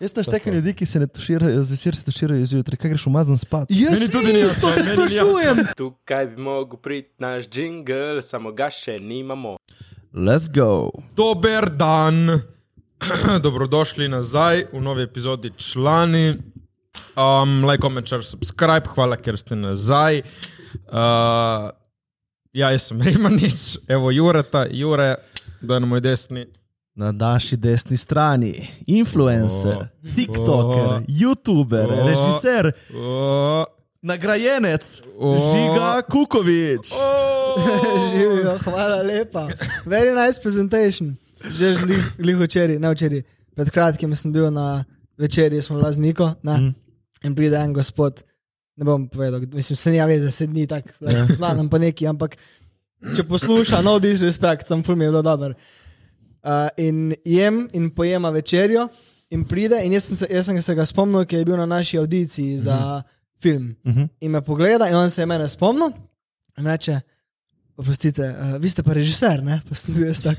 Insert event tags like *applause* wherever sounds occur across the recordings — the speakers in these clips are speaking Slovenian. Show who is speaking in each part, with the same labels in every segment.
Speaker 1: Jaz sem šteken ljudi, ki se ne tuširajo, zvečer se tuširajo zjutraj, kaj greš umazan spat.
Speaker 2: Jaz
Speaker 3: Meni tudi
Speaker 2: se
Speaker 3: ni jasno.
Speaker 2: sprašujem.
Speaker 4: Tukaj bi mogel priti naš jingle, samo ga še nimamo.
Speaker 1: Let's go.
Speaker 3: Dober dan, *clears throat* dobrodošli nazaj v novi epizodi člani. Um, like, comment, share, subscribe, hvala, ker ste nazaj. Uh, ja, jaz sem *laughs* Remanič, evo Jureta, Jure, da je na moj desni.
Speaker 1: Na naši desni strani, influencer,
Speaker 3: O.
Speaker 1: tiktoker,
Speaker 3: O.
Speaker 1: youtuber,
Speaker 3: O.
Speaker 1: režiser,
Speaker 3: Uh,
Speaker 1: nagrajenec,
Speaker 3: O.
Speaker 1: Žiga Kukovič. *laughs*
Speaker 2: Živijo, hvala lepa. Very nice presentation. Že žlih včeraj, ne včeraj. Pred kratkim sem bil na večerji, smo bila z Niko ne?
Speaker 1: Mm.
Speaker 2: in pride en gospod. Ne bom povedal, mislim, se ne veze, se dni tako, *laughs* znam pa neki, ampak če posluša, no disrespect, sem film je bilo dober. Uh, in jem in pojema večerjo in pride in jaz sem, se, jaz sem se ga spomnil, ki je bil na naši audiciji za film.
Speaker 1: Mhm.
Speaker 2: In me pogleda in on se je mene spomnil in reče, oprostite, uh, vi ste pa režiser, ne? Pa sem bil jaz tak,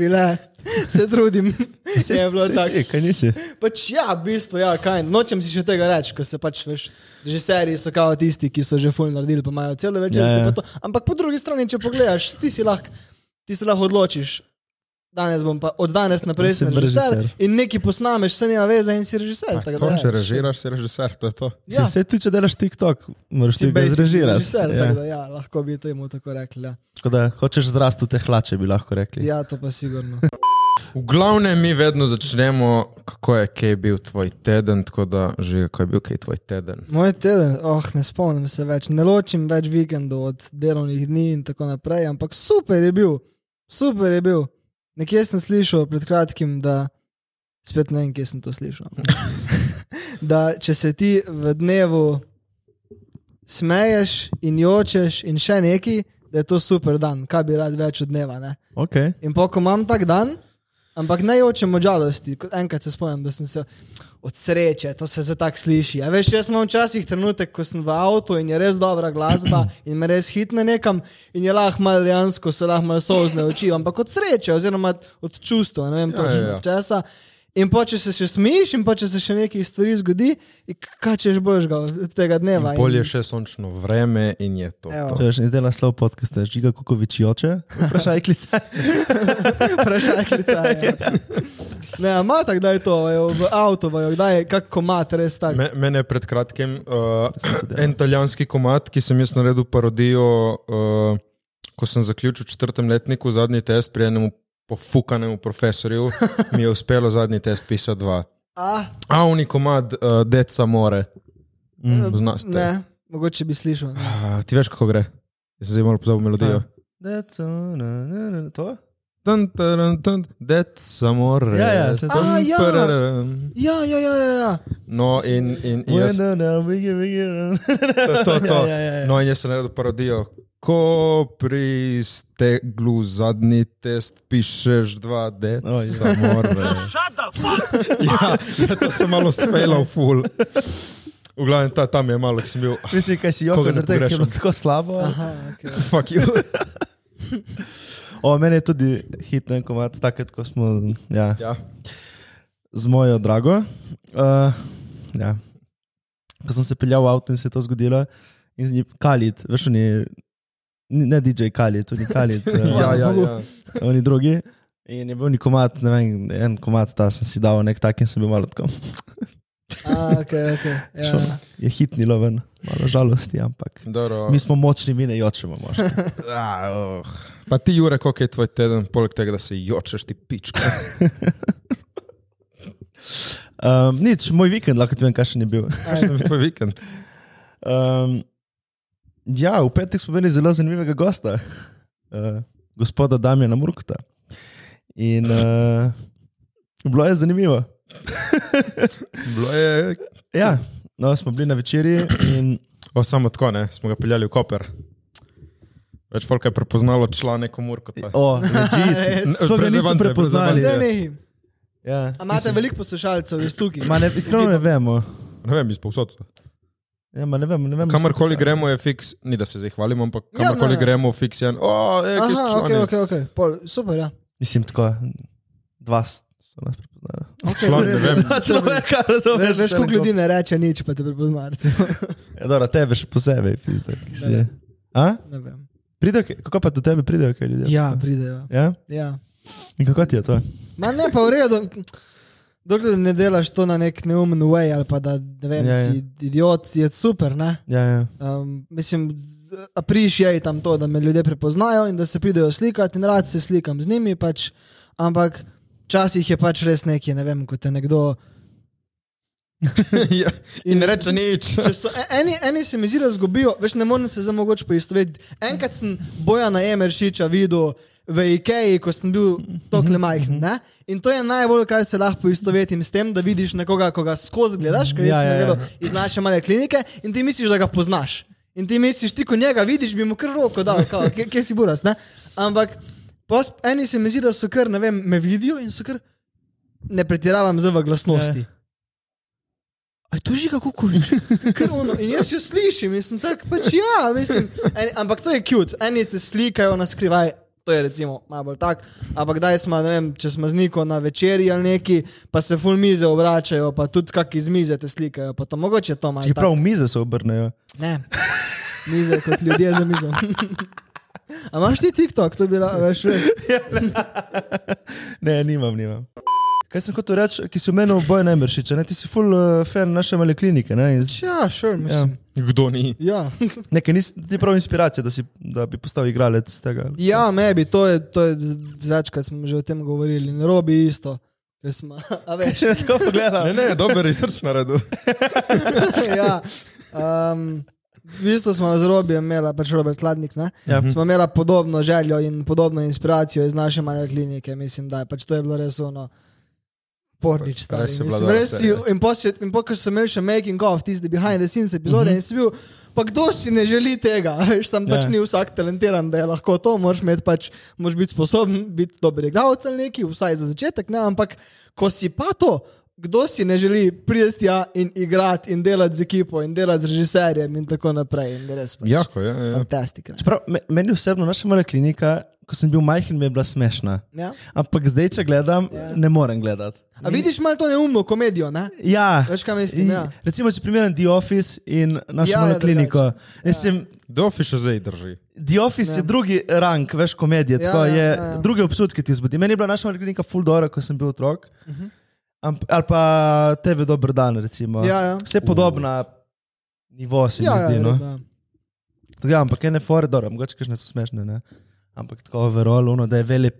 Speaker 2: bile, se trudim.
Speaker 1: Saj- *laughs*
Speaker 2: je bilo tako.
Speaker 1: Kaj nisi?
Speaker 2: Pač ja, v bistvu, ja, kaj, nočem si še tega reči, ko se pač, veš, režiserji so kao tisti, ki so že ful naredili, pa imajo celo večer.
Speaker 1: Ja, ja.
Speaker 2: Ampak po drugi strani, če pogledaš, ti si lahko, ti se lahko odločiš. Danes bom pa od danes naprej
Speaker 1: sem
Speaker 2: režiser,
Speaker 1: režiser.
Speaker 2: in nekaj posnameš, se nima veze in si režiser. tako
Speaker 3: to,
Speaker 2: da,
Speaker 3: če
Speaker 2: ja,
Speaker 3: režiraš, si režiser, to je to.
Speaker 1: Ja. Se tudi, če delaš TikTok, moraš ti
Speaker 2: basic
Speaker 1: zrežirati.
Speaker 2: režiser,
Speaker 1: Ja.
Speaker 2: da ja, lahko bi temu tako rekli. Ja.
Speaker 1: Tako da hočeš zrasti v te hlače, bi lahko rekli.
Speaker 2: ja, to pa sigurno.
Speaker 3: V glavnem mi vedno začnemo, kako je kaj bil tvoj teden, tako da že kako je bil kaj tvoj teden.
Speaker 2: Moj teden, oh, ne spomnim se več, ne ločim več vikendov od delovnih dni in tako naprej, ampak super je bil, super je bil. Nekje sem slišal pred kratkim, da spet ne vem, kje sem to slišal. *laughs* da če se ti v dnevu smeješ in jočeš in še neki, da je to super dan, kaj bi rad več od dneva. Ne?
Speaker 1: Okay.
Speaker 2: In pa, ko imam tak dan, ampak ne jočem od žalosti. Kot Enkrat se spomnim, da sem se od sreče, to se zdaj tako sliši. A veš, jaz imam včasih trenutek, ko sem v avtu in je res dobra glasba *clears throat* in me res hitne nekam in je lahko malo dejansko, se lahko malo sozne oči, ampak od sreče, oziroma od čustva, ne vem
Speaker 3: Ja,
Speaker 2: točno
Speaker 3: ja, ja.
Speaker 2: od česa. In pa če se še smiš, in pa če se še nekaj stvari zgodi, in kaj češ božga od tega dneva.
Speaker 3: In bolje še sončno vreme in je to.
Speaker 2: Evo.
Speaker 3: to.
Speaker 1: Če že izdela slov podcast, Žiga Kukovič joče, vprašaj klice. *laughs*
Speaker 2: Vprašaj, klica. Ne, ima tako, da je to, vajo, v avtu, da je kak komat res tak.
Speaker 3: Me, mene je pred kratkim uh,
Speaker 1: ja.
Speaker 3: en italijanski komat, ki sem jaz naredil parodijo, uh, ko sem zaključil v četrtem letniku zadnji test pri enem pofukanemu profesorju, mi je uspelo zadnji test pisati dva.
Speaker 2: A,
Speaker 3: Avni komad, uh, Deca more. Mm, Poznaš te?
Speaker 2: ne, mogoče bi slišal. Ne.
Speaker 3: Ah, ti veš, kako gre? Jaz sem zdaj malo pozabil melodijo.
Speaker 1: That's all, na, na, na, to?
Speaker 3: Dun, dun, dun, Deca more.
Speaker 1: Ja, ja, se to-
Speaker 2: A, ja. Ja, ja, ja, ja. ja.
Speaker 3: No, in, in, in jaz.
Speaker 1: When the- the biggie, biggie-
Speaker 3: To, to, to.
Speaker 1: Ja, ja, ja.
Speaker 3: No, in jaz sem naredil parodijo. Ko pri steglu zadnji test pišeš dva deca,
Speaker 1: Oj.
Speaker 3: more. ja, ja, to sem malo sfejlal, ful. V glavnem, ta, tam je malo, ki sem bil.
Speaker 1: Mislim, kaj si tega, ker je bilo tako slabo.
Speaker 2: Aha, okay.
Speaker 3: Fuck you.
Speaker 1: O, meni je tudi hitno en komat, takrat, ko smo ja,
Speaker 3: Ja.
Speaker 1: z mojo drago. Uh, ja. Ko sem se peljal v avto in se je to zgodilo, in njim Kalit, veš, ni- ne DJ Kalit, tudi Kalit, uh, *laughs*
Speaker 3: Ja, ja, ja.
Speaker 1: oni drugi. In je bil neki komat, ne vem, en komat, ta sem si dal nek tak in sem bil malo tako.
Speaker 2: A, okay, okay. Ja.
Speaker 1: šel. Je hitnilo ven, malo žalosti, ampak.
Speaker 3: Dobro.
Speaker 1: Mi smo močni, mi ne jočemo.
Speaker 3: Ah, *laughs* oh. Pa ti, Jure, koliko je tvoj teden, poleg tega, da se jočeš ti pička. *laughs*
Speaker 1: Um, nič, moj vikend, lahko ti vem, kakšen je bil. *laughs*
Speaker 3: Kakšen je bil tvoj vikend?
Speaker 1: Um, ja, v petek smo imeli zelo zanimivega gosta, uh, gospoda Damjana Murkota. In uh, bilo je zanimivo.
Speaker 3: Bilo je.
Speaker 1: Ja, no, smo bili na večerji in
Speaker 3: O, samo tako, ne, smo ga peljali v Koper. Več folk je prepoznalo člane komurkota.
Speaker 1: o, legit, *laughs*
Speaker 3: Ne,
Speaker 1: sploh
Speaker 3: brez
Speaker 1: prepoznali.
Speaker 3: avance.
Speaker 2: Ne, ne.
Speaker 1: Ja,
Speaker 2: A imate veliko poslušalcev, res tukaj?
Speaker 1: Ma ne, iskreno ne vemo.
Speaker 3: Ne vem, iz povsod. so.
Speaker 1: Ja, ma ne vem, ne vem
Speaker 3: Kamorkoli gremo, je fiks, ni da se zdaj hvalimo, ampak
Speaker 2: Ja,
Speaker 3: kamorkoli
Speaker 2: ne.
Speaker 3: gremo, fiks je en. O, je, ki
Speaker 2: Aha, ok, ok, ok. Pol, super, ja.
Speaker 1: Mislim, tako, dva so nas prepoznali.
Speaker 2: Okay,
Speaker 3: Član, ne vem. *laughs*
Speaker 1: Človeka, razumeš?
Speaker 2: Veš, veš koliko ljudi ne reče nič, pa te prepozna. *laughs*
Speaker 1: Ja, dobro, tebe še posebej, pizda, ki si.
Speaker 2: Ne.
Speaker 1: A?
Speaker 2: Ne vem.
Speaker 1: Pridejo, kaj- kako pa do tebe pridejo, kaj ljudje?
Speaker 2: Ja, pridejo.
Speaker 1: Ja?
Speaker 2: Ja.
Speaker 1: In kako ti je to?
Speaker 2: Ma ne, pa v redu. Dokler ne delaš to na nek neumen way ali pa da ne vem,
Speaker 1: Ja, ja.
Speaker 2: si idiot, je super. Ne?
Speaker 1: Ja, ja.
Speaker 2: Um, mislim, aprišje tam to, da me ljudje prepoznajo in da se pridejo slikati, in rad se slikam z njimi, pač, ampak včasih je pač res nekaj, ne vem, kot te nekdo. *laughs*
Speaker 3: Ja, In reče nič.
Speaker 2: So e- eni, eni se mi zdi, da zgubijo, veš, ne morem se zdaj mogoče poistovetiti. Enkrat sem Bojana Emeršiča videl v Ikeji, ko sem bil tokle majhen. Ne? In to je najbolj, kar se lahko poistovetim s tem, da vidiš nekoga, ko ga skozi gledaš, ker
Speaker 1: Ja, ja, ja.
Speaker 2: gledal iz naše male klinike in ti misliš, da ga poznaš. In ti misliš, ti ko njega vidiš, bi mu kar roko dal, kao, kje, kje si buras. Ne? Ampak pos, eni se mi zdi, da so kar, ne vem, me vidijo in so kar, ne pretiravam v glasnosti.
Speaker 1: Ja.
Speaker 2: Aj to že kako kuliš. In jaz jo slišim in sem tak, pač ja, mislim. En, ampak to je cute, eni te slikajo na skrivaj. To je recimo malo bolj tak, ampak daj smo, ne vem, če smo z neko na večerji ali neki, pa se full mize obračajo, pa tudi kak iz mize te slikajo, pa to mogoče to malo.
Speaker 1: Ti prav v mize se obrnejo.
Speaker 2: Ne, mize kot ljudje za mizo. *laughs* A imaš ti TikTok, to bi bila, veš, res. *laughs*
Speaker 1: Ne, nimam, nimam. Kaj sem hotel reči, ki si omenil boj najmršiča, ne? ti si full uh, fan naše male klinike, ne?
Speaker 2: Ja, sure, mislim.
Speaker 3: Kdo ni?
Speaker 2: Ja. *laughs*
Speaker 1: nekaj nis, ti prav inspiracija, da, si, da bi postal igralec tega.
Speaker 2: Ja, mebi, to je, to je z- večkrat smo že o tem govorili, in robi isto. Smo, *laughs* a veš,
Speaker 1: Če tako pogledam.
Speaker 3: Ne, ne, dober research naredil.
Speaker 2: ja. Um, v bistvu smo z Robijem imeli, pač Robert Hladnik, ne?
Speaker 1: Ja.
Speaker 2: smo imeli podobno željo in podobno inspiracijo iz naše male klinike. Mislim, da je pač to je bilo res ono. Pornič, stari.
Speaker 3: Res je dobra
Speaker 2: res si, in posled- in pokaj sem imel še making of, tiste behind the scenes epizode in si bil, pa kdo si ne želi tega, *laughs* veš, sam pač
Speaker 1: Ja.
Speaker 2: ni vsak talentiran, da je lahko to, moraš imeti pač, moraš biti sposoben biti dober igralec ali neki, vsaj za začetek, ne, ampak ko si pa to, kdo si ne želi priti tja in igrati in delati z ekipo in delati z režiserjem in tako naprej. In res pač
Speaker 3: Jako, ja, ja.
Speaker 2: fantastika.
Speaker 1: Čeprav, me, meni osebno naša mala klinika, ko sem bil majhen, mi je bila smešna.
Speaker 2: Ja?
Speaker 1: Ampak zdaj, če gledam,
Speaker 2: Ja.
Speaker 1: ne morem gledati.
Speaker 2: A vidiš malo to neumno komedijo, ne?
Speaker 1: Ja,
Speaker 2: Veš, kaj mislim, ja.
Speaker 1: recimo, če primerjam The Office in našo
Speaker 2: Ja,
Speaker 1: ja, malo kliniko.
Speaker 2: Ja.
Speaker 1: Mislim,
Speaker 3: Dofi še zdaj drži.
Speaker 1: The Office
Speaker 2: Ja.
Speaker 1: je drugi rang, veš, komedije.
Speaker 2: Ja,
Speaker 1: Ja,
Speaker 2: ja,
Speaker 1: je
Speaker 2: ja,
Speaker 1: druge občutke ti vzbudi. Meni je bila naša mala klinika full dora, ko sem bil otrok. Uh -huh. Amp, ali pa tebe dober dan, recimo.
Speaker 2: Ja, ja.
Speaker 1: Vse podobna nivo se
Speaker 2: Ja,
Speaker 1: mi
Speaker 2: ja,
Speaker 1: zdi.
Speaker 2: ja,
Speaker 1: no.
Speaker 2: ja.
Speaker 1: Tako, ja, ampak ene fore, dobro, mogoče kakšne so smešne, ne? ampak tako overall, ono, da je vele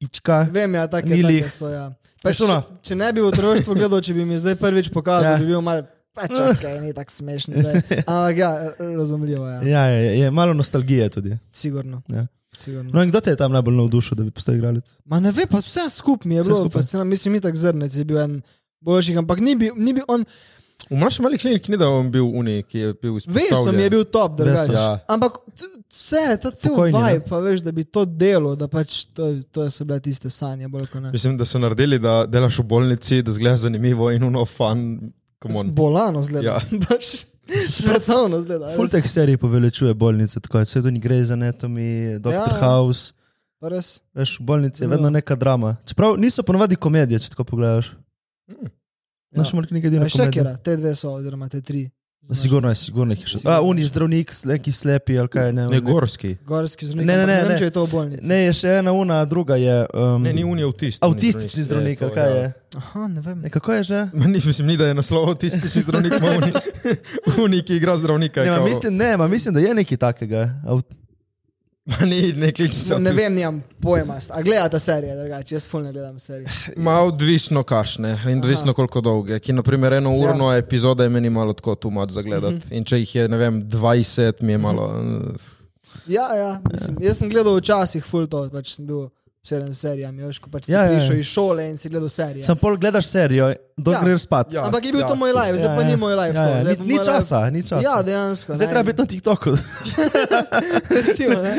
Speaker 1: ička.
Speaker 2: Vem, ja, take, take
Speaker 1: lih.
Speaker 2: so. Ja. Pač,
Speaker 1: Veš, ono.
Speaker 2: če, če ne bi v otroštvu gledal, če bi mi zdaj prvič pokazal,
Speaker 1: Ja.
Speaker 2: ja. bi bil mal. Pa čakaj, *laughs* ni tako smešno. Ampak ja, razumljivo je. Ja.
Speaker 1: Ja, je, je malo nostalgije tudi.
Speaker 2: Sigurno.
Speaker 1: Ja.
Speaker 2: Sigurno.
Speaker 1: No in kdo te je tam najbolj navdušil, da bi postal igralec?
Speaker 2: Ma ne ve, pa vse skupaj mi je bilo fascinantno. Mislim, mi tak zrnec je bil en boljših, ampak ni bil, ni bil on.
Speaker 3: V naši mali kliniki ni da on bil unik, ki je bil izpostavljen.
Speaker 2: Veš, mi je bil top, da rečeš.
Speaker 3: Ja.
Speaker 2: Ampak vse, ta cel
Speaker 1: Pokojni, ne?
Speaker 2: vibe, pa veš, da bi to delo, da pač to, to so bile tiste sanje, ne.
Speaker 3: Mislim, da so naredili, da delaš v bolnici, da zgleda zanimivo in uno fan.
Speaker 2: Bolano zgleda.
Speaker 3: Ja. *laughs*
Speaker 2: Pač Svetovno zgleda.
Speaker 1: Full
Speaker 2: res.
Speaker 1: teh serij poveličuje bolnice, tako je vse to ni Grey's Anatomy, Dr.
Speaker 2: Ja.
Speaker 1: House.
Speaker 2: Res.
Speaker 1: Veš, v bolnici je vedno neka drama. Čeprav niso ponovadi komedije, če tako pogledaš.
Speaker 2: Ja.
Speaker 1: Naš ja. nekaj edina
Speaker 2: A Še kera, te dve so, oziroma te tri.
Speaker 1: Sigurno je, sigurno je še. A, uni zdravnik, neki slepi ali kaj ne.
Speaker 3: Ne, gorski.
Speaker 2: Gorski zdravnik.
Speaker 1: Ne, ne, ne, ne.
Speaker 2: če je to v bolnici.
Speaker 1: Ne, je še ena una, druga je. Um,
Speaker 3: Ne, ni unij avtist.
Speaker 1: avtistični zdravnik, ali kaj je.
Speaker 2: Aha, ne vem.
Speaker 1: Ne, kako je že? *laughs*
Speaker 3: Ma Ni, mislim, ni, da je naslov avtistični zdravnik, ima uni, *laughs* uni, ki igra zdravnika.
Speaker 1: Ne,
Speaker 3: je
Speaker 1: ma, mislim, ne, ma, mislim, da je nekaj takega. Aut
Speaker 3: Ma ni, ne kliče se.
Speaker 2: Ne vem, nimam pojma. A gledate serije, drugače, jaz fulno gledam serije.
Speaker 3: Ma odvisno kašne in odvisno koliko dolge. Ki, naprimer, eno urno ja. epizodo je meni malo tako tumač za gledati.
Speaker 2: Mhm.
Speaker 3: In če jih je, ne vem, 20, mi je malo.
Speaker 2: Ja, ja, mislim, jaz sem gledal včasih full to, pač sem bil obseden s serijami, veš, ko pač si
Speaker 1: Ja, ja, ja.
Speaker 2: prišel iz šole in si gledal serije.
Speaker 1: Sam pol gledaš serijo, dokler
Speaker 2: Ja.
Speaker 1: greš spat.
Speaker 3: Ja.
Speaker 2: Ampak je bil
Speaker 3: ja.
Speaker 2: to moj live, zdaj
Speaker 1: Ja,
Speaker 2: pa
Speaker 1: ja.
Speaker 2: ni moj live.
Speaker 1: Ja,
Speaker 2: to,
Speaker 1: ja, ni- ni
Speaker 2: moj
Speaker 1: časa,
Speaker 2: live-
Speaker 1: ni časa.
Speaker 2: Ja, dejansko.
Speaker 1: Zdaj
Speaker 2: ne.
Speaker 1: treba biti na TikToku. *laughs*
Speaker 2: Recimo, ne.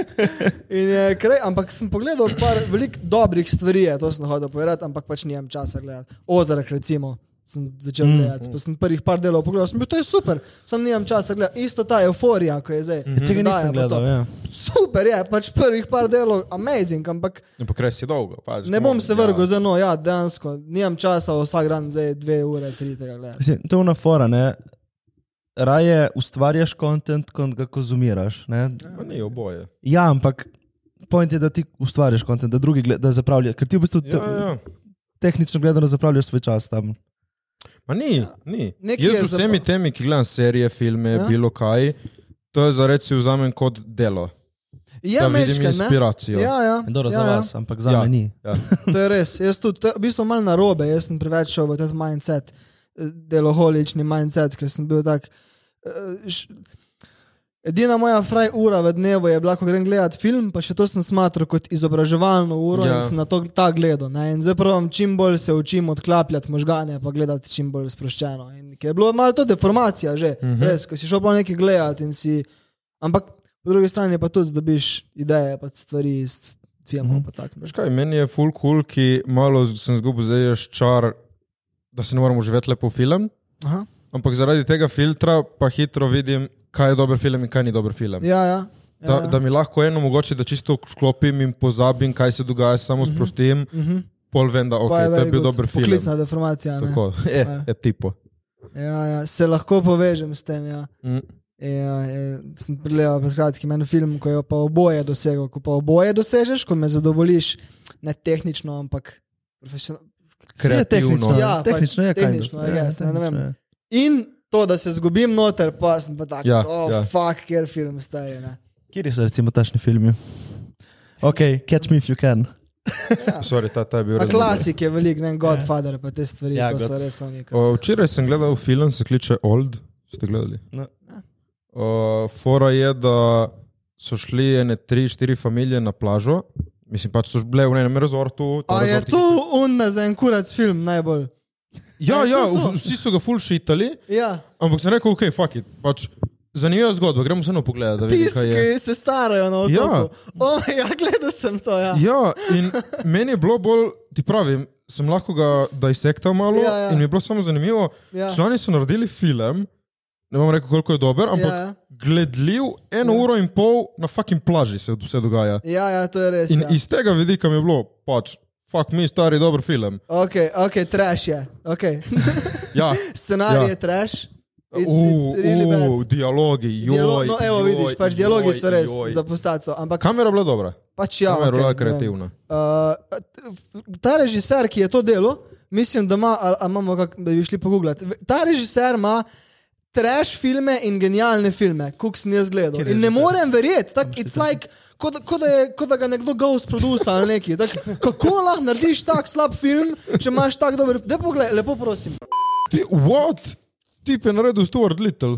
Speaker 2: In je krej, ampak sem pogledal par veliko dobrih stvari, to sem hodil povedati, ampak pač nimam časa gledati. Ozarek, recimo, sem začel
Speaker 1: Mm.
Speaker 2: mm. gledati. Pa sem prvih par delov pogledal, sem bil, to je super, sam nimam časa gledati. Isto ta euforija, ko je zdaj.
Speaker 1: Tega
Speaker 2: Daja
Speaker 1: nisem
Speaker 2: pa
Speaker 1: gledal, ja.
Speaker 2: Super je, pač prvih par delov, amazing, ampak
Speaker 3: Ampak res je dolgo. Pač,
Speaker 2: ne bom se
Speaker 3: ja.
Speaker 2: vrgel za no, ja, dejansko, nimam časa vsak dan zdaj dve ure, tri tega gledati.
Speaker 1: Mislim, to je una fora, ne. Raje ustvarjaš kontent, kot ga konzumiraš. Ne?
Speaker 3: Ma ni oboje.
Speaker 1: Ja, ampak point je, da ti ustvarjaš kontent, da drugi gled, da zapravljajo. Ker ti v bistvu te,
Speaker 3: Ja, ja.
Speaker 1: tehnično gledano zapravljaš svoj čas tam.
Speaker 3: Ma ni, ni.
Speaker 2: Nekaj
Speaker 3: Jaz z vsemi
Speaker 2: zabav-
Speaker 3: temi, ki gledam serije, filme,
Speaker 2: Ja.
Speaker 3: ja. bilo kaj, to je za reči vzamem kot delo.
Speaker 2: Je
Speaker 3: da vidim
Speaker 2: mečke,
Speaker 3: inspiracijo.
Speaker 2: Ja, ja.
Speaker 1: Dobro
Speaker 2: ja,
Speaker 1: za
Speaker 2: ja.
Speaker 1: vas, ampak za
Speaker 3: Ja.
Speaker 1: me ni.
Speaker 3: Ja. *laughs*
Speaker 2: To je res. Jaz tudi, to je v bistvu malo narobe, jaz sem preveč šel v ta mindset, eh, deloholični mindset, ker sem bil tak. eh, š- Edina moja fraj ura v dnevu je bila, ko grem gledati film, pa še to sem smatral kot izobraževalno uro ja. In sem na to ta gledal. Ne? In zdaj pravim, čim bolj se učim odklapljati možgane, pa gledati čim bolj sproščeno. In ker je bilo malo to deformacija že, uh
Speaker 3: Mhm.
Speaker 2: -huh. res, ko si šel pa nekaj gledati in si. Ampak po drugi strani pa tudi dobiš ideje, pa stvari iz filmov. Uh -huh.
Speaker 3: Veš kaj, meni je full cool, ki malo sem zgubil zdaj je čar, da se ne moramo živeti lepo film,
Speaker 2: Aha.
Speaker 3: ampak zaradi tega filtra pa hitro vidim, kaj je dober film in kaj ni dober film.
Speaker 2: Ja, ja. ja,
Speaker 3: Da,
Speaker 2: ja.
Speaker 3: da mi lahko eno mogoče, da čisto sklopim in pozabim, kaj se dogaja, samo sprostim,
Speaker 2: Uh -huh.
Speaker 3: pol vem, da okay, to je bil
Speaker 2: good.
Speaker 3: dober film.
Speaker 2: Poklicna deformacija. ne.
Speaker 3: Tako, *laughs* je,
Speaker 2: Ja.
Speaker 3: je tipo.
Speaker 2: Ja, ja, se lahko povežem s tem. Ja.
Speaker 3: Mm.
Speaker 2: Ja, ja, sem pregledal pred kratkim en film, ko je pa oboje dosegel. Ko pa oboje dosežeš, ko me zadovoljiš, ne tehnično, ampak profesionalno.
Speaker 3: Kreativno.
Speaker 1: tehnično,
Speaker 2: Ja,
Speaker 1: ja, tehnično je
Speaker 2: pač tehnično,
Speaker 1: of.
Speaker 2: I guess, ne, ne vem.
Speaker 1: tehnično je.
Speaker 2: In to, da se zgubim noter, pa sem pa tako,
Speaker 3: Ja,
Speaker 2: oh,
Speaker 3: ja.
Speaker 2: fuck, ker film stari. Ne.
Speaker 1: Kje so recimo tašni filmi? Ok, catch me if you can.
Speaker 3: Sorry, ta, ta je bil
Speaker 2: klasik je velik, ne Godfather, pa te stvari,
Speaker 1: Ja,
Speaker 2: ja, to
Speaker 1: God-
Speaker 2: so res oni.
Speaker 3: O, Včeraj sem gledal film, se kliče Old. Ste gledali?
Speaker 1: No.
Speaker 3: O, Fora je, da so šli ene tri, štiri familije na plažo. Mislim, pač so bile v enem rezortu.
Speaker 2: A je to unna za en kurac film najbolj?
Speaker 3: Ja, ja,
Speaker 2: to to?
Speaker 3: vsi so ga full šitali,
Speaker 2: Ja,
Speaker 3: ampak sem rekel, ok, fuck it. Pač, zanimiva zgodba, gremo vseeno pogledati,
Speaker 2: tisti, ki se starajo na otoku.
Speaker 3: Ja.
Speaker 2: O, ja, gledal sem to. Ja.
Speaker 3: Ja, in meni je bilo bolj, ti pravim, sem lahko ga dissectal malo
Speaker 2: Ja, ja.
Speaker 3: in mi je bilo samo zanimivo.
Speaker 2: Ja.
Speaker 3: Člani so naredili film, ne bom rekel, koliko je dober, ampak
Speaker 2: Ja, ja.
Speaker 3: gledljiv eno
Speaker 2: Ja.
Speaker 3: uro in pol na fucking plaži se vse dogaja.
Speaker 2: Ja, ja, to je res.
Speaker 3: In
Speaker 2: ja.
Speaker 3: iz tega vidika mi je bilo, pač, fuck mi, stari dober film.
Speaker 2: Ok, ok, trash je. Okay. *laughs*
Speaker 3: Ja,
Speaker 2: Scenarij
Speaker 3: Ja.
Speaker 2: je trash. It's,
Speaker 3: uh,
Speaker 2: it's really
Speaker 3: uh, dialogi, joj,
Speaker 2: Dialo no, evo
Speaker 3: joj,
Speaker 2: vidiš, pač dialogi
Speaker 3: joj,
Speaker 2: so res
Speaker 3: joj.
Speaker 2: za postaco. Ampak
Speaker 3: Kamera je bila dobra,
Speaker 2: pač ja.
Speaker 3: kamera je bila
Speaker 2: ne vem.
Speaker 3: kreativna.
Speaker 2: Uh, ta režiser, ki je to delo, mislim, da ima, a, a imamo, kak, da bi šli pogooglati. Ta režiser ima trash filme in genialne filme, kot sem jaz gledal. In ne morem verjeti, tak, it's like, kot da, ko da, je- ko da ga nekdo ghost produce ali neki. Tak, kako lahko narediš tak slab film, če imaš tak dober film? Poglej, lepo prosim.
Speaker 3: Ti, what? Tip je naredil Stuart Little.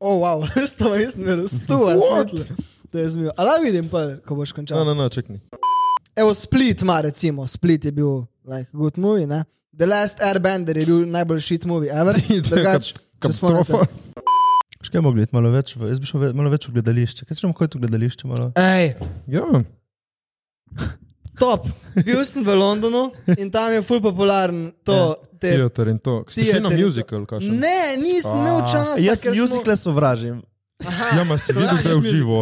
Speaker 2: O, oh, wow, *laughs* to nisem verjel, Stuart.
Speaker 3: What?
Speaker 2: Little. To je zmijo. Ali vidim pa, ko boš končal?
Speaker 3: Ne, ne, ne, čekni.
Speaker 2: Evo, Split ima, recimo, Split je bil like, good movie. Ne? The Last Airbender je bil najbolj shit movie ever. *laughs* Drugač.
Speaker 3: Katastrofa.
Speaker 1: Škaj mogli iti malo več, v- jaz bi šel ve- malo več v gledališče. Kaj če kaj je to gledališče? Malo?
Speaker 2: Ej,
Speaker 3: Ja,
Speaker 2: top. Bil sem v Londonu in tam je full popularen to. te-
Speaker 3: teater in to. Ste šli na musical, kakšen?
Speaker 2: Ne, nisem imel časa.
Speaker 1: Jaz
Speaker 2: ker smo-
Speaker 1: muzikle sovražim.
Speaker 3: Ja, ma si videl, da je v živo.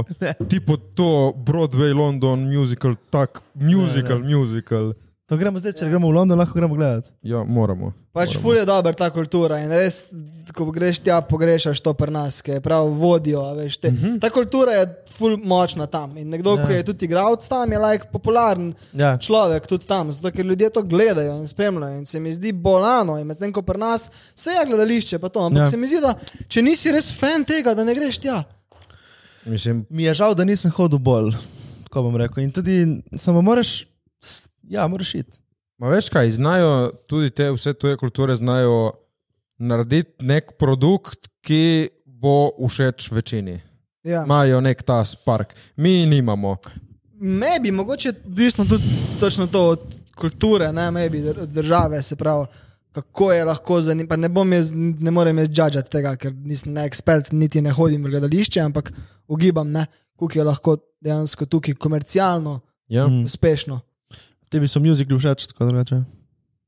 Speaker 3: Tipo to Broadway, London, musical, tak, musical, musical.
Speaker 1: To gremo zdaj, če gremo v London, lahko gremo gledati.
Speaker 3: Ja, moramo.
Speaker 2: Pač
Speaker 3: moramo.
Speaker 2: ful je dobra ta kultura in res, ko greš tja, pogrešaš to pri nas, ki je prav vodijo. a Veš, te, uh -huh. Ta kultura je ful močna tam in nekdo, ja. ki
Speaker 1: Ja.
Speaker 2: je tudi igralec tam, je like popularen
Speaker 1: Ja.
Speaker 2: človek tudi tam, zato ker ljudje to gledajo in spremljajo. In se mi zdi bolano, in medtem ko pri nas vse je gledališče, pa to. Ampak ja.
Speaker 1: Ja.
Speaker 2: se mi zdi, da če nisi res fan tega, da ne greš tja.
Speaker 3: Mislim,
Speaker 1: Mi je žal, da nisem hodil bolj, tako bom rekel. In tudi samo moraš, ja, moraš iti.
Speaker 3: ma veš kaj, znajo tudi te vse tuje kulture, znajo narediti nek produkt, ki bo všeč večini.
Speaker 2: Ja.
Speaker 3: Imajo nek ta spark, mi nimamo.
Speaker 2: Me bi mogoče odvisno tudi točno to od kulture, ne maybe, od države, se pravi. Kako je lahko zanimivo, ne, bom jaz, ne morem jaz judžati tega, ker nisem ne ekspert, niti ne hodim v gledališče, ampak ugibam, ne, koliko je lahko dejansko tukaj komercialno
Speaker 3: Ja?
Speaker 2: Uspešno.
Speaker 1: Tebi so muzikli všeč, tako drugače.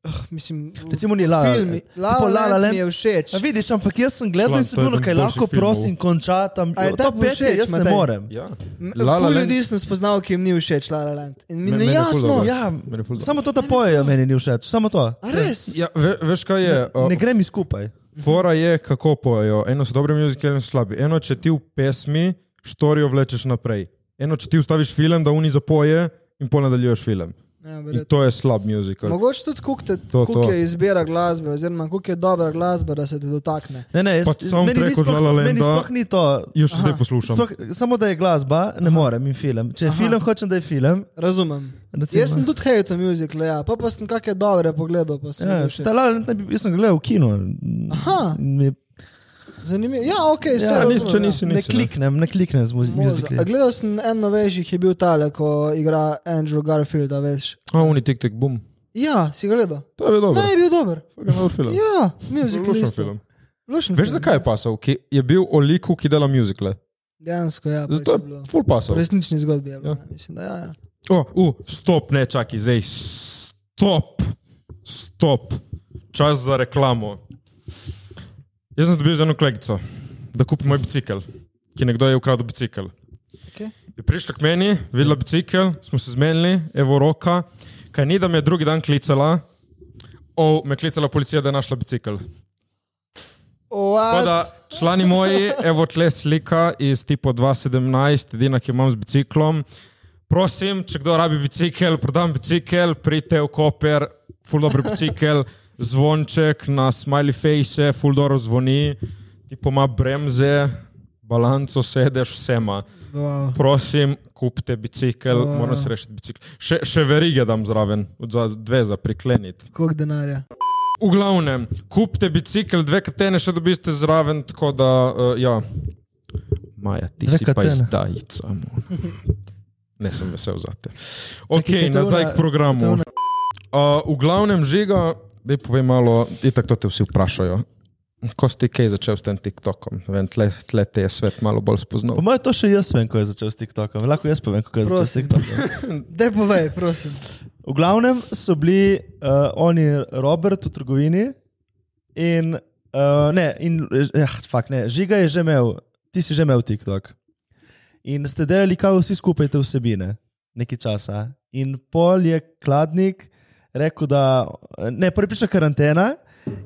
Speaker 2: uh, mislim,
Speaker 1: Recimo ni La La Land.
Speaker 2: filmi. La
Speaker 1: Tipo
Speaker 2: La
Speaker 1: La La
Speaker 2: Land mi je všeč.
Speaker 1: A vidiš, ampak jaz sem gledal
Speaker 3: Član,
Speaker 1: in sem bil, kaj lahko prosim konča tam.
Speaker 2: A je
Speaker 1: To petje jaz ne morem.
Speaker 3: Ja.
Speaker 2: M-
Speaker 3: La La
Speaker 2: Ful
Speaker 3: Land-
Speaker 2: ljudi sem spoznal, ki jim ni všeč La La Land. In mi ne jasno.
Speaker 1: Ja, samo to, da pojejo, meni ni všeč. Samo to.
Speaker 2: A res?
Speaker 3: Ja, ve, veš kaj je? Uh,
Speaker 1: Ne gre mi skupaj.
Speaker 3: Fora je, kako pojejo. Eno so dobre muzike, eno so slabi. Eno, če ti v pesmi štorijo vlečeš naprej. Eno, če ti ustaviš film, da oni zapoje in pol nadaljuješ film.
Speaker 2: Ja,
Speaker 3: In to je slab muzikal.
Speaker 2: Mogoče tudi, koliko
Speaker 3: to.
Speaker 2: je izbira glasbe, oziroma koliko je dobra glasba, da se te dotakne.
Speaker 1: Ne, ne, jaz, meni ni
Speaker 3: od La
Speaker 1: Meni sploh ni to.
Speaker 3: Jo še
Speaker 2: Aha.
Speaker 3: zdaj poslušam.
Speaker 1: Sploh, samo da je glasba, ne morem in film. Če je
Speaker 2: Aha.
Speaker 1: film, hočem, da je film.
Speaker 2: Razumem.
Speaker 1: Recimo.
Speaker 2: Jaz sem tudi hejto muzikal, ja. pa, pa sem kakšne dobre pogledal. Pa sem
Speaker 1: Ja,
Speaker 2: bil všeč.
Speaker 1: sta La La Land ne bi- jaz sem gledal v kinu.
Speaker 2: Aha.
Speaker 1: Mi-
Speaker 2: Zanimivo. Ja, ok, se
Speaker 1: Ja,
Speaker 3: nis-
Speaker 2: razumem,
Speaker 3: če
Speaker 2: ja.
Speaker 3: nisi,
Speaker 1: Ne
Speaker 3: nisi. ne.
Speaker 1: kliknem, ne kliknem z muzi-
Speaker 2: Možno.
Speaker 1: muzikli.
Speaker 2: A Gledal sem en novejših, je bil tale, ko igra Andrew Garfield, a veš.
Speaker 3: A, oni tik tik bum.
Speaker 2: Ja, si gledal.
Speaker 3: To je bil dober.
Speaker 2: Ne, je bil dober.
Speaker 3: Fucking dober film.
Speaker 2: Ja, muzikal.
Speaker 3: Lušen film.
Speaker 2: Lušen
Speaker 3: Veš,
Speaker 2: film.
Speaker 3: zakaj je pasal? Ki je bil o liku, ki dela muzikle.
Speaker 2: Dejansko, ja. pač
Speaker 3: Zato
Speaker 2: je
Speaker 3: je
Speaker 2: bilo.
Speaker 3: full pasal.
Speaker 2: Resnični zgodbi je bilo.
Speaker 3: Ja.
Speaker 2: Ja. Mislim, da ja, ja.
Speaker 3: O, uh, stop, ne čakaj, zdaj. Stop, stop. Čas za reklamo. Jaz sem dobil za eno kolegico, da kupi moj bicikl, ki nekdo je ukradel bicikl.
Speaker 2: Okay.
Speaker 3: Je prišla k meni, videla bicikl, smo se zmenili, evo roka, kaj ni, da me je drugi dan klicala, o, me je klicala policija, da je našla bicikl. Da, člani moji, evo tle slika iz tipo 2017, edina, ki imam z biciklom. Prosim, če kdo rabi bicikl, prodam bicikl, pridite v Koper, full dobro bicikl, zvonček na smiley face, full dobro zvoni, tipo ima bremze, balanco sedeš, vsema.
Speaker 2: Wow.
Speaker 3: Prosim, kupite bicikl,
Speaker 2: Wow.
Speaker 3: moram se rešiti bicikl. Še, še verige dam zraven, za dve za prikleniti.
Speaker 2: Koliko denarja?
Speaker 3: V glavnem, kupite bicikl, dve katene še dobiste zraven, tako da, uh, ja. Maja, ti
Speaker 1: Dve
Speaker 3: si pa
Speaker 1: katene.
Speaker 3: izdajica. mo. Ne sem vesel za te. Ok,
Speaker 1: kaj to
Speaker 3: nazaj k programu. Uh, v glavnem, žiga, da povej malo, itak to te vsi vprašajo. Ko si ti kaj začel s tem TikTokom? Vem, tle, tle te je svet malo bolj spoznal.
Speaker 1: Po mojem, to še jaz vem, ko je začel s TikTokom. Lahko jaz povem, kako je začel s
Speaker 2: Prosim.
Speaker 1: TikTokom. *laughs*
Speaker 2: Dej povej, prosim.
Speaker 1: V glavnem so bili uh, oni, Robert v trgovini in, uh, ne, in ja, fakt, ne, žiga je že imel, ti si že imel TikTok. In ste delali, kao vsi skupaj te vsebine, nekaj časa. In pol je kladnik rekel, da, ne, prvi prišla karantena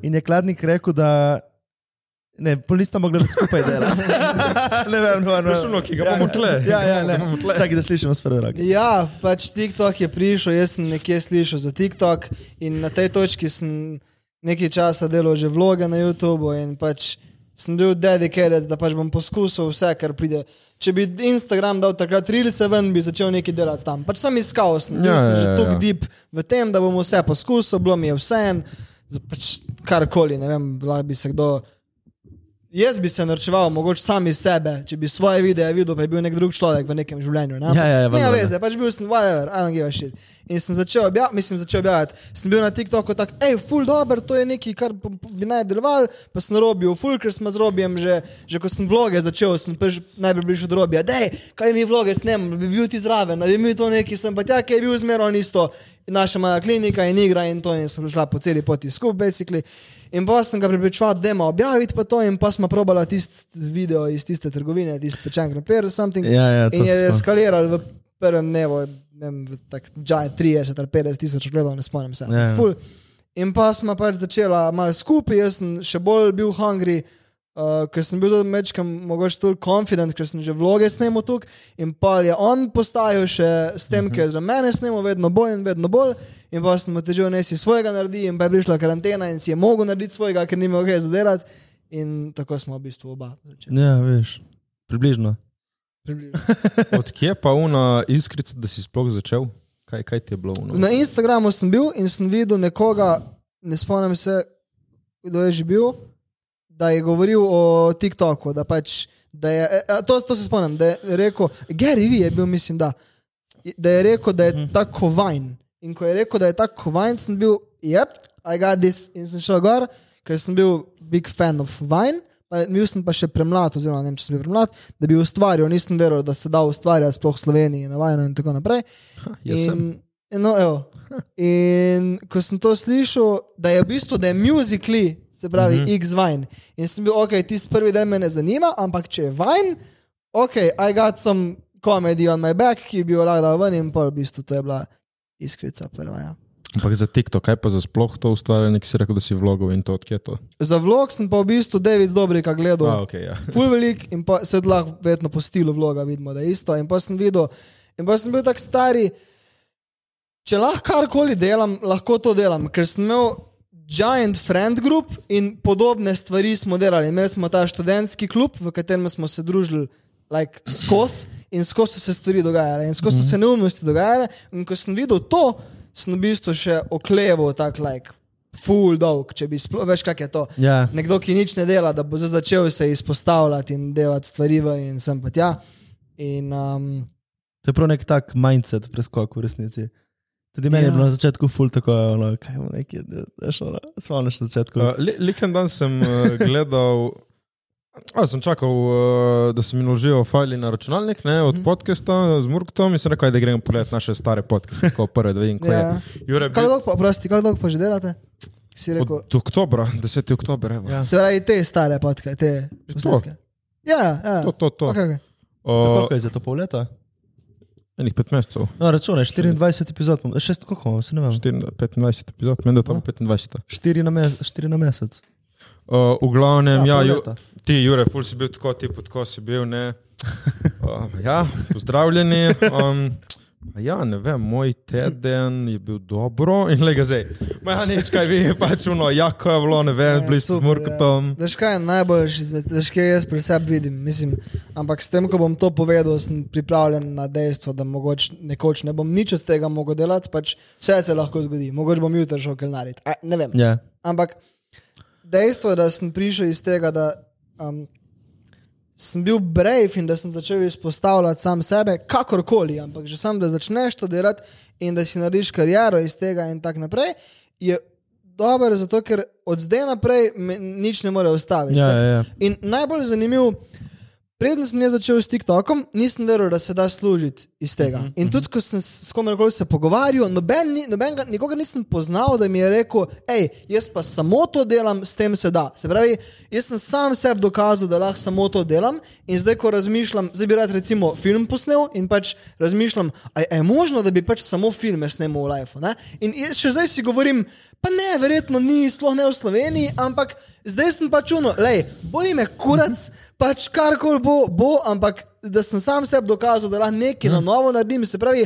Speaker 1: in je kladnik rekel, da. Ne, pol nista mogla več skupaj delati. *laughs* ne vem, no, no.
Speaker 3: Ono, ki ga imamo tle?
Speaker 1: Ja, ja, ne. Čakaj, da slišimo s prve roke.
Speaker 2: Ja, pač TikTok je prišel, jaz sem nekje slišal za TikTok in na tej točki sem nekaj časa delal že vloge na YouTubu in pač sem bil dedicated, da pač bom poskusil vse, kar pride. Če bi Instagram dal takrat Reelse ven, bi začel nekaj delati tam. Pač sem iskal, sem,
Speaker 3: Ja,
Speaker 2: sem
Speaker 3: ja,
Speaker 2: že
Speaker 3: ja,
Speaker 2: tako
Speaker 3: ja.
Speaker 2: deep v tem, da bom vse poskusil, bilo mi je vse en, pač karkoli, ne vem, lahko bi se kdo. Jaz bi se norčeval, mogoče sam iz sebe, če bi svoje videe videl, pa je bil nek drug človek v nekem življenju. Ne,
Speaker 1: Ja, ja, ja,
Speaker 2: ne veze, pač bil sem, whatever, I don't give a shit. In sem začel objavljati, mislim, začel objavljati. Sem bil na TikToku tak, hej, full dober, to je nekaj, kar bi naj deloval, pa sem robil, full, ker sem z robijem že, že ko sem vloge začel, sem prž, najbolj prišel do robija, dej, kaj mi vloge snem, bi bil ti zraven, ali bi mi to neki, sem pa tja, ki je bil zmerom isto, naša mala klinika in igra in to in sem šla po celi poti skupaj, basically. In pa sem ga pripričal, da ima objaviti pa to, in pa smo probala tisti video iz tiste trgovine, tisti pečen krapir, something.
Speaker 1: Ja, ja,
Speaker 2: in je eskaliral v prvem dnevu, ne vem, v tak giant 30 ali 50 tisoč gledov, ne spomnim se.
Speaker 1: Ja, ja.
Speaker 2: Ful. In pa smo pač začela malo skupaj, jaz sem še bolj bil hungry. Uh, ker sem bil tudi mečkam, mogoče tudi confident, ker sem že vloge snemal tukaj in pa je on postajal še s tem, ker je za mene snemal vedno bolj in vedno bolj. In pa sem težil, da si svojega naredi, in pa je prišla karantena in si je mogel narediti svojega, ker ni imel kaj zadelati. In tako smo v bistvu oba začeli.
Speaker 1: Ja, veš, približno.
Speaker 2: Približno. *laughs*
Speaker 3: Odkje pa una iskrica, da si sploh začel? Kaj, kaj ti je bilo? Uno?
Speaker 2: Na Instagramu sem bil in sem videl nekoga, ne spomnim se, kdo je že bil, da je govoril o TikToku. Da pač, da je, e, a, to, to se spomnim, da je rekel, Gary V je bil, mislim, da, da je rekel, da je tako vajn. In ko je rekel, da je tako vajn, sem bil, yep, I got this. In sem šel gor, ker sem bil big fan of vajn. Bil sem pa še premlad, oziroma ne vem, če sem bil premlad, da bi ustvarjal. Nisem verjel, da se da ustvarjati, sploh v Sloveniji, na vajno in tako naprej.
Speaker 3: Jaz sem.
Speaker 2: In, No, evo. In ko sem to slišal, da je v bistvu, da je musically, se pravi, mm -hmm. X-Vine. In sem bil, ok, tisti prvi del me ne zanima, ampak če je Vine, ok, I got some comedy on my back, ki bi jo lahko dal ven in pol, v bistvu to je bila iskrica prva. Ja.
Speaker 3: Ampak za TikTok, kaj pa za sploh to ustvarjanje, ki si rekel, da si vlogov in to odkje je to?
Speaker 2: Za vlog sem pa v bistvu David Dobrika gledal.
Speaker 3: A, okay, ja.
Speaker 2: Ful velik in pa se lahko vedno po stilu vloga vidimo, da je isto. In pa sem videl, in pa sem bil tak stari, če lahko karkoli delam, lahko to delam, ker sem imel giant friend group in podobne stvari smo delali. Imeli smo ta študentski klub, v katerem smo se družili like, skozi in skozi so se stvari dogajale in skozi so se neumnosti dogajale. In ko sem videl to, sem v bistvu še okleval tak like. Full dog, če bi sploh, veš, kak je to.
Speaker 1: Ja.
Speaker 2: Nekdo, ki nič ne dela, da bo začel se izpostavljati in delati stvari ven in sem pa tja. In, um,
Speaker 1: To je prav nek tak mindset preskok v resnici. Tudi meni ja. je bilo na začetku ful tako, ono, kaj bo neki, veš, ono, spomniš na začetku.
Speaker 3: Uh, Liken dan sem uh, gledal, a, sem čakal, uh, da se mi naložijo fajli na računalnik ne, od podcasta z Murktom in sem rekel, "Ajde, da grem pogledat naše stare podcaste, kot prve, da vidim, kaj
Speaker 2: ja.
Speaker 3: je. Jure,
Speaker 2: Kaj
Speaker 3: bil,
Speaker 2: dolgo pa, prosti, kaj dolgo pa že delate? Si rekel,
Speaker 3: od oktobra, 10. oktober, evo.
Speaker 1: Ja.
Speaker 2: se pravi, te stare podke, te posnetke. Ja, ja.
Speaker 3: To, to, to.
Speaker 2: Okay, okay.
Speaker 3: Uh,
Speaker 1: Koliko je za to pol leta?
Speaker 3: Enih pet mesecev.
Speaker 1: No, računaj, 24 epizod, imam- šest, koliko imamo, se ne vem.
Speaker 3: 24, 25 epizod, meni da tam
Speaker 1: No.
Speaker 3: 25.
Speaker 1: 4 na, mes, štiri na mesec.
Speaker 3: Uh, v glavnem, ja,
Speaker 1: pol
Speaker 3: ju, ti, Jure, ful si bil tako, ti tako si bil, ne. *laughs* Uh, ja, pozdravljeni. Um, pa ja, ne vem, moj teden je bil dobro *laughs* in le ga zdaj. Ma ja, nič, kaj vi, pač uno, jako je bilo, ne vem,
Speaker 2: Ja,
Speaker 3: blizu
Speaker 2: super,
Speaker 3: Murkotom.
Speaker 2: Ja. Veš kaj je najboljši izmed, veš kaj jaz pri sebi vidim, mislim, ampak s tem, ko bom to povedal, sem pripravljen na dejstvo, da mogoče nekoč ne bom nič od tega mogel delati, pač vse se lahko zgodi, mogoče bom jutri šel kelnariti, A, ne vem.
Speaker 1: Ja.
Speaker 2: Ampak dejstvo da sem prišel iz tega, da um, sem bil brave in da sem začel izpostavljati sam sebe, kakorkoli, ampak že sam, da začneš to delati in da si narediš kariero iz tega in tako naprej, je dobro, zato ker od zdaj naprej me nič ne more ustaviti.
Speaker 1: Ja, ja, ja.
Speaker 2: In najbolj zanimiv. Preden sem jaz začel s TikTokom, nisem verjel, da se da služiti iz tega. Uh -huh, in tudi, ko sem s komerkoli se pogovarjal, noben, ni- nobenega, nikogar nisem poznal, da mi je rekel, hej, jaz pa samo to delam, s tem se da. Se pravi, jaz sem sam sebi dokazal, da lahko samo to delam. In zdaj, ko razmišljam, zdaj bi rad recimo film posnel in pač razmišljam, a je možno, da bi pač samo filme snemal v live. Ne? In jaz še zdaj si govorim, pa ne, verjetno ni, sploh ne v Sloveniji, ampak zdaj sem pač uno, lej, boli me kurac, pač karkoli bo, bo, ampak da sem sam sebi dokazal, da lahko nekaj na novo naredim. Se pravi,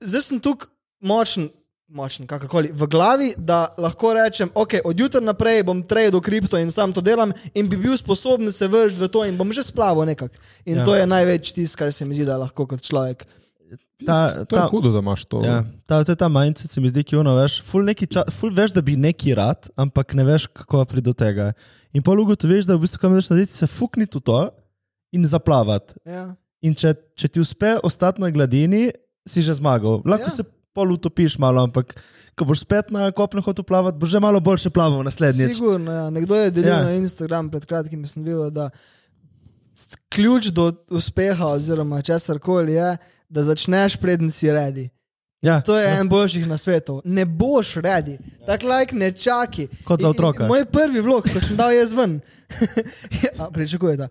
Speaker 2: zdaj sem tukaj močen. Močen, kakorkoli, v glavi, da lahko rečem, ok, od jutra naprej bom tradal kripto in sam to delam, in bi bil sposoben se vršiti v to, in bom že splaval nekako. In
Speaker 1: Ja.
Speaker 2: to je največ tisto, kar se mi zdi, da lahko kot človek.
Speaker 1: Ta,
Speaker 3: To je
Speaker 1: ta,
Speaker 3: hudo, da imaš to.
Speaker 1: ja, ta, to je ta mindset, se mi zdi, ki je ono, veš, ful, neki ča, ful veš, da bi neki rad, ampak ne veš, kako priti do tega. In pol ugotoviš, da v bistvu, kaj moraš narediti, se fukniti v to in zaplavati.
Speaker 2: Ja.
Speaker 1: In če, če ti uspe ostati na gladini, si že zmagal. Lahko
Speaker 2: Ja.
Speaker 1: se pol utopiš malo, ampak ko boš spet na kopnem hotel plavati, boš že malo boljše plaval naslednjič.
Speaker 2: Sigurno, ja. Nekdo je delil
Speaker 1: Ja.
Speaker 2: na Instagram pred kratkim sem videl, da ključ do uspeha oziroma česar koli je, da začneš preden si redi.
Speaker 1: Ja,
Speaker 2: To je en boljših na svetu. Ne boš redi. Tako like ne čaki.
Speaker 1: Kot za otroka.
Speaker 2: in Moj prvi vlog, ko sem dal jaz ven. *laughs* ja, Pričakujete.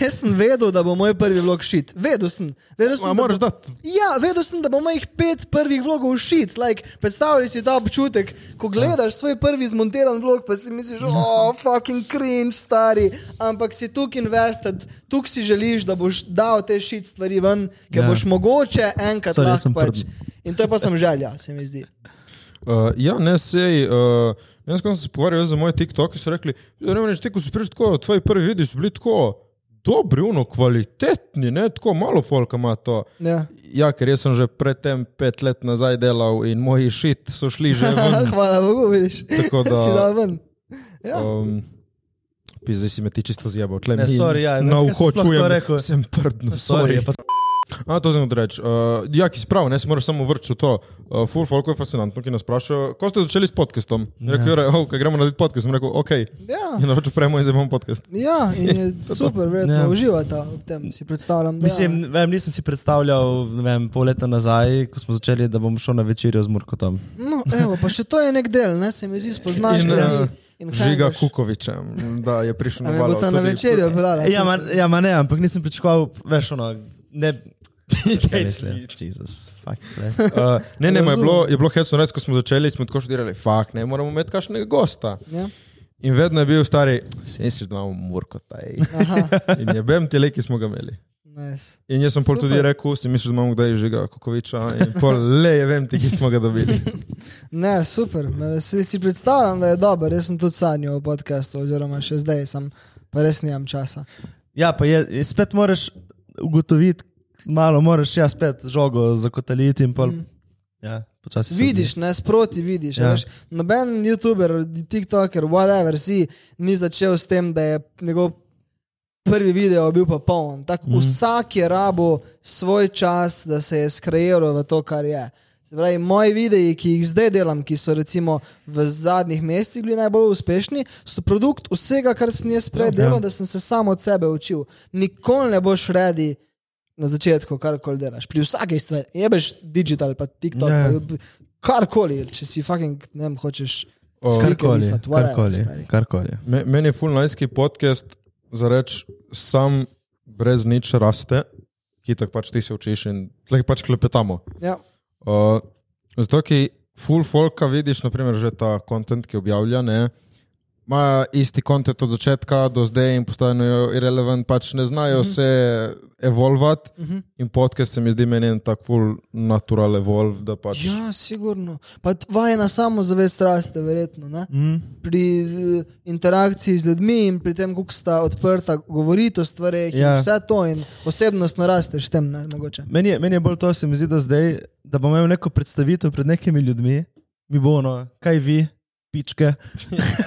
Speaker 2: Jaz sem vedel, da bo moj prvi vlog šit. Vedel sem. Vedel sem
Speaker 3: Ma, moraš
Speaker 2: bo-
Speaker 3: dati.
Speaker 2: Ja, vedel sem, da bo mojih pet prvih vlogov šit. Like, predstavljaj si ta občutek, ko gledaš svoj prvi zmontiran vlog, pa si misliš, oh, fucking cringe, stari. Ampak si tukaj invested, tukaj si želiš, da boš dal te šit stvari ven, ker
Speaker 1: Ja.
Speaker 2: ja. boš mogoče enkrat lahko pač.
Speaker 1: prden.
Speaker 2: In to je pa sem želja, se mi zdi.
Speaker 3: Uh, ja, ne, sej. Uh, jaz sem se pogovarjal za moj TikTok, so rekli, da ne ti, ko si prišel tako, tvoji prvi videi so bili tako dobri, uno, kvalitetni, ne, tako malo folka ima to.
Speaker 2: Ja.
Speaker 3: Ja, ker jaz sem že predtem pet let nazaj delal in moji šit so šli že. *laughs*
Speaker 2: Hvala Bogu, vidiš.
Speaker 3: Tako da-
Speaker 2: si dal ven. Ja.
Speaker 3: Um, Zdaj si me ti čisto zjebal, tle
Speaker 1: Ne,
Speaker 3: mi
Speaker 1: sorry, ja, ne,
Speaker 3: na
Speaker 1: zakaj sem
Speaker 3: uho
Speaker 1: sploh to
Speaker 3: čujem,
Speaker 1: rekel?
Speaker 3: sem prdno,
Speaker 1: Sorry,
Speaker 3: sorry. A, to sem odreč. Uh, ja, ki si prav, ne se moraš samo vrčiti to. Uh, Ful, folk je fascinantno, ki nas vprašajo, ko ste začeli s podcastom. Ja. Rekel je, oh, kaj gremo narediti podcast. Sem rekel, ok.
Speaker 2: Ja.
Speaker 3: In naročil premo in zdaj imamo podcast.
Speaker 2: Ja, in je *laughs* super, verjetno
Speaker 1: Ja.
Speaker 2: ja. uživata v tem, si predstavljam. Da,
Speaker 1: Mislim, vem, nisem si predstavljal, ne vem, pol leta nazaj, ko smo začeli, da bom šel na večerjo z Murkotom.
Speaker 2: no, evo, pa še to je nek del, ne, se mi zdi, spoznaš
Speaker 3: In,
Speaker 2: in
Speaker 3: Žiga
Speaker 2: hangaš.
Speaker 3: Kukovičem, da je prišel na
Speaker 2: večerjo.
Speaker 1: Ja, ma, ja, ma ne, ampak nisem pričakoval, veš, ono, ne. Jezus, fuck. *laughs*
Speaker 3: Uh, ne, ne, je bilo, je bilo hecno res, ko smo začeli, smo tako študirali, fakt, ne moramo imeti kakšnega gosta.
Speaker 2: Ja.
Speaker 3: In vedno je bil stari, si misliš, da imamo Murkota. ej."
Speaker 2: Aha, *laughs*
Speaker 3: In je bem te le, ki smo ga imeli.
Speaker 2: nice.
Speaker 3: In jaz sem pol tudi
Speaker 2: Super.
Speaker 3: rekel, si misliš, da imamo kdaj Žiga Kukoviča. In pol le je vem ti, ki smo ga dobili. *laughs*
Speaker 2: Ne, super. Si, si predstavljam, da je dober. Jaz sem tudi sanjal o podkastu, oziroma še zdaj sem, pa res nimam časa.
Speaker 1: Ja, pa je, je spet moraš ugotoviti, malo moraš ja spet žogo zakotaliti in pol. Mm. Ja,
Speaker 2: Vidiš, ne sproti vidiš.
Speaker 1: Ja.
Speaker 2: Ja. Noben YouTuber, TikToker, whatever si, ni začel s tem, da je njegov prvi video bil pa poln. Tak, mm. Vsak je rabo svoj čas, da se je skreiral v to, kar je. Se pravi, moji videi, ki jih zdaj delam, ki so recimo v zadnjih mesecih bili najbolj uspešni, so produkt vsega, kar sem jaz prej
Speaker 1: Ja.
Speaker 2: delal, da sem se sam od sebe učil. Nikoli ne boš redi na začetku, karkoli delaš. Pri vsaki stvari, jebeš digital, pa TikTok,
Speaker 1: Ja.
Speaker 2: pa karkoli, če si fucking, ne vem, hočeš.
Speaker 3: O,
Speaker 2: slike
Speaker 1: Karkoli,
Speaker 2: whatever,
Speaker 1: karkoli, karkoli.
Speaker 3: Me, meni je fulnajski podcast za reč, sam brez nič raste, ki tako pač ti se učiš in tleh pač klepetamo.
Speaker 2: Ja.
Speaker 3: Uh, zato, ki full folka vidiš, naprimer že ta kontent, ki objavlja, ne, ima isti kontent od začetka do zdaj in postajajo irrelevant, pač ne znajo mm -hmm. se evolvati mm -hmm. in podcast se mi zdi meni en tak full natural evolve, da pač.
Speaker 2: ja, sigurno. Pa vajna samozavest raste, verjetno. Ne?
Speaker 1: Mm.
Speaker 2: Pri eh, interakciji z ljudmi in pri tem, kako sta odprta, govoriti o stvareh,
Speaker 1: Ja.
Speaker 2: ja. vse to in osebnostno rasteš s tem, ne mogoče.
Speaker 1: Meni, je, meni je bolj to, se mi zdi, da zdaj, da bom imel neko predstavitev pred nekimi ljudmi, mi bo ono, kaj vi, pičke.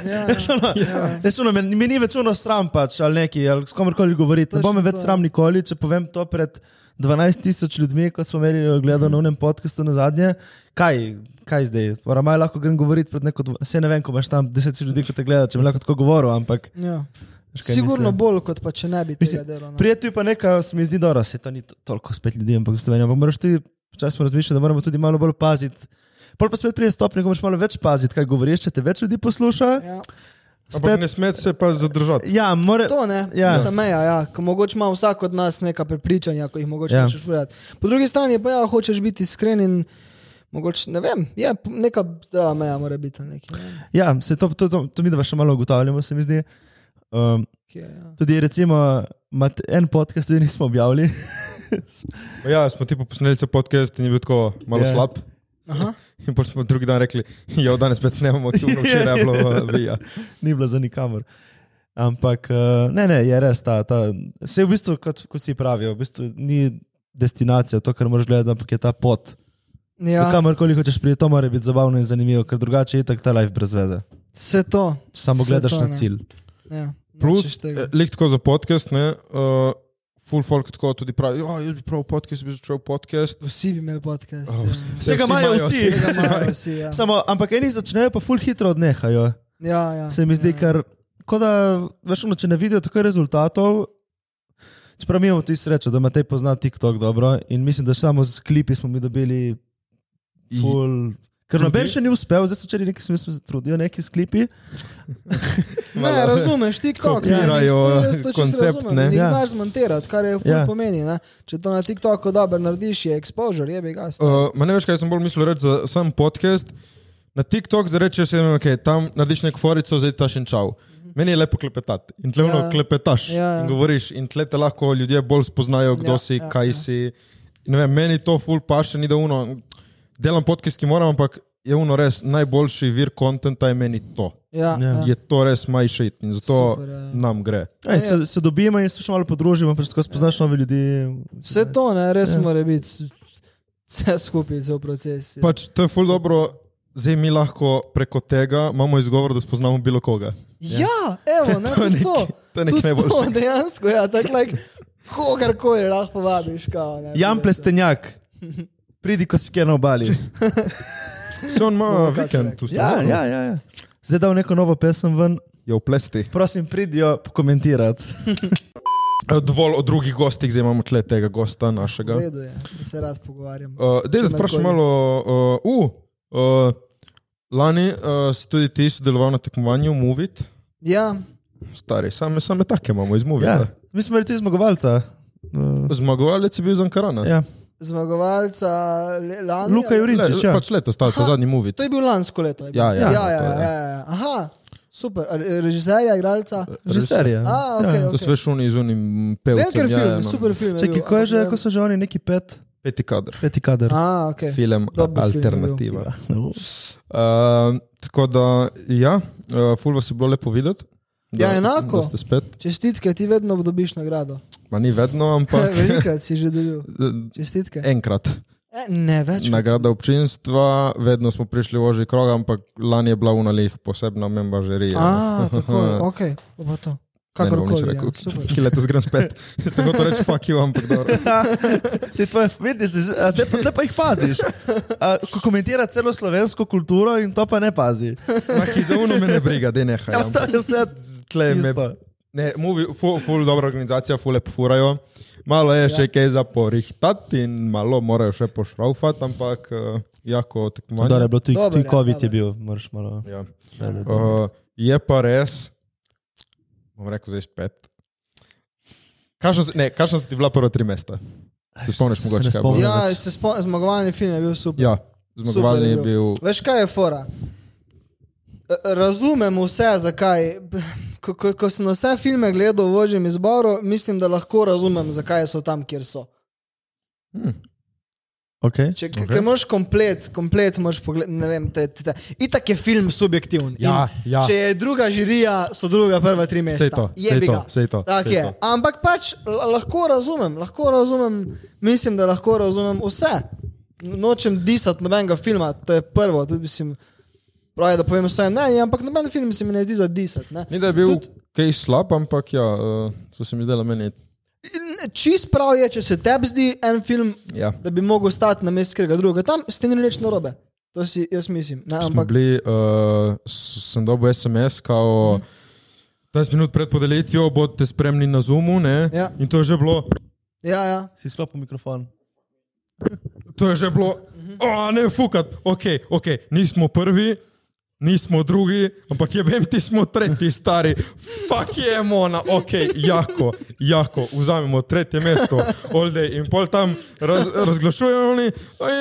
Speaker 2: Ja, *laughs*
Speaker 1: Veš, ono,
Speaker 2: ja.
Speaker 1: veš, ono, meni mi ni več ono sram pač ali neki, ali s komorkoli govoriti. Ne bo me
Speaker 2: Točno
Speaker 1: več sram nikoli, če povem to pred 12 tisoč ljudmi, kot smo imeli gledano na unem podkastu na zadnje. Kaj, kaj zdaj? Moram lahko grem govoriti pred neko, saj ne vem, ko imaš tam 10 tisoč ljudi, ko te gleda, če bi lahko tako govoril, ampak.
Speaker 2: Ja. Sigurno
Speaker 1: mislim.
Speaker 2: bolj, kot pa če ne bi tega delal. no.
Speaker 1: Prijeti pa nekaj, se mi zdi dobro, se to ni to- toliko spet ljudi, ampak. Ampak moraš tudi, včasih smo razmišljali, da moramo tudi malo bolj paziti. Pol pa spet prije stopnje, ko moraš malo več paziti, kaj govoriš, če te več ljudi posluša.
Speaker 2: Ja.
Speaker 3: Ampak ne smeti se pa zadržati.
Speaker 1: Ja, more,
Speaker 2: To ne,
Speaker 1: Ja.
Speaker 2: ja. ta meja, ja. ko mogoče ima vsak od nas neka prepričanja, ko jih mogoče
Speaker 1: Ja.
Speaker 2: ja. hočeš povedati. Po drugi strani pa ja, hočeš biti iskren in mogoče, ne vem, je neka zdrava meja mora biti. ali Neki, ne
Speaker 1: ja se to, to, to, to mi da še malo ugotavljamo, se mi zdi. Um,
Speaker 2: ki je, ja.
Speaker 1: tudi recimo, en podcast tudi nismo objavili. *laughs*
Speaker 3: Ja, smo ti posneli podcast in je bil tako malo
Speaker 1: Ja.
Speaker 3: yeah. slab.
Speaker 2: Aha.
Speaker 3: In potem smo drugi dan rekli, jo, danes spet snemamo, ki *laughs* je včeraj bilo uh, vija.
Speaker 1: ni bilo za nikamor. Ampak uh, ne, ne, je res ta. ta vse v bistvu, kot, kot si pravijo, v bistvu ni destinacija, to, kar moraš gledati, ampak je ta pot. Ja. Kamorkoli hočeš priti, to mora biti zabavno in zanimivo, ker drugače je tako ta life brez veze.
Speaker 2: vse to.
Speaker 1: Samo
Speaker 2: Vse
Speaker 1: gledaš
Speaker 2: to,
Speaker 1: na
Speaker 2: ne.
Speaker 1: cilj.
Speaker 2: Ja.
Speaker 3: Plus, eh, tako za podcast, ne, uh, full folk tako tudi pravi, ja, jaz bi prav podcast, bi začel podcast.
Speaker 2: Vsi bi imeli podcast.
Speaker 3: Oh,
Speaker 2: ja.
Speaker 3: vsi-
Speaker 1: Vsega imajo vsi.
Speaker 2: Tega imajo vsi. Ja.
Speaker 1: Samo, ampak eni začnejo pa ful hitro odnehajo.
Speaker 2: Ja, ja,
Speaker 1: Se mi zdi,
Speaker 2: ja.
Speaker 1: ker, kot da, veš, ono, če ne vidijo tako rezultatov. Čeprav mi imamo tudi srečo, da Matej pozna TikTok dobro in mislim, da samo z klipi smo mi dobili ful. Ker noben še ni uspel, zdaj so čeli neki smisel, se trudijo neki s klipi. *laughs*
Speaker 2: Ne, razumeš, ti kako
Speaker 3: Kopirajo koncept, ne?
Speaker 2: Ne
Speaker 1: Ja.
Speaker 2: znaš zmontirati, kar je ful
Speaker 1: Ja.
Speaker 2: pomeni. Ne? Če to na TikToku dobro narediš, je exposure, je bi ga.
Speaker 3: Uh, ma ne veš, kaj sem bolj mislil reči za sam podcast. Na TikTok zarečeš, da okay, tam narediš neko forico, zdaj taš in čau. Meni je lepo klepetati. In tle ja. Klepetaš
Speaker 2: Ja, ja.
Speaker 3: in govoriš. In tle te lahko ljudje bolj spoznajo, kdo
Speaker 2: Ja,
Speaker 3: si,
Speaker 2: ja,
Speaker 3: kaj
Speaker 2: ja.
Speaker 3: si. In vem, meni to ful paše, ni da uno. Delam podcast, ki moram, ampak je uno res najboljši vir kontenta, je meni to.
Speaker 2: Ja,
Speaker 1: Ja.
Speaker 2: ja.
Speaker 3: Je to res my shit in zato
Speaker 2: Super, ja.
Speaker 3: nam gre.
Speaker 1: Ej, se, se dobimo in se še malo podružimo, pač tako spoznaš nove ljudi.
Speaker 2: Vse to, ne, res
Speaker 1: Ja.
Speaker 2: ja. mora biti vse skupaj, cel proces. Ja.
Speaker 3: Pač to je ful dobro. Zdaj mi lahko preko tega imamo izgovor, da spoznamo bilo koga.
Speaker 2: Ja, evo, ne, *laughs*
Speaker 3: To je nekaj-
Speaker 2: to.
Speaker 3: to je nekaj najboljšega.
Speaker 2: To, dejansko, ja, tako like, Kogarkoli lahko povabiš, kao. ne,
Speaker 1: Jan. Plestenjak, *laughs* pridi, ko si kje na obali. *laughs*
Speaker 3: Se on ima vikend
Speaker 2: rekli.
Speaker 3: tu
Speaker 1: Ja, ja, ja, ja. Zdaj dal neko novo pesem ven,
Speaker 3: Je v plesti.
Speaker 1: prosim, pridijo pokomentirati.
Speaker 3: Eh, *laughs* Dovolj o drugih gostih, zdaj imamo tle tega gosta našega.
Speaker 2: redu je, da se rad pogovarjam.
Speaker 3: Uh, Dej, da vprašam malo. Uh, uh, uh, lani uh, si tudi ti sodeloval na tekmovanju Movit.
Speaker 2: Ja,
Speaker 3: Stari, same, same take imamo iz Movita.
Speaker 1: Ja. Mi smo tudi zmagovalca. Uh,
Speaker 3: Zmagovalec je bil Zankarana.
Speaker 1: ja.
Speaker 2: Zmagovalca lani.
Speaker 1: Luka
Speaker 2: ali-
Speaker 1: Jurič.
Speaker 3: Le,
Speaker 1: ja.
Speaker 3: pač letos, ta, ta zadnji Movit.
Speaker 2: To je bil lansko leto. je bil.
Speaker 3: Ja, ja,
Speaker 2: ja,
Speaker 3: to
Speaker 2: ja,
Speaker 3: je.
Speaker 2: ja, ja. Aha, super. Režiserja, igralca.
Speaker 1: Režiserja.
Speaker 2: A, okej,
Speaker 1: ja.
Speaker 3: To so veš oni z unim pevcem.
Speaker 2: ker
Speaker 3: ja,
Speaker 2: film,
Speaker 3: ja, no.
Speaker 2: super film. bil,
Speaker 1: ko, je že, ko so že oni neki pet,
Speaker 3: Peti kadr.
Speaker 1: peti kader.
Speaker 2: A, ok.
Speaker 3: Film
Speaker 2: Dober film je bil.
Speaker 3: Alternativa.
Speaker 1: Uh,
Speaker 3: Uh, tako da, ja, uh, ful vas je bilo lepo videti.
Speaker 2: Ja,
Speaker 3: da-
Speaker 2: enako.
Speaker 3: Ste spet.
Speaker 2: Čestitke, ti vedno dobiš nagrado.
Speaker 3: Ma ni vedno, ampak *laughs*
Speaker 2: Velikrat si že dobil. *laughs* Čestitke.
Speaker 3: enkrat.
Speaker 2: E, ne več.
Speaker 3: Nagrada občinstva, vedno smo prišli v ožji krog, ampak lani je bila v nalih posebna membažerija.
Speaker 2: A, tako, *laughs* ok, bo to.
Speaker 3: Ne, ne bom
Speaker 2: Kakorkoli.
Speaker 3: rekel.
Speaker 2: Ja, super.
Speaker 3: Ki letos grem spet. Se hotel reči, fuck you, ampak dobro. *laughs*
Speaker 1: Ti tvoje, vidiš, zdaj pa, zdaj pa jih paziš. A, ko komentira celo slovensko kulturo in to pa ne pazi.
Speaker 3: Ma, ki za uno me ne briga, da nehaj.
Speaker 1: Ja, to je vse
Speaker 3: Tle me,
Speaker 1: isto.
Speaker 3: ne, movie, ful, ful dobra organizacija, ful lepo furajo. Malo je še kaj za porihtati in malo morajo še pošraufati, ampak uh, jako tekmovanje.
Speaker 1: Dobro, je bilo tudi, COVID je bil, moraš malo.
Speaker 3: Ja. Uh, je pa res, bom rekel zdaj spet. Kakšno se- so ti bila prva tri mesta? Se spomniš
Speaker 1: Se
Speaker 3: mogoče kaj?
Speaker 1: spomnim.
Speaker 3: bilo?
Speaker 2: Ja, se spomnim, zmagovalni film je bil super.
Speaker 3: Ja, zmagovalni
Speaker 2: Super
Speaker 3: je
Speaker 2: je
Speaker 3: bil.
Speaker 2: Veš, kaj je fora? Razumem vse, zakaj. Ko, ko, ko sem vse filme gledal v ožjem izboru, mislim, da lahko razumem, zakaj so tam, kjer so.
Speaker 1: Okay.
Speaker 2: Če,
Speaker 3: Ok.
Speaker 2: okay. Moraš komplet, komplet moraš pogledati, ne vem, te, te, te. Itak je film subjektiven.
Speaker 3: Ja,
Speaker 2: In
Speaker 3: ja.
Speaker 2: Če je druga žirija, so druga prva tri mesta.
Speaker 3: Sej to, sej to, sej to,
Speaker 2: Tak
Speaker 3: sej
Speaker 2: je.
Speaker 3: to.
Speaker 2: Ampak pač lahko razumem, lahko razumem, mislim, da lahko razumem vse. Nočem disati nobenega filma, to je prvo. Tudi, mislim, pravi, da povem vse mnenje, ampak noben film se mi ne zdi za disati. ne.
Speaker 3: Ni da je bil
Speaker 2: Tudi-
Speaker 3: kaj slab, ampak ja, uh, so se mi zdela meni.
Speaker 2: In Čist prav je, če se tebi zdi en film,
Speaker 3: Ja.
Speaker 2: da bi mogel stati na mestu katerega drugega. Tam ste ni nič narobe. To si jaz mislim. Ne,
Speaker 3: Smo
Speaker 2: ampak
Speaker 3: bili, uh, s- sem dobil SMS, kao 20 minut pred podelitvijo, bodite spremni na Zoomu, ne?
Speaker 2: Ja.
Speaker 3: In to je že bilo,
Speaker 2: ja, ja.
Speaker 1: Si sklopil mikrofon.
Speaker 3: to je že bilo, o, ne, fukat, ok, ok, nismo prvi. Nismo drugi, ampak je vem, ti smo tretji, stari, fuck je mona, ok, jako, jako, vzamemo tretje mesto, day. In pol tam raz, razglašujejo oni,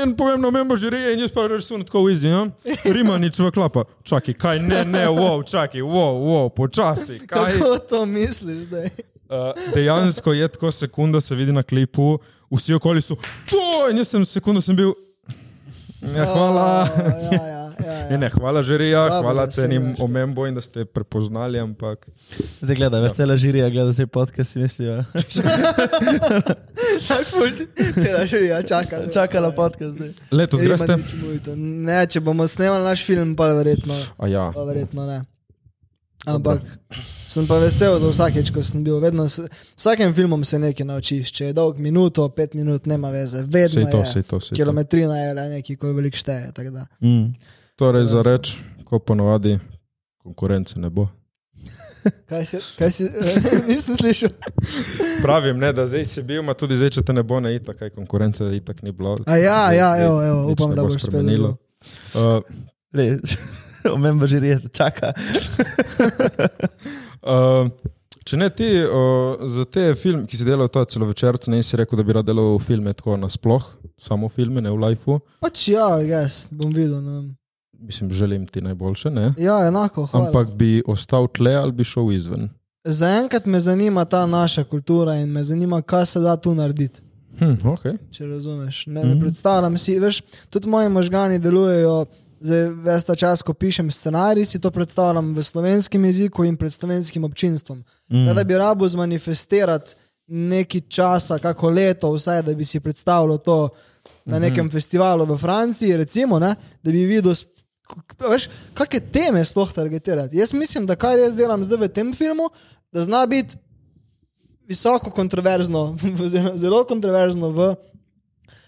Speaker 3: in povem na membo žirije in jaz pa rečem tako v izi, ja? Rima nič v klapa, čakaj, kaj, ne, ne, wow, čakaj, wow, wow, počasi, kaj.
Speaker 2: Kako to misliš zdaj?
Speaker 3: Uh, dejansko je tako sekunda, se vidi na klipu, vsi okoli so to, in jaz sem sekundo sem bil, ja, hvala.
Speaker 2: O, ja, ja, ja, *laughs*
Speaker 3: Ne,
Speaker 2: ja.
Speaker 3: ne, hvala žirija, hvala
Speaker 2: se
Speaker 3: cenim omembo in da ste prepoznali, ampak
Speaker 1: Zdaj gledaj, veš, cela žirija gleda se podcast, si mislijo. *laughs*
Speaker 2: Cela žirija čaka.
Speaker 1: Čakala podcast zdaj.
Speaker 3: letos greste.
Speaker 2: Ne, če bomo snemali naš film, pa verjetno,
Speaker 3: A ja,
Speaker 2: pa verjetno ne. Ampak sem pa vesel za vsakeč, ko sem bil. Vedno, s vsakem filmom se nekaj naučiš. Če je dolg minuto, pet minut, nema veze. Vedno
Speaker 3: sej to,
Speaker 2: je.
Speaker 3: sej to, sej to.
Speaker 2: Kilometrina je le nekaj, ko veliko šteje.
Speaker 1: Mm.
Speaker 3: Torej za reč, ko ponovadi konkurence ne bo. *laughs*
Speaker 2: Kaj si, kaj si *laughs* nisem slišal?
Speaker 3: Pravim, ne, da zdaj si bil, ma tudi zdaj, če te ne bo na itak, kaj konkurence itak ni bilo.
Speaker 2: A ja, ja,
Speaker 3: Zdaj
Speaker 2: evo, evo, upam,
Speaker 3: ne
Speaker 2: da
Speaker 3: bo
Speaker 2: boš
Speaker 3: spremenilo. Uh,
Speaker 1: Le, *laughs* omemba žirija, čaka.
Speaker 3: Uh, če ne ti, uh, za te filme, ki si delal ta celovečerc, ne si rekel, da bi rad delal filme tako nasploh, samo filme, ne v lifeu.
Speaker 2: Pač ja, jaz bom videl. Ne.
Speaker 3: Mislim, želim ti najboljše, ne?
Speaker 2: Ja, enako. Hvala.
Speaker 3: Ampak bi ostal tle ali bi šel izven.
Speaker 2: Zaenkrat me zanima ta naša kultura in me zanima, kaj se da tu narediti.
Speaker 3: Hm, okay.
Speaker 2: Če razumeš. Ne,
Speaker 3: Mhm.
Speaker 2: mm -hmm. ne predstavljam si, veš, tudi moji možgani delujejo. Zdaj, ves ta čas, ko pišem scenarij, si to predstavljam v slovenskem jeziku in pred slovenskim občinstvom. Mm. Da bi rabo zmanifestirati nekaj časa, kako leto, vsaj da bi si predstavljal to na nekem mm -hmm. festivalu v Franciji, recimo, ne, da bi videl, veš, kakšne teme sploh targetirati. Jaz mislim, da kar jaz delam zdaj v tem filmu, da zna biti visoko kontroverzno, zelo kontroverzno v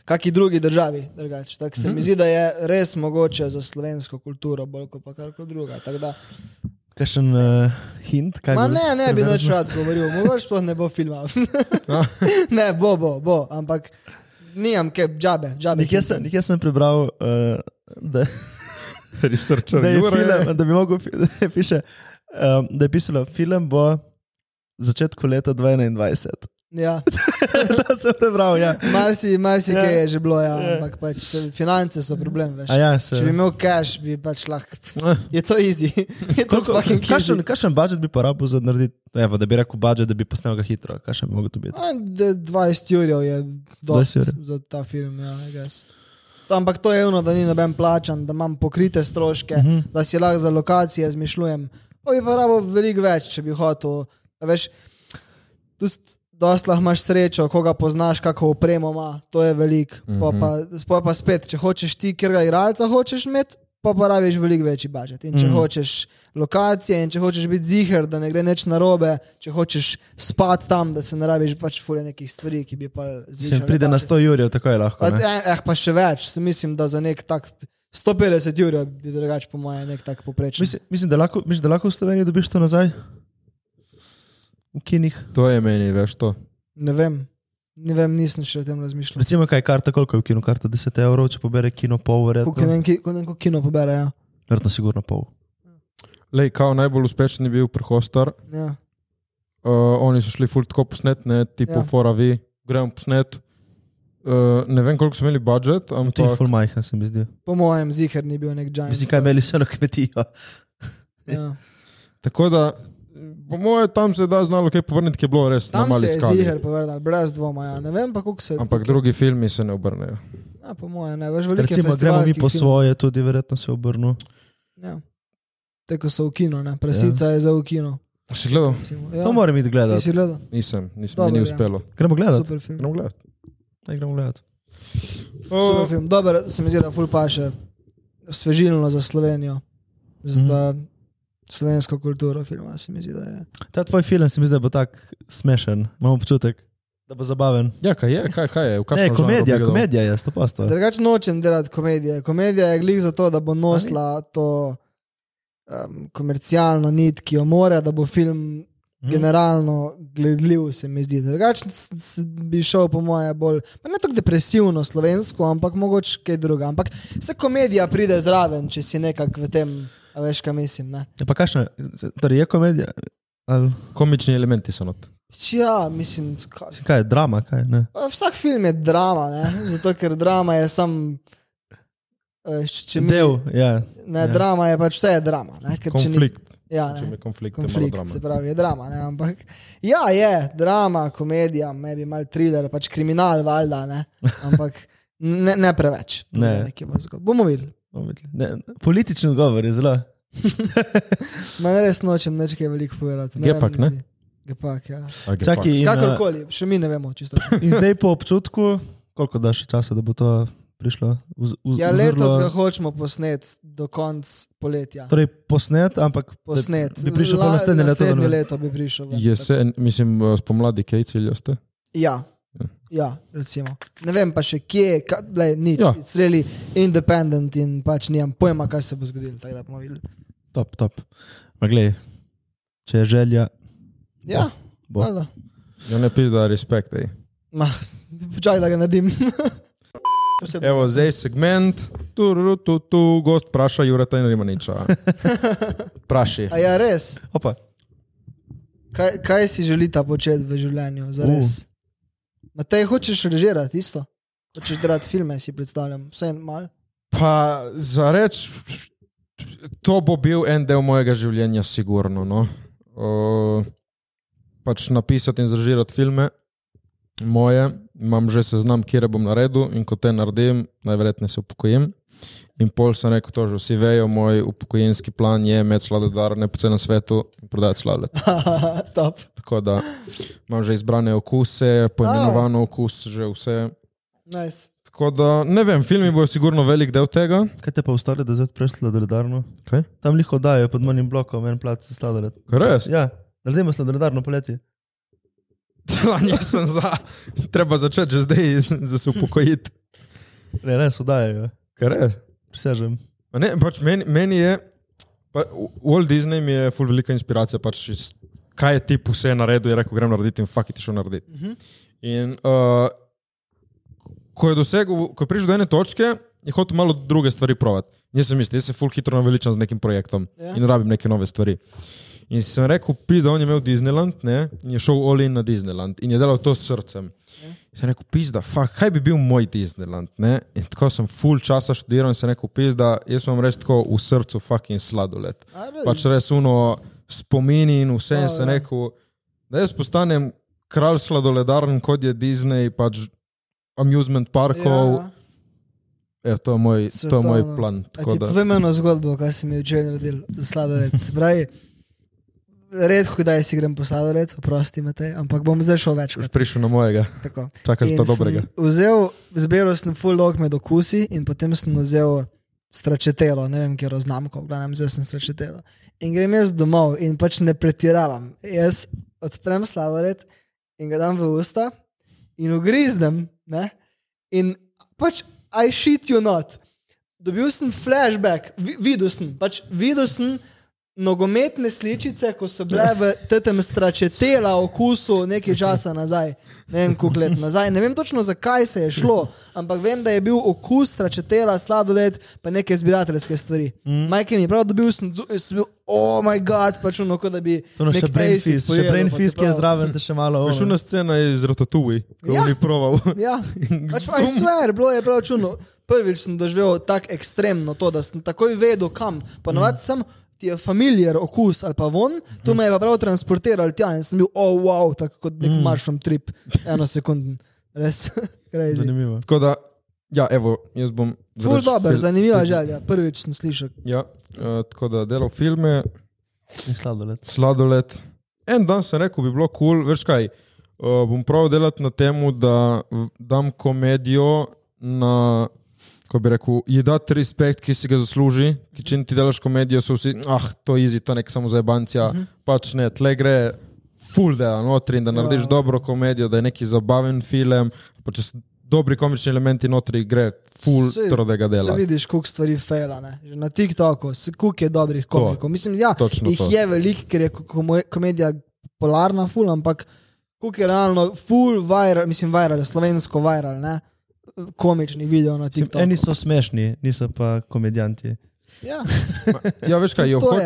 Speaker 2: kaki drugi državi. drugače. Tako se mi zdi, da je res mogoče za slovensko kulturo, bolj kot pa karkoli druga.
Speaker 1: Kakšen uh, hint? Kaj
Speaker 2: ma ne, ne bi
Speaker 1: kontroverznost?
Speaker 2: rad govoril, mogoče sploh ne bo filma. *laughs* ne, bo, bo, bo, ampak nimam kaj, džabe, džabe.
Speaker 1: Nekje sem, nekje sem prebral, uh, da,
Speaker 3: Researcher
Speaker 1: da, film, da bi mogel, *laughs* piše, um, da je pisalo, film bo začetku leta 2021.
Speaker 2: Ja. *laughs*
Speaker 1: da sem prebral, ja.
Speaker 2: Marsi, marsi
Speaker 1: Ja.
Speaker 2: je že bilo, ja,
Speaker 1: Ja.
Speaker 2: ampak pač finance so problem,
Speaker 1: ja, se.
Speaker 2: Če bi imel cash, bi pač lahko. *laughs* Je to easy. Je to
Speaker 1: Koliko-
Speaker 2: fucking
Speaker 1: Kakšen, kakšen budžet bi porabil za narediti? Evo, da bi rekel budžet, da bi posnel ga hitro. Kakšen bi mogel to biti?
Speaker 2: A, d- 20 jurjev je
Speaker 1: 20
Speaker 2: dosti
Speaker 1: jurjev.
Speaker 2: za ta film, ja, I guess. Ampak to je eno, da ni noben plačan, da imam pokrite stroške, uh
Speaker 1: Mhm.
Speaker 2: -huh. da si lahko za lokacije zmišljujem. Pa bi pa rabo veliko več, če bi hotel. Veš, tu lahko imaš srečo, koga poznaš, kako opremo ima, to je veliko. Uh
Speaker 1: Mhm.
Speaker 2: -huh. pa, pa, pa spet, če hočeš ti, ker ga igralca hočeš imeti. Pa pa rabiš veliko večji budžet. In če mm. Hočeš lokacije, in če hočeš biti ziger, da ne gre nič narobe, če hočeš spati tam, da se ne rabiš pač fulje nekih stvari, ki bi pa zvišali.
Speaker 1: pride na 100 jurjev, tako je lahko.
Speaker 2: Pa, eh, eh, pa še več, se mislim, da za nek tak 150 ur bi drugače, po mojem, nek tak poprečen.
Speaker 1: Mislim, mislim, da lahko, mislim, da lahko v Sloveniji dobiš to nazaj. V kinih.
Speaker 3: To je meni, veš to.
Speaker 2: Ne vem, ne vem, nisem še o tem razmišljal.
Speaker 1: Recimo, kaj je karta, koliko je v kinu karta? 10 evrov, če pobere kino pol,
Speaker 2: Koliko
Speaker 1: verjetno.
Speaker 2: ne vem, ki- koliko kino pobere. Ja.
Speaker 1: Verjetno sigurno pol.
Speaker 3: Lej, kao najbolj uspešen je bil prehostar.
Speaker 2: Ja.
Speaker 3: Uh, oni so šli ful tako posnet, ne, tipo
Speaker 2: Ja.
Speaker 3: fora vi, gremo posnet. Uh, ne vem, koliko so imeli budžet,
Speaker 1: To je
Speaker 3: ampak
Speaker 1: full majhen, se mi zdi.
Speaker 2: Po mojem, ziger ni bil nek giant.
Speaker 1: Mislim, kaj imeli vse na kmetijo.
Speaker 2: Ja.
Speaker 3: tako da, po mojem, tam se da znalo kaj povrniti, ki je bilo res na
Speaker 2: Tam
Speaker 3: mali
Speaker 2: se je
Speaker 3: skali.
Speaker 2: ziger povrnil, brez dvoma. Ja. Ne vem pa, koliko se.
Speaker 3: Ampak drugi filmi se ne obrnejo.
Speaker 2: Ja, po mojem, ne veš, veliko.
Speaker 1: Recimo, gremo mi po
Speaker 2: filmov.
Speaker 1: svoje, tudi verjetno se obrnu.
Speaker 2: Ja. Te, ko so v kinu, ne? prasica ja. je za v kinu.
Speaker 3: Si gledal?
Speaker 2: Ja.
Speaker 1: To moram iti
Speaker 2: Ti
Speaker 1: gledati.
Speaker 2: si gledal?
Speaker 3: Nisem, nisem, mi ni
Speaker 2: ja.
Speaker 3: uspelo.
Speaker 1: Gremo gledati.
Speaker 2: Super film.
Speaker 3: Gremo gledati.
Speaker 1: Daj, gremo gledati.
Speaker 2: Super
Speaker 3: Oh,
Speaker 2: film. Dober, se mi zdi, da ful paše. Svežilno za Slovenijo. Za mm. Slovensko kulturo filma mi zdi, da je.
Speaker 1: Ta tvoj film se mi zdi, da bo tak smešen, imam občutek, da bo zabaven.
Speaker 3: ja, kaj je, kaj, kaj je? V
Speaker 1: Ne,
Speaker 3: kakšnem žanru
Speaker 1: komedija, komedija je, sto posto.
Speaker 2: Drugače nočem delati komedije. Komedija je glih zato, da bo nosila to um, komercialno nit, ki jo mora, da bo film
Speaker 1: Mhm.
Speaker 2: generalno gledljiv, se mi zdi. Drugače bi šel, po moje, bolj, pa ne tako depresivno slovensko, ampak mogoče kaj druga. Ampak vse komedija pride zraven, če si nekako v tem, a veš, kaj mislim. Ne?
Speaker 1: Ja, pa kakšna, torej je komedija? Ali,
Speaker 3: Komični elementi so not.
Speaker 2: Ja, mislim, kaj,
Speaker 1: kaj je drama, kaj ne?
Speaker 2: Vsak film je drama, ne? zato ker drama je sam. Če mi,
Speaker 1: Del, ja.
Speaker 2: ne,
Speaker 1: ja.
Speaker 2: drama je pač vse je drama. Ne? ker če ni-
Speaker 3: Konflikt.
Speaker 2: Ja,
Speaker 3: Če
Speaker 2: ne,
Speaker 3: je konflikt, je malo
Speaker 2: konflikt,
Speaker 3: drama.
Speaker 2: se pravi, je drama. Ne? Ampak ja, je drama, komedija, ne bi mal thriller, pač kriminal, valjda, ne? ampak *laughs* ne, ne preveč.
Speaker 1: Ne.
Speaker 2: je zgodb. Bomo videli.
Speaker 1: Ne, politični odgovor je zelo. *laughs*
Speaker 2: Manj res nočem neč kaj veliko povedati. vem
Speaker 3: Gepak, ne?
Speaker 2: Gepak, ja.
Speaker 3: A, gepak.
Speaker 1: Čakaj, in, eh,
Speaker 2: Kakorkoli, še mi ne vemo čisto.
Speaker 1: in zdaj po občutku, koliko daš časa, da bo to prišlo? Uz, uz,
Speaker 2: Ja, letos ga hočemo posnet do konca poletja.
Speaker 1: Torej posnet, ampak
Speaker 2: Posnet.
Speaker 1: Bi prišel pa
Speaker 2: La-
Speaker 1: naslednje leto.
Speaker 2: Naslednje leto bi prišel.
Speaker 3: Jesen, mislim, eh, spomladi, kaj ciljo ste?
Speaker 2: Ja. Ja, recimo. Ne vem pa še kje, ka, lej, nič.
Speaker 3: Ja.
Speaker 2: It's really independent in pač nimam pojma, kaj se bo zgodilo. Tako da bomo videli.
Speaker 1: Top, top. Ma glej, če je želja,
Speaker 2: Ja,
Speaker 1: bo.
Speaker 2: valjda.
Speaker 3: Ja, ne pizda, respekt. Ej.
Speaker 2: Ma, Počakaj, da ga naredim. *laughs* Bo.
Speaker 3: Evo, zdaj segment, tu, tu, tu, tu, gost vpraša Jureta in Rimaniča. *laughs* Praši.
Speaker 2: A ja, res.
Speaker 1: Opa,
Speaker 2: Kaj, kaj si želita početi v življenju? Zares. Matej, hočeš režirati isto? Hočeš delati filme, si predstavljam. Vse en mal.
Speaker 3: Pa za reč, to bo bil en del mojega življenja, sigurno. No. O, pač napisati in zrežirati filme, moje, imam že seznam, kje bom naredil in ko te naredim, najverjetneje se upokojim. In pol sem rekel, to že vsi vejo, moj upokojenski plan je imeti sladodarne po celem svetu in prodajati sladoled. *laughs*
Speaker 2: Top.
Speaker 3: Tako da imam že izbrane okuse, poimenovano okus, že vse.
Speaker 2: Nice.
Speaker 3: Tako da ne vem, filmi bojo sigurno velik del tega.
Speaker 1: kaj te pa ustali, da zdaj odpreš sladoledarno?
Speaker 3: Kaj?
Speaker 1: Tam liho dajo pod manjim blokom en plac za sladoled.
Speaker 3: Res?
Speaker 1: Ja, naredimo sladoledarno poletje.
Speaker 3: Član *laughs* nisem za. Treba začeti že zdaj, *laughs* da se upokojiti.
Speaker 1: Ne, res udajajo.
Speaker 3: Kar je.
Speaker 1: Prisežem.
Speaker 3: A Ne, pač meni, meni je, pa, Walt Disney mi je ful velika inspiracija, pač, iz- kaj je tip vse naredil, je rekel, grem narediti in fakt je šel narediti. Uh -huh. In uh, ko je dosegel, ko je prišel do ene točke, je hotel malo druge stvari provat. Nisem mislil, jaz se ful hitro naveličam z nekim projektom
Speaker 2: Ja.
Speaker 3: in rabim neke nove stvari. In sem rekel, pizda, on je imel Disneyland ne, in je šel all in na Disneyland in je delal to s srcem. Sem rekel, pizda, fuck, kaj bi bil moj Disneyland? Ne? In tako sem full časa študiral in sem rekel, pizda, jaz imam res tako v srcu fucking sladoled. Pač res uno spomini in vse. In sem
Speaker 2: ja.
Speaker 3: rekel, da jaz postanem kralj sladoledarn, kot je Disney, pač amusement parkov.
Speaker 2: Ja.
Speaker 3: Ja. To je moj, to je
Speaker 2: Svetovno.
Speaker 3: moj plan.
Speaker 2: Povem eno zgodbo, kaj si mi včeraj naredil za sladoled. Se Pravi, redko kdaj si grem po sladoled, oprosti me ampak bom zdaj šel
Speaker 3: Boš
Speaker 2: večkrat.
Speaker 3: prišel na mojega,
Speaker 2: Tako.
Speaker 3: čakaš
Speaker 2: sem
Speaker 3: dobrega.
Speaker 2: Vzel, zbiral sem full dog med okusi in potem sem vzel stračetelo, ne vem, kje roznamko, glavnem vzel sem stračetelo. In grem jaz domov in pač ne pretiravam. Jaz odprem sladoled in ga dam v usta in ugriznem, ne? in pač I shit you not. Dobil sem flashback, vi, videl sem, pač videl sem nogometne sličice, ko so bile v tem stračetela okusu nekaj časa nazaj, ne vem koliko let nazaj. Ne vem točno zakaj se je šlo, ampak vem, da je bil okus stračetela, sladoled, pa neke zbirateljske stvari. Mm. Majke mi je prav dobil, sem, sem bil, oh moj bog, pač ono, kot da bi.
Speaker 1: To je še brain fizz, še brain fizz, ki je zraven, te še malo.
Speaker 3: Veš, una scena iz Ratatouille, ko
Speaker 2: Ja.
Speaker 3: ja. ni proval.
Speaker 2: Ja, *laughs* pač pa je sver, bilo je prav čudno. Prvič sem doživel tako ekstremno to, da sem takoj vedel, kam. Ponovadi sem ti je familiar okus ali pa von, tu me je pa prav transportiral tja in sem bil, oh, wow, tako kot nek maršom trip, eno sekunden. Res, *laughs* crazy.
Speaker 1: Zanimivo.
Speaker 3: Tako da, ja, evo, jaz bom.
Speaker 2: Ful dober,
Speaker 3: fil-
Speaker 2: zanimiva želja. Prvič sem slišal.
Speaker 3: Ja, uh, tako da delal filme,
Speaker 1: In sladoled.
Speaker 3: sladoled. En dan sem rekel, bi bilo kul, cool, veš kaj. Uh, bom prav delati na tem, da dam komedijo na, ko bi rekel, ji dati respekt, ki si ga zasluži. Ki če ti delaš komedijo, so vsi, ah, to je easy, to je nek samo za bancija. Uh -huh. Pač ne, tle gre full dela notri in da narediš
Speaker 2: Ja.
Speaker 3: dobro komedijo, da je neki zabaven film. Pa če so dobri komični elementi notri, gre full
Speaker 2: Saj-
Speaker 3: trdega dela.
Speaker 2: Se vidiš, koliko stvari fejla, ne? že na TikToku, koliko je dobrih komikov. Mislim, ja,
Speaker 3: Točno
Speaker 2: jih
Speaker 3: to.
Speaker 2: je veliko, ker je komedija polarna, ful, ampak koliko je realno, ful, viral, mislim, viral, slovensko viral, ne? Komični video na TikToku.
Speaker 1: Eni so smešni, niso pa komedijanti.
Speaker 2: Ja,
Speaker 3: Ja, veš kaj, jo, *laughs* ho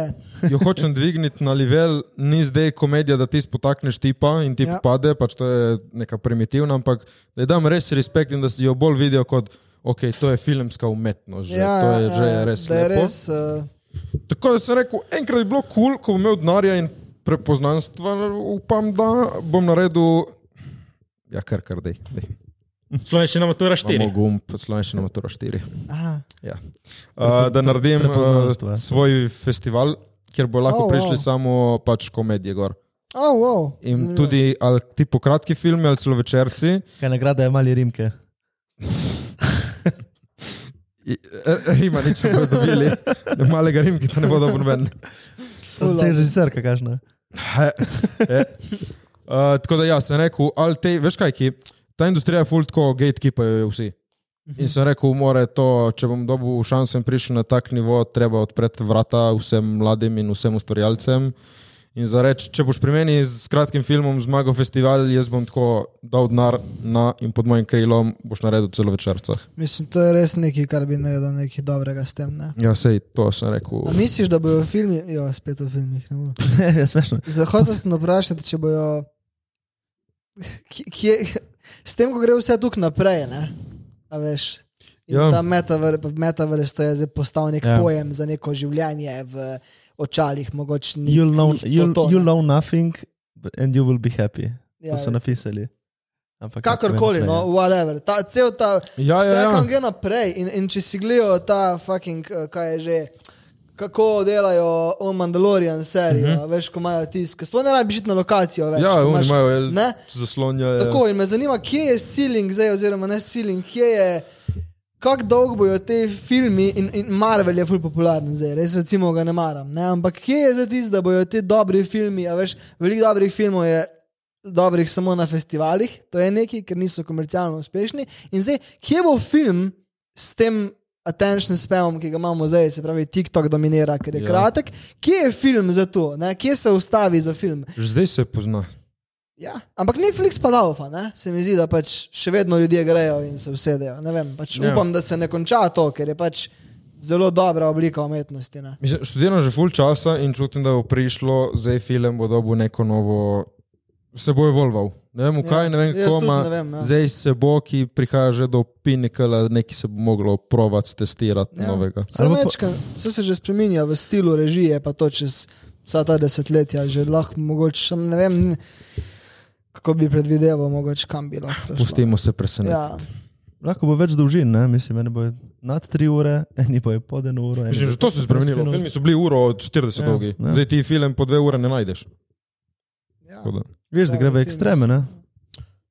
Speaker 3: jo hočem dvigniti na level, ni zdaj komedija, da ti spotakneš tipa in ti
Speaker 2: Ja.
Speaker 3: pade, pač to je neka primitivna, ampak da dam res respekt in da si jo bolj vidijo kot, ok, to je filmska umetnost, že,
Speaker 2: Ja,
Speaker 3: to je
Speaker 2: ja,
Speaker 3: že
Speaker 2: ja,
Speaker 3: res lepo.
Speaker 2: res, uh,
Speaker 3: Tako da sem rekel, enkrat je bilo kul, cool, ko bom imel denarja in prepoznanstva, upam, da bom naredil, ja, kar kar dej. dej.
Speaker 4: Slovenščina matura 4.
Speaker 3: Imamo gumb, slovenščina matura 4.
Speaker 2: aha,
Speaker 3: Ja. Uh, da naredim uh, svoj festival, kjer bo lahko
Speaker 2: Oh,
Speaker 3: oh, prišli
Speaker 2: wow.
Speaker 3: samo pač komedije gor.
Speaker 2: oh, wow.
Speaker 3: In
Speaker 2: zanimivo.
Speaker 3: tudi ali ti po kratki filmi ali celo večerci.
Speaker 1: Kaj nagrada je mali rimke.
Speaker 3: I- eh, Rima, nič ne bodo dobili, malega rimki, to ne bo dobro noben.
Speaker 2: Ful
Speaker 1: Če je
Speaker 2: dobro.
Speaker 1: režiserka, kažna.
Speaker 3: Uh, tako da ja, sem rekel, ali te, veš kaj, ki, ta industrija je full tako gatekeeper vsi. In sem rekel, more to, če bom dobil šanso in prišel na tak nivo, treba odpreti vrata vsem mladim in vsem ustvarjalcem. In za reči, če boš pri meni s kratkim filmom zmagal festival, jaz bom tako dal denar na in pod mojim krilom boš naredil celo večerca.
Speaker 2: Mislim, to je res nekaj, kar bi naredil nekaj dobrega s tem. Ne?
Speaker 3: Ja, sej, to sem rekel.
Speaker 2: A misliš, da bojo filmi, jo, spet v filmih, ne morem. *laughs*
Speaker 1: je smešno.
Speaker 2: Zahodno sem vprašati, če bojo. Kje, s tem, ko gre vse tukaj naprej, ne? A veš. In
Speaker 3: Ja.
Speaker 2: ta metaver- metaverse to je zdaj postal nek
Speaker 1: Ja.
Speaker 2: ja. pojem za neko življenje v očalih, mogoče ni.
Speaker 1: You'll know,
Speaker 2: to
Speaker 1: you'll,
Speaker 2: to, ne.
Speaker 1: you'll know nothing but- and you will be happy.
Speaker 2: Ja,
Speaker 1: To so
Speaker 2: recimo.
Speaker 1: napisali. Ampak
Speaker 2: Kakorkoli, no, whatever. Ta, cel ta,
Speaker 3: Ja,
Speaker 2: vse,
Speaker 3: ja,
Speaker 2: kam
Speaker 3: ja.
Speaker 2: gre naprej. In, in če si gledajo ta fucking, eh, kaj je že, kako delajo o Mandalorian serijo, uh -huh. veš, ko imajo tisk. Sploh ne rabiš iti na lokacijo več.
Speaker 3: Mhm. Ja,
Speaker 2: imaš-
Speaker 3: imajo el,
Speaker 2: ne?
Speaker 3: zaslonja.
Speaker 2: Tako in me zanima, kje je ceiling zdaj, oziroma ne ceiling, kje je. Kako dolgo bojo te filmi in, in Marvel je fully popularen zdaj, res recimo ga ne maram. Ne? Ampak kje je zdaj tisto, da bojo ti dobri filmi, a veš, veliko dobrih filmov je dobrih samo na festivalih, to je nekaj, ker niso komercialno uspešni. In zdaj, kje bo film s tem attention spamom, ki ga imamo zdaj, se pravi, TikTok dominira, ker je
Speaker 3: Ja.
Speaker 2: kratek. Kje je film za to? Ne? Kje se ustavi za film?
Speaker 3: Že zdaj se pozna.
Speaker 2: Ja. Ampak Netflix pa laufa, ne? se mi zdi, da pač še vedno ljudje grejo in se usedejo. Ne vem, pač
Speaker 3: ja.
Speaker 2: upam, da se ne konča to, ker je pač zelo dobra oblika umetnosti. Ne?
Speaker 3: Mislim, študiram že full časa in čutim, da bo prišlo, zdaj film bo dobil neko novo, se bo evolval. Ne vem, kaj,
Speaker 2: Ja,
Speaker 3: ne vem, koma.
Speaker 2: ne vem, ja.
Speaker 3: Zdaj se bo, ki prihaja že do pinikala, nekaj se bo moglo provati, testirati
Speaker 2: Ja.
Speaker 3: novega.
Speaker 1: Pa-
Speaker 2: večka, vse se že spremenja v stilu režije, pa to čez vsa ta desetletja, že lahko mogoče, samo ne vem, kako bi predvideval, mogoče kam bi lahko.
Speaker 3: Pustimo se presenetiti.
Speaker 2: Ja,
Speaker 1: Lahko bo več dolžin, ne? mislim, eni bo nad 3 ure, eni bo pod 1 uro.
Speaker 3: Mislim, že to se je
Speaker 1: 15
Speaker 3: spremenilo. Filmi so bili uro od 40
Speaker 1: Ja,
Speaker 3: dolgi.
Speaker 1: ja.
Speaker 3: Zdaj ti film po dve ure ne najdeš.
Speaker 2: ja.
Speaker 3: Tako da.
Speaker 1: Veš, da gre v ekstreme, ne?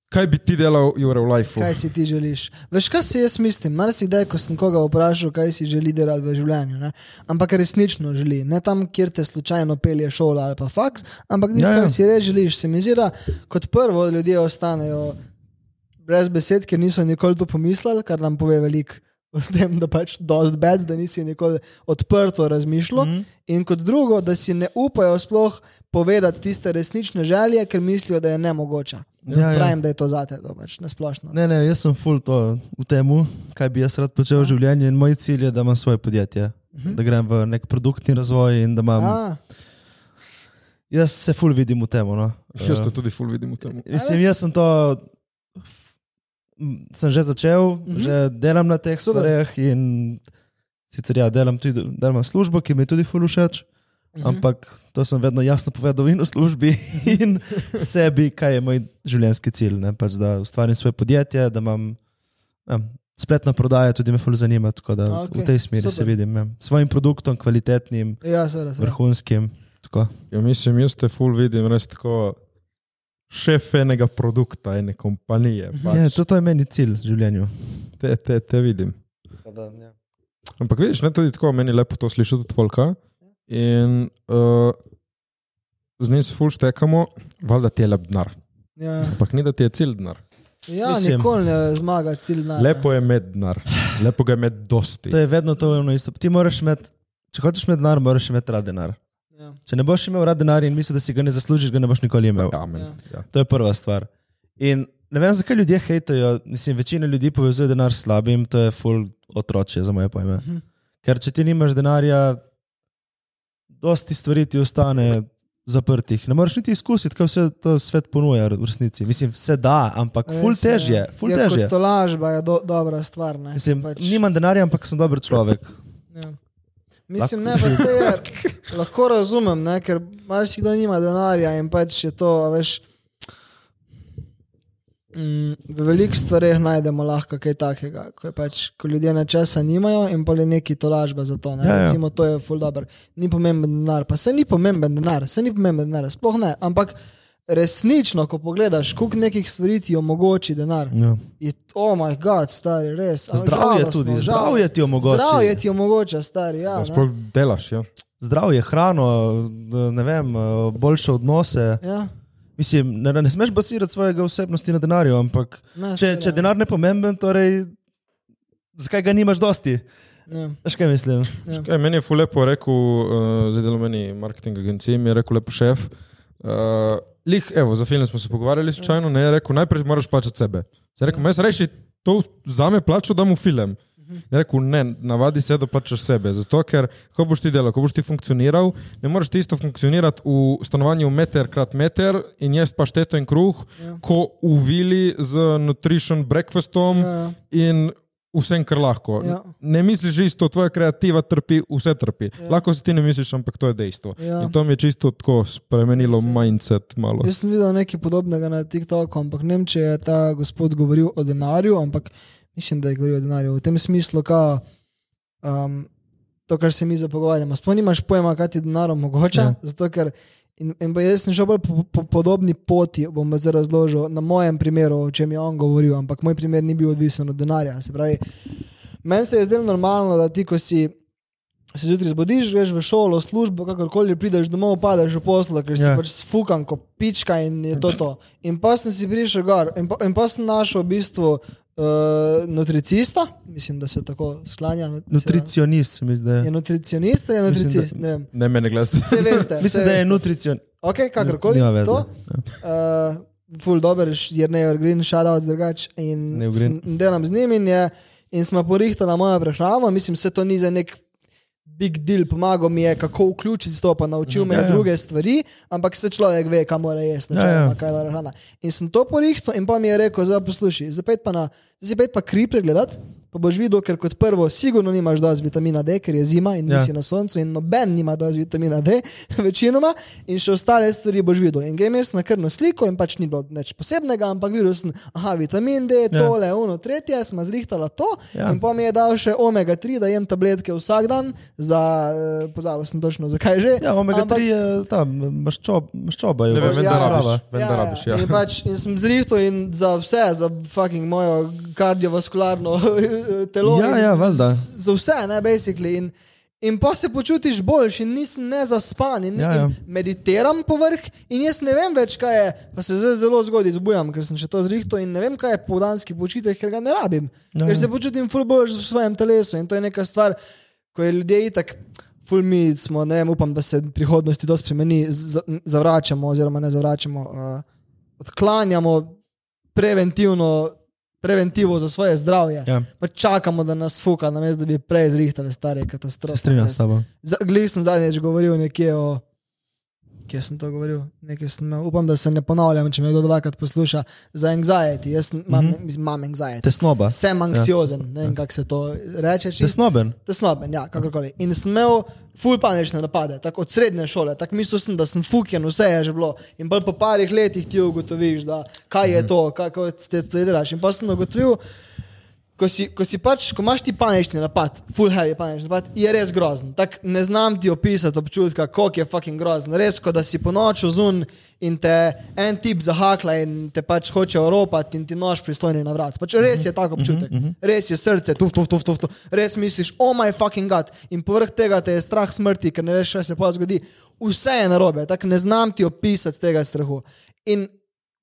Speaker 3: Kaj bi ti delal, Jure, v lifeu?
Speaker 2: Kaj si ti želiš? Veš, kaj si jaz mislim? Marsikdaj, ko sem koga vprašal, kaj si želi delati v življenju, ne? ampak resnično želi. Ne tam, kjer te slučajno pelje šola ali pa faks, ampak tisto,
Speaker 1: Ja,
Speaker 2: ja, kar si res želiš. Se mi zdi, da kot prvo ljudje ostanejo brez besed, ker niso nikoli to pomislili, kar nam pove veliko. O *laughs* tem, da pač dost bed, da nisi nikoli odprto razmišljal. Mm. In kot drugo, da si ne upajo sploh povedati tiste resnične želje, ker mislijo, da je nemogoča.
Speaker 1: Ja, ja.
Speaker 2: Pravim, da je to zate, to pač nasplošno.
Speaker 1: Ne, ne, jaz sem full to v temu, kaj bi jaz rad počel v življenju in moj cilj je, da imam svoje podjetje. Da grem v nek produktni razvoj in da imam.
Speaker 2: A,
Speaker 1: Jaz se full vidim v tem. No.
Speaker 3: Jaz to tudi ful vidim v tem.
Speaker 1: Mislim, jaz sem to. Sem že začel, mm -hmm. že delam na teh
Speaker 2: Super.
Speaker 1: stvareh in sicer ja, delam tudi delam službo, ki mi je tudi full všeč, mm -hmm. ampak to sem vedno jasno povedal in v službi *laughs* in sebi, kaj je moj življenjski cilj. Ne? Pač, da ustvarim svoje podjetje, da imam ja, spletno prodajo, tudi me full zanima, tako da
Speaker 2: A,
Speaker 1: okay. v tej smeri
Speaker 2: super.
Speaker 1: se vidim. Ja. S svojim produktom, kvalitetnim,
Speaker 2: ja, seveda. seveda.
Speaker 1: vrhunskim. Tako.
Speaker 3: Ja, mislim, jaz te ful vidim res tako šef enega produkta, ene kompanije. Pač.
Speaker 1: Ja, to, to je meni cilj v življenju.
Speaker 3: te, te, te vidim. Ampak vidiš, ne tudi tako, meni je lepo to slišati od Volka. In uh, z njim se ful štekamo, valjda ti je lep denar.
Speaker 2: Ja,
Speaker 3: Ampak ni da ti je cilj denar.
Speaker 2: ja
Speaker 1: Mislim-
Speaker 2: nikoli ne zmaga cilj na.
Speaker 3: Lepo je imeti denar, lepo ga je imeti dosti.
Speaker 1: To je vedno to ono isto. Ti moraš imeti, če hočeš imeti denar, moraš imeti rad denar.
Speaker 2: Ja.
Speaker 1: Če ne boš imel rad denar in misliš, da si ga ne zaslužiš, ga ne boš nikoli imel.
Speaker 3: Amen.
Speaker 2: Ja.
Speaker 3: Ja.
Speaker 1: To je prva stvar. In ne vem, zakaj ljudje hejtajo. Mislim, večina ljudi povezuje denar s slabim, to je full otroče za moje pojme.
Speaker 2: Mhm.
Speaker 1: Ker če ti nimaš denarja, dosti stvari ti ostane zaprtih. Ne moreš niti izkusiti, kaj vse to svet ponuja v resnici. Mislim, se da, ampak full
Speaker 2: Res je.
Speaker 1: težje. Full
Speaker 2: ja,
Speaker 1: težje.
Speaker 2: kot tolažba je do, dobra stvar. Ne?
Speaker 1: Mislim,
Speaker 2: pač,
Speaker 1: nimam denarja, ampak sem dober človek.
Speaker 2: ja. Mislim, ne, pa se je, *laughs* lahko razumem, ne, ker marsikdo nima denarja in pač je to, veš. Mm, v velikih stvareh najdemo lahko kaj takega, ko, pač, ko ljudje nečesa nimajo in pa je neki tolažba za to. Ne?
Speaker 1: Ja, ja.
Speaker 2: Recimo, to je full dobro. Ni pomemben denar, pa se ni pomemben denar, se ni pomemben denar, sploh ne. Ampak resnično, ko pogledaš, koliko nekih stvari ti omogoči denar,
Speaker 1: Ja.
Speaker 2: je oh moj bog, stari, res.
Speaker 1: Zdravje
Speaker 2: žalostno,
Speaker 1: tudi,
Speaker 2: žalostno.
Speaker 1: zdravje ti omogoča.
Speaker 2: Zdravje ti omogoča, stari. Ja,
Speaker 3: sploh delaš. Ja.
Speaker 1: Zdravje, hrano, ne vem, boljše odnose.
Speaker 2: ja.
Speaker 1: Mislim, ne, ne smeš basirati svojega osebnosti na denarju, ampak
Speaker 2: Ne,
Speaker 1: če, če denar ne pomemben, torej zakaj ga nimaš dosti?
Speaker 2: Ja.
Speaker 1: Veš kaj mislim?
Speaker 3: Kaj, meni je ful lepo rekel, uh, zdaj delo meni marketing agencije, mi je rekel lepo šef. Uh, lih, evo, za film smo se pogovarjali slučajno, ne je rekel, najprej moraš plačati sebe. Zdaj rekel, jaz reši, to za me plačo, da mu film. Je rekel, ne, navadi se, da plačaš sebe. Zato, ker ko boš ti delal, ko boš ti funkcioniral, ne moreš ti isto funkcionirati v stanovanju meter krat meter in jesti pašteto in kruh,
Speaker 2: Ja.
Speaker 3: ko v vili z nutrition breakfastom
Speaker 2: Ja.
Speaker 3: in vsem, kar lahko.
Speaker 2: Ja.
Speaker 3: Ne misliš isto, tvoja kreativa trpi, vse trpi. Ja. Lahko si ti ne misliš, ampak to je dejstvo.
Speaker 2: Ja.
Speaker 3: In to mi je čisto tako spremenilo mindset malo.
Speaker 2: Jaz sem videl nekaj podobnega na TikToku, ampak ne vem, če je ta gospod govoril o denarju, ampak mislim, da je govoril o denarju v tem smislu, da um, to, kar se mi zdaj pogovarjamo. Sploh nimaš pojma, kaj ti denar omogoča.
Speaker 1: Ja.
Speaker 2: Zato, ker, in, in jaz sem šel bolj po, po podobni poti, bom zdaj razložil na mojem primeru, o čem je on govoril, ampak moj primer ni bil odvisen od denarja. Se pravi, meni se je zdelo normalno, da ti, ko si se zjutraj zbudiš, greš v šolo, službo, kakorkoli prideš domov, padeš v poslo, ker si
Speaker 1: Ja.
Speaker 2: pač sfukan kot pička in je to to. In pa sem si prišel gor in pa, in pa sem našel v bistvu uh, nutricista, mislim, da se tako sklanja.
Speaker 1: Nutricionist, se mi zdi.
Speaker 2: Je nutricionist ali je
Speaker 1: Mislim,
Speaker 2: nutricist? Ne vem.
Speaker 3: Ne ne glasi.
Speaker 2: Vse veste.
Speaker 1: Mislim,
Speaker 2: saj
Speaker 1: da je
Speaker 2: veste.
Speaker 1: nutricion.
Speaker 2: Ok, kakorkoli.
Speaker 1: Nima veze.
Speaker 2: To. Uh, ful dober, je ne Green, shoutout drugač. In delam z njim in, je, in smo porihtali mojo prehrano. Mislim, se to ni za nek big deal, pomagal mi je, kako vključiti to, pa naučil me
Speaker 1: Ja,
Speaker 2: je
Speaker 1: ja.
Speaker 2: druge stvari, ampak se človek ve, kam mora jesti,
Speaker 1: Ja, ja.
Speaker 2: kaj je dobra hrana. In sem to porihtal in pa mi je rekel, zdaj poslušaj, zdaj pa na, zdaj pa kri pregledati. Pa boš videl, ker kot prvo, sigurno nimaš dovolj vitamina D, ker je zima in
Speaker 1: Ja.
Speaker 2: nisi na soncu, in noben nima dovolj vitamina D, *laughs* večinoma, in še ostale stvari boš videl. In grem jaz na krvno sliko in pač ni bilo nič posebnega, ampak videl sem, aha, vitamin D,
Speaker 1: Ja.
Speaker 2: tole, uno, tretje, smo zrihtala to.
Speaker 1: Ja.
Speaker 2: In pa mi je dal še omega 3, da jem tabletke vsak dan, za, eh, pozabil sem točno zakaj že.
Speaker 1: Ja, omega
Speaker 2: ampak-
Speaker 1: 3 je tam, maščob, maščoba je
Speaker 3: Ne vem,
Speaker 1: v-
Speaker 3: vem, da
Speaker 1: zdrava.
Speaker 3: rabiš. Vem, da rabiš, ja.
Speaker 2: In, pač, in sem zrihtal in za vse, za fucking mojo kardiovaskularno telo.
Speaker 1: Ja, ja, valjda.
Speaker 2: Za vse, ne, basically. In, in pa se počutiš boljši, nisem nezaspan, in,
Speaker 1: Ja, ja.
Speaker 2: in meditiram povrh, in jaz ne vem več, kaj je, pa se zdaj zelo zgodaj zbujam, ker sem še to zrihtal in ne vem, kaj je povdanski počitek, ker ga ne rabim.
Speaker 1: Ja,
Speaker 2: ker
Speaker 1: ja.
Speaker 2: se počutim ful bolj v svojem telesu in to je neka stvar, ko je ljudje itak. Ful mi smo, ne vem, upam, da se v prihodnosti to spremeni, zavračamo, oziroma ne zavračamo, uh, odklanjamo preventivno, preventivo za svoje zdravje.
Speaker 1: Ja,
Speaker 2: Pa čakamo, da nas fuka, namesto da bi prej zrihtali stare katastrofe.
Speaker 1: se strinjam s tabo.
Speaker 2: Glej, sem zadnjič govoril nekje o. Kje sem to govoril? Sem, upam, da se ne ponavljam, če me kdo dvakrat posluša. Za anxiety. Jaz imam, mm -hmm. anxiety.
Speaker 1: Tesnoba.
Speaker 2: Sem anksiozen, ja. ne vem, kako se to reče. Čisto
Speaker 1: Tesnoben.
Speaker 2: tesnoben, ja, kakorkoli. In sem imel ful panične napade, tako od srednje šole, tako mislil sem, da sem fuken, vse je že bilo. In bolj po parih letih ti ugotoviš, da kaj je to, kako te to delaš. In pa sem ugotovil, ko, si, ko, si pač, ko imaš ti panični napad, full heavy panični napad, je res grozen. Tak ne znam ti opisati občutka, koliko je fucking grozen. Res, kot da si po noču zun in te en tip zahakla in te pač hoče oropati in ti nož prisloni na vrat. Pač res je tak občutek. Res je srce, tuf, tuf, tuf, tuf, tuf. Res misliš, oh my fucking god. In povrh tega te je strah smrti, ker ne veš, kaj se pa zgodi. Vse je narobe, tako ne znam ti opisati tega strahu. In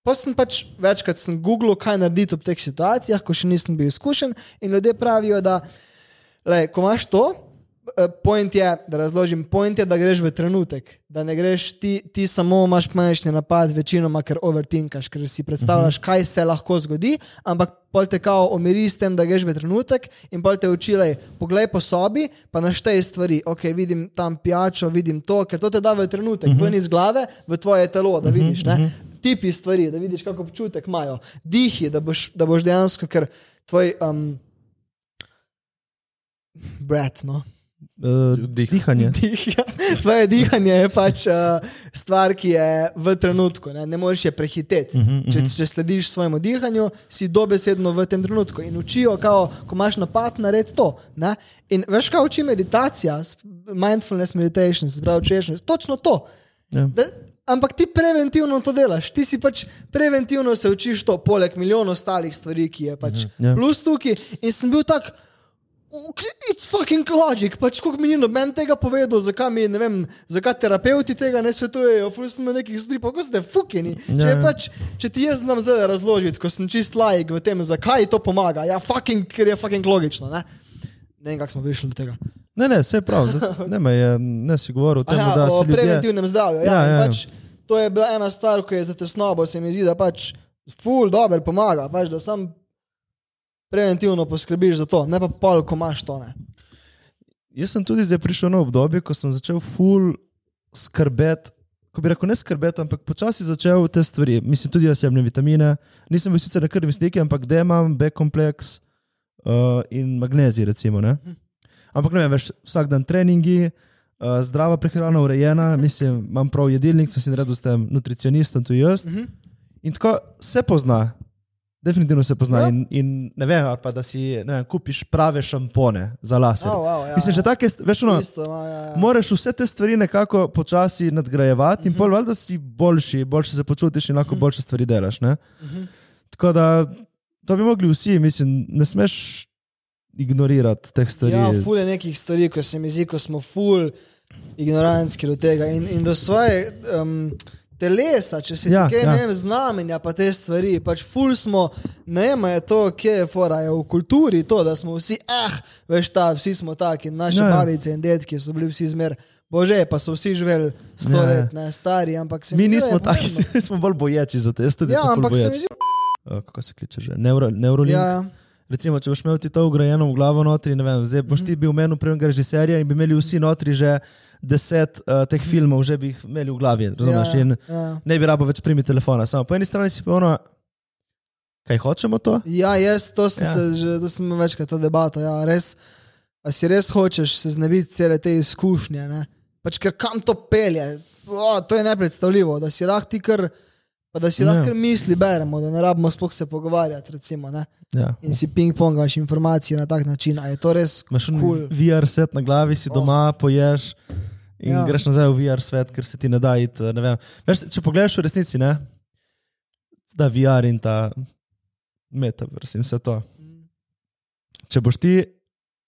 Speaker 2: Pa sem pač večkrat sem googlil, kaj narediti v teh situacijah, ko še nisem bil izkušen. In ljudje pravijo, da lej, ko imaš to, eh, point je, da razložim, point je, da greš v trenutek. Da ne greš ti, ti samo imaš panični napad, večinoma, ker overtinkaš, ker si predstavljaš, kaj se lahko zgodi, ampak pol te kao omiri s tem, da greš v trenutek in pol te učilej, poglej po sobi, pa naštej stvari. Ok, vidim tam pijačo, vidim to, ker to te da v trenutek, ven iz glave, v tvoje telo, da vidiš. Ne? Tipi stvari, da vidiš, kako občutek imajo, dihi, da boš, da boš dejansko, ker tvoj um, brat, no.
Speaker 1: Uh,
Speaker 3: Dih.
Speaker 1: dihanje.
Speaker 2: Dih, *laughs* ja. Tvoje dihanje je pač uh, stvar, ki je v trenutku, ne, ne moreš je prehiteti. Uh
Speaker 1: Mhm,
Speaker 2: -huh, če, če slediš svojemu dihanju, si dobesedno v tem trenutku in učijo, kao, ko imaš napad, naredi to. Ne? In veš, kaj uči meditacija, mindfulness meditation, se pravi, češnost, točno to.
Speaker 1: Ja.
Speaker 2: Da, ampak ti preventivno to delaš, ti si pač preventivno se učiš to, poleg milijonov ostalih stvari, ki je pač
Speaker 1: Ja.
Speaker 2: plus tukaj. In sem bil tak. It's fucking logic, pač kako mi ni noben tega povedal, zakaj mi, ne vem, zakaj terapeuti tega ne svetujejo, sem na nekih stripov, kako ste fukeni.
Speaker 1: Ja,
Speaker 2: Če, je
Speaker 1: ja.
Speaker 2: pač, če ti jaz znam zdaj razložiti, ko sem čist lajk v tem, zakaj to pomaga, ja, fucking, ker je fucking logično, ne? Ne vem, kako smo prišli do tega.
Speaker 1: Ne, ne, vse je prav. *laughs* Ne, me je, ne si govoril o tem,
Speaker 2: Aha,
Speaker 1: da
Speaker 2: o
Speaker 1: se ljudje.
Speaker 2: preventivnem zdravju. Ja,
Speaker 1: Ja,
Speaker 2: ja,
Speaker 1: ja,
Speaker 2: ja.
Speaker 1: ja.
Speaker 2: Pač, to je bila ena stvar, ki je za tesnobo, se mi zdi, da pač ful dobro pomaga, pač, da sam preventivno poskrbiš za to, ne pa pol, ko imaš to. Ne.
Speaker 1: Jaz sem tudi zdaj prišel na obdobje, ko sem začel ful skrbeti. Ko bi rekel, ne skrbeti, ampak počasi začel te stvari. Mislim, tudi jaz jemljem vitamine. Nisem bil sicer na krvni sliki, ampak D imam, B kompleks uh, in magnezij, recimo. Ne? Ampak ne vem, veš, vsak dan treningi, uh, zdrava prehrana, urejena, mislim, imam prav jedilnik, sem si naredil s tem nutricionistom, tu jaz.
Speaker 2: Mhm.
Speaker 1: In tako se pozna, definitivno se pozna.
Speaker 2: Ja.
Speaker 1: In, in ne vem, pa da si vem, kupiš prave šampone za lase.
Speaker 2: Oh, wow, ja,
Speaker 1: Mislim, že
Speaker 2: ja.
Speaker 1: take, veš, ono,
Speaker 2: Isto, ja, ja, ja.
Speaker 1: moraš vse te stvari nekako počasi nadgrajevati in
Speaker 2: Mhm.
Speaker 1: pol valjda si boljši, boljše se počutiš in lahko boljše stvari delaš. Ne? Tako da to bi mogli vsi, mislim, ne smeš. ignorirati teh stvari.
Speaker 2: Ja, ful je nekih stvari, ko se mi zdi, ko smo ful ignorantski do tega in, in do svoje um, telesa, če se
Speaker 1: Ja,
Speaker 2: kaj
Speaker 1: ja.
Speaker 2: ne vem, znamenja, pa te stvari. Pač ful smo, ne vem, je to, kje je fora, je v kulturi to, da smo vsi, eh, veš ta, vsi smo taki, naše
Speaker 1: Ja,
Speaker 2: ja, babice in detki so bili vsi zmer. Bože, pa so vsi živeli sto
Speaker 1: Ja,
Speaker 2: ja, let, ne stari, ampak se
Speaker 1: Mi
Speaker 2: mi
Speaker 1: nismo taki, *laughs* smo bolj boječi za. Jaz tudi
Speaker 2: Ja, ampak se mi zdi,
Speaker 1: kako se kliče že? Neuro, Neurolink.
Speaker 2: ja, ja.
Speaker 1: Recimo, če boš imel ti to ugrajeno v glavo notri, ne vem, zdaj boš ti bil meni prvega režiserja in bi imeli vsi notri že deset uh, teh filmov, že bi jih imeli v glavi, razumeš?
Speaker 2: ja,
Speaker 1: In
Speaker 2: ja.
Speaker 1: ne bi rabo več primi telefona. Samo po eni strani si pa ono, kaj hočemo to?
Speaker 2: Ja, jaz to sem
Speaker 1: Ja.
Speaker 2: se že, to sem večkrat to debato. Ja, res, a si res hočeš se znebiti cele te izkušnje? Ne? Pač ker kam to pelje? O, to je nepredstavljivo, da si lahko ti kar. Pa da si
Speaker 1: Ja.
Speaker 2: lahko misli beremo, da ne rabimo sploh se pogovarjati. Recimo, ne?
Speaker 1: Ja.
Speaker 2: in si ping-pongaš informacije na tak način. Je to res
Speaker 1: Imaš
Speaker 2: kul?
Speaker 1: cool. VR set na glavi, si
Speaker 2: Oh.
Speaker 1: doma, poješ in ja.
Speaker 2: Ja.
Speaker 1: greš nazaj v VR svet, ker se ti ne da iti. ne. Veš, če pogledaš v resnici, ne, da VR in ta metaverse in vse to. Če boš ti,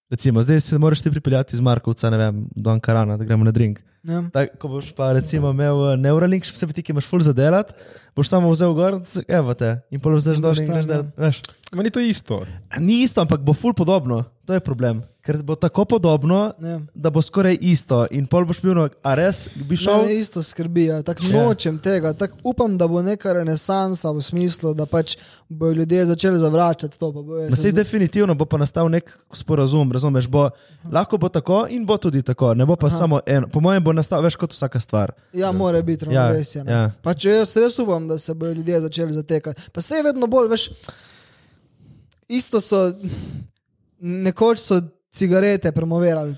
Speaker 1: recimo, zdaj se moraš ti pripeljati iz Markovca, ne vem, do Ankarana, da gremo na drink.
Speaker 2: Ja.
Speaker 1: Tak, ko boš pa recimo imel eh, Neuralink, še posebej ti, ki imaš full za delati, boš samo vzel gor, evo te in pol vzeš
Speaker 2: In
Speaker 1: dol in greš
Speaker 2: ja.
Speaker 1: delat. Veš.
Speaker 3: Meni to isto.
Speaker 1: Ni isto, ampak bo full podobno. To je problem. Ker bo tako podobno,
Speaker 2: Ja.
Speaker 1: da bo skoraj isto. In pol boš bil, no, a res bi šel.
Speaker 2: Mene isto skrbi, ja. tako
Speaker 1: Ja.
Speaker 2: nočem tega. Tak upam, da bo neka renesansa v smislu, da pač bodo ljudje začeli zavračati to.
Speaker 1: sej
Speaker 2: z-
Speaker 1: definitivno bo pa nastal nek sporazum, razumeš? Bo, lahko bo tako in bo tudi tako, ne bo pa Aha. Samo eno. Po mojem bo nastal več kot vsaka stvar.
Speaker 2: Ja, mora biti
Speaker 1: Ja,
Speaker 2: ravnovesje.
Speaker 1: ja.
Speaker 2: Ja, Pač jaz res upam, da se bodo ljudje začeli zatekati. Pa se je vedno bolj, veš, isto so, nekoč so cigarete promovirali.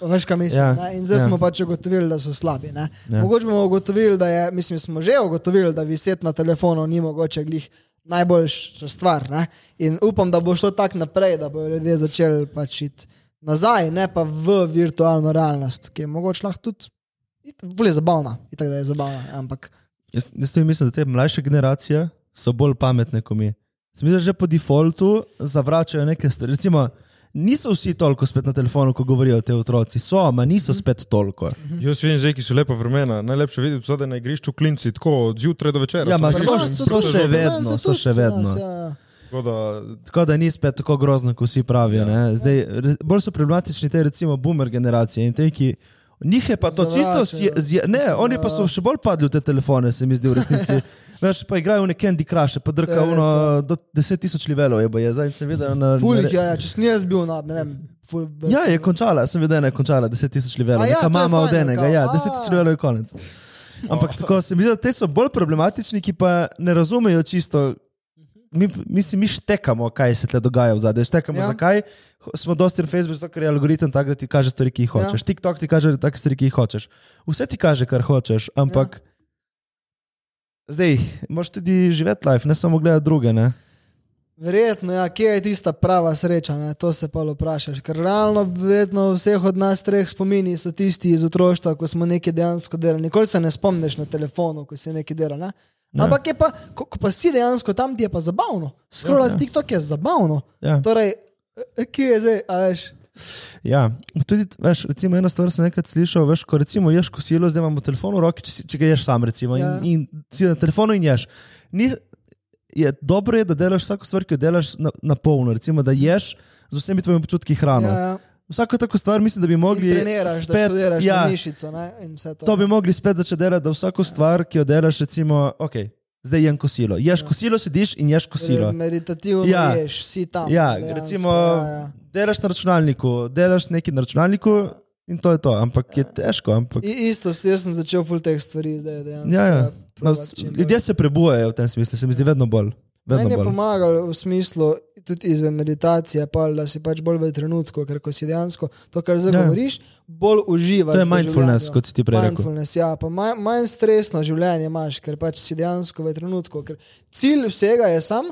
Speaker 2: Veš, kaj mislim.
Speaker 1: Ja,
Speaker 2: Ja, in zdaj
Speaker 1: ja.
Speaker 2: smo pač ugotovili, da so slabi. Ne?
Speaker 1: Ja.
Speaker 2: Mogoče bomo ugotovili, da je, mislim, smo že ugotovili, da viset na telefonu ni mogoče glih najboljša stvar. Ne? In upam, da bo šlo tako naprej, da bodo ljudje začeli pač iti nazaj, ne pa v virtualno realnost, ki je mogoče lahko tudi. Je zabavna, itak je zabavna, ampak
Speaker 1: Jaz, jaz tudi mislim, da te mlajše generacije so bolj pametne kot mi. Da že po defaultu zavračajo neke stvari. Recimo, niso vsi toliko spet na telefonu, ko govorijo te otroci. So, ma niso spet toliko.
Speaker 3: Jaz vidim zdaj, ki so lepa vremena. Najlepše videti so, na igrišču klinci tako od zjutraj do večera.
Speaker 1: Ja, ma
Speaker 3: Samo
Speaker 1: so-
Speaker 3: priložen,
Speaker 1: so
Speaker 3: super
Speaker 1: še vedno, so še vedno.
Speaker 2: Ja.
Speaker 3: Tako da,
Speaker 1: Tako da ni spet tako grozno, kot vsi pravijo.
Speaker 3: Ja.
Speaker 1: Ja. Zdaj, bolj so problematični te, recimo, boomer generacije in te, ki. Njih je pa to čisto, zje,
Speaker 2: Zavračajo.
Speaker 1: zje, ne,
Speaker 2: Mislim,
Speaker 1: oni pa so
Speaker 2: ja.
Speaker 1: še bolj padli v te telefone, se mi zdi v resnici. *laughs* Veš, pa igrajo v neki Candy Crush, pa
Speaker 2: je res,
Speaker 1: uno,
Speaker 2: ja.
Speaker 1: do 10 tisoč levelov, je boje. Zdaj sem videl na.
Speaker 2: Ful
Speaker 1: na,
Speaker 2: je, ja, če sem jaz bil nad, ne vem. Ful,
Speaker 1: Ja, je končala, sem videl, da je končala 10 tisoč levelov.
Speaker 2: Ja,
Speaker 1: Neka
Speaker 2: je
Speaker 1: mama od
Speaker 2: fajn,
Speaker 1: enega,
Speaker 2: kao,
Speaker 1: ja,
Speaker 2: a.
Speaker 1: 10 tisoč levelov je konec. Ampak tako se mi zdi, da te so bolj problematični, ki pa ne razumejo čisto. Mi, mi mi štekamo, kaj se tle dogaja v zadnjem. Štekamo, ja. Zakaj smo dosti na Facebooku, zato ker je algoritem tak, da ti kaže stvari, ki jih
Speaker 2: Ja.
Speaker 1: hočeš. Ja. TikTok ti kaže take stvari, ki jih hočeš. Vse ti kaže, kar hočeš, ampak ja. zdaj, moraš tudi živeti life, ne samo gledati druge. Ne?
Speaker 2: Verjetno, ja, kje je tista prava sreča, ne? to se pa vprašaš. Ker realno, verjetno vseh od nas treh spomini so tisti iz otroštva, ko smo nekaj dejansko delali. Nikoli se ne spomniš na telefonu, ko si nekaj delal. Ne?
Speaker 1: Ja.
Speaker 2: Ampak je pa, ko, ko pa si dejansko tam, ti je pa zabavno. Skrolati
Speaker 1: Ja, ja.
Speaker 2: TikTok je zabavno.
Speaker 1: Ja.
Speaker 2: Torej, eh, kje je zdaj, a veš?
Speaker 1: Ja, tudi, veš, recimo, ena stvar sem enkrat slišal, veš, ko recimo ješ kosilo, zdaj imamo telefon v roki, če, če ga ješ sam, recimo,
Speaker 2: Ja.
Speaker 1: in, in si na telefonu in ješ. Ni, je dobro je, da delaš vsako stvar, ki jo delaš na, na polno, recimo, da ješ z vsemi tvojimi občutki hrano.
Speaker 2: Ja, ja.
Speaker 1: Vsako tako stvar mislim, da bi mogli
Speaker 2: In treniraš, da
Speaker 1: spet,
Speaker 2: študiraš
Speaker 1: ja,
Speaker 2: mišico. To,
Speaker 1: to bi mogli spet začeti delati, da vsako stvar, ki jo delaš, recimo, ok, zdaj jem kosilo. Ješ ja. kosilo, sediš in ješ kosilo.
Speaker 2: Meditativno
Speaker 1: Ja.
Speaker 2: ja. ješ, si tam.
Speaker 1: Ja,
Speaker 2: dejansko,
Speaker 1: recimo,
Speaker 2: Ja, ja.
Speaker 1: delaš na računalniku, delaš nekaj na računalniku in to je to, ampak je težko. Ampak...
Speaker 2: I, isto, jaz sem začel full teh stvari, zdaj dejansko.
Speaker 1: Ja, ja. No, ljudje se prebujajo v tem smislu, se mi zdi vedno bolj. Vedno
Speaker 2: Meni je
Speaker 1: bolj.
Speaker 2: pomagalo v smislu, tudi izven meditacije, pa, da si pač bolj v trenutku, ker ko si dejansko to, kar zdaj
Speaker 1: Ja.
Speaker 2: govoriš, bolj uživaš.
Speaker 1: To je mindfulness, kot si ti prej rekel.
Speaker 2: Mindfulness, ja, pa manj, manj stresno življenje imaš, ker pač si dejansko v trenutku. Ker cilj vsega je sam.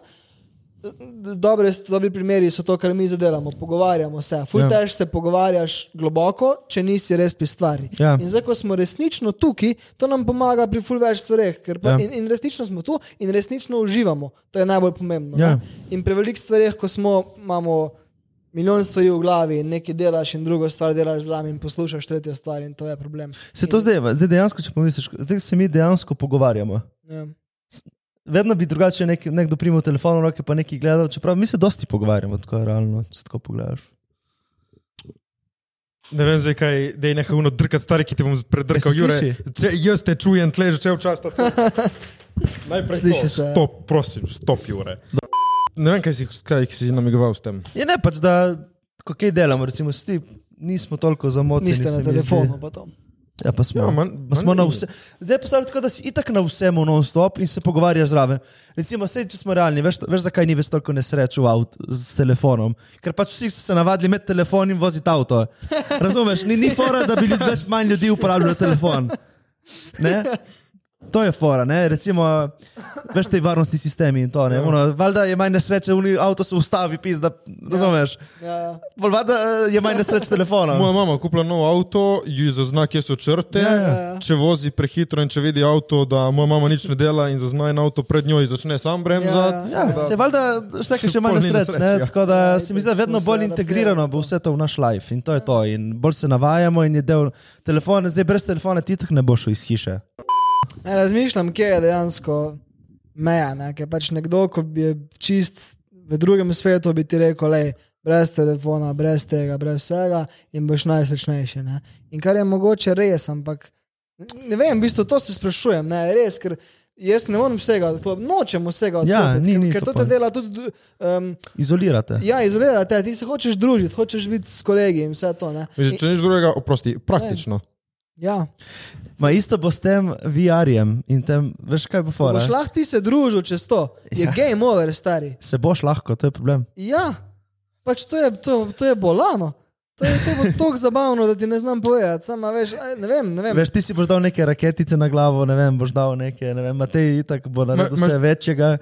Speaker 2: Dobre, dobri primeri so to, kar mi zadelamo, pogovarjamo se. Ful
Speaker 1: Ja.
Speaker 2: tež se pogovarjaš globoko, če nisi res pri stvari.
Speaker 1: Ja.
Speaker 2: In zdaj, ko smo resnično tukaj, to nam pomaga pri ful več stvareh. Pa,
Speaker 1: Ja.
Speaker 2: ja. in, in resnično smo tu in resnično uživamo. To je najbolj pomembno.
Speaker 1: Ja.
Speaker 2: ne. In pri velikih stvareh, ko smo, imamo milijon stvari v glavi in nekaj delaš in drugo stvar delaš zraven in poslušaš tretjo stvar in to je problem.
Speaker 1: Se to zdaj, zdaj dejansko, če pomisliš, zdaj se mi dejansko pogovarjamo.
Speaker 2: Ja.
Speaker 1: Vedno bi drugače nek, nekdo primal telefon v roke pa nekaj gledal, čeprav mi se dosti pogovarjamo, tako je realno, če tako pogledaš.
Speaker 3: Ne vem, zdaj kaj, da je nekaj uno drkat stari, ki ti bom predrkal,
Speaker 1: Ja,
Speaker 3: Jure. Če, jaz te čujem, tle že cel čas. *laughs* Najprej
Speaker 2: Sliši
Speaker 3: to,
Speaker 2: se.
Speaker 3: stop, prosim, stop, Jure. Ne vem, kaj si, kaj si namigoval s tem.
Speaker 1: Je ne pač, da ko kaj delamo, recimo, sti, nismo toliko zamoteni.
Speaker 2: Niste na telefonu. pa to.
Speaker 1: Ja, pa smo.
Speaker 3: Ja, manj-
Speaker 1: pa smo na vse. Zdaj postavljamo tako, da si itak na vsem non-stop in se pogovarjaš zraven. Recimo, sej, če smo realni, veš, veš zakaj ni več toliko nesreč v avtu s telefonom? Ker pač vsi so se navadili imeti telefon in voziti avto. Razumeš? Ni, ni fora, da bi ljudi več manj ljudi uporabljalo telefon. Ne? To je fora, ne? recimo, veš, te varnostni sistemi in to. Ne? Ono, valjda je manj nesreče, uni avto se ustavi, pis, da razumeš.
Speaker 2: Ja, ja.
Speaker 1: Bolj valjda eh, je manj nesreč s telefonom.
Speaker 3: Moja mama kupila nov avto, ji zazna, kje so črte.
Speaker 1: Ja, ja.
Speaker 2: Ja.
Speaker 3: Če vozi prehitro in če vidi avto, da moja mama nič ne dela in zazna en avto pred njo in začne sam bremzati.
Speaker 2: Ja,
Speaker 1: Ja, se valjda, šteka še manj nesreč,
Speaker 3: nesreč,
Speaker 1: ne?
Speaker 3: ja.
Speaker 1: tako da
Speaker 2: Ja,
Speaker 1: se mi zdi, da vedno
Speaker 2: smo
Speaker 1: bolj integrirano bo vse to v naš life in to je to. In bolj se navajamo in je del telefona, zdaj brez telefona ti tako ne boš šel iz hiše.
Speaker 2: Ja, razmišljam, kje je dejansko meja. Ne? Ker pač nekdo, ko bi je čist v drugem svetu, bi ti rekel, le. Brez telefona, brez tega, brez vsega, in boš najsrečnejši. Ne? In kar je mogoče res, ampak ne vem, v bistvu to se sprašujem. Ne? Res, ker jaz ne morem vsega odklopiti, nočem vsega
Speaker 1: Ja,
Speaker 2: odklopiti.
Speaker 1: ni-
Speaker 2: ker,
Speaker 1: ni
Speaker 2: ker
Speaker 1: to
Speaker 2: to te dela tudi. Um,
Speaker 1: Izolirate.
Speaker 2: ja, izolira te, ti se hočeš družiti, hočeš biti s kolegi in vse to. Ne?
Speaker 3: Mislim, Če nič drugega, oprosti, praktično.
Speaker 2: Ja,
Speaker 1: Ma isto bo s tem VR-jem in tem, veš kaj bo
Speaker 2: ko
Speaker 1: fora?
Speaker 2: boš lahko ti se družil čez to, je
Speaker 1: Ja.
Speaker 2: game over, stari.
Speaker 1: Se boš lahko, to je problem.
Speaker 2: Ja, pač to je, to, to je bolano. To je to bo tako zabavno, da ti ne znam povedati. Sama veš, ne vem, ne vem.
Speaker 1: Veš, ti si boš dal neke raketice na glavo, ne vem, boš dal neke, ne vem, Matej itak bo naredil
Speaker 3: Ma- ma-
Speaker 1: vse večjega.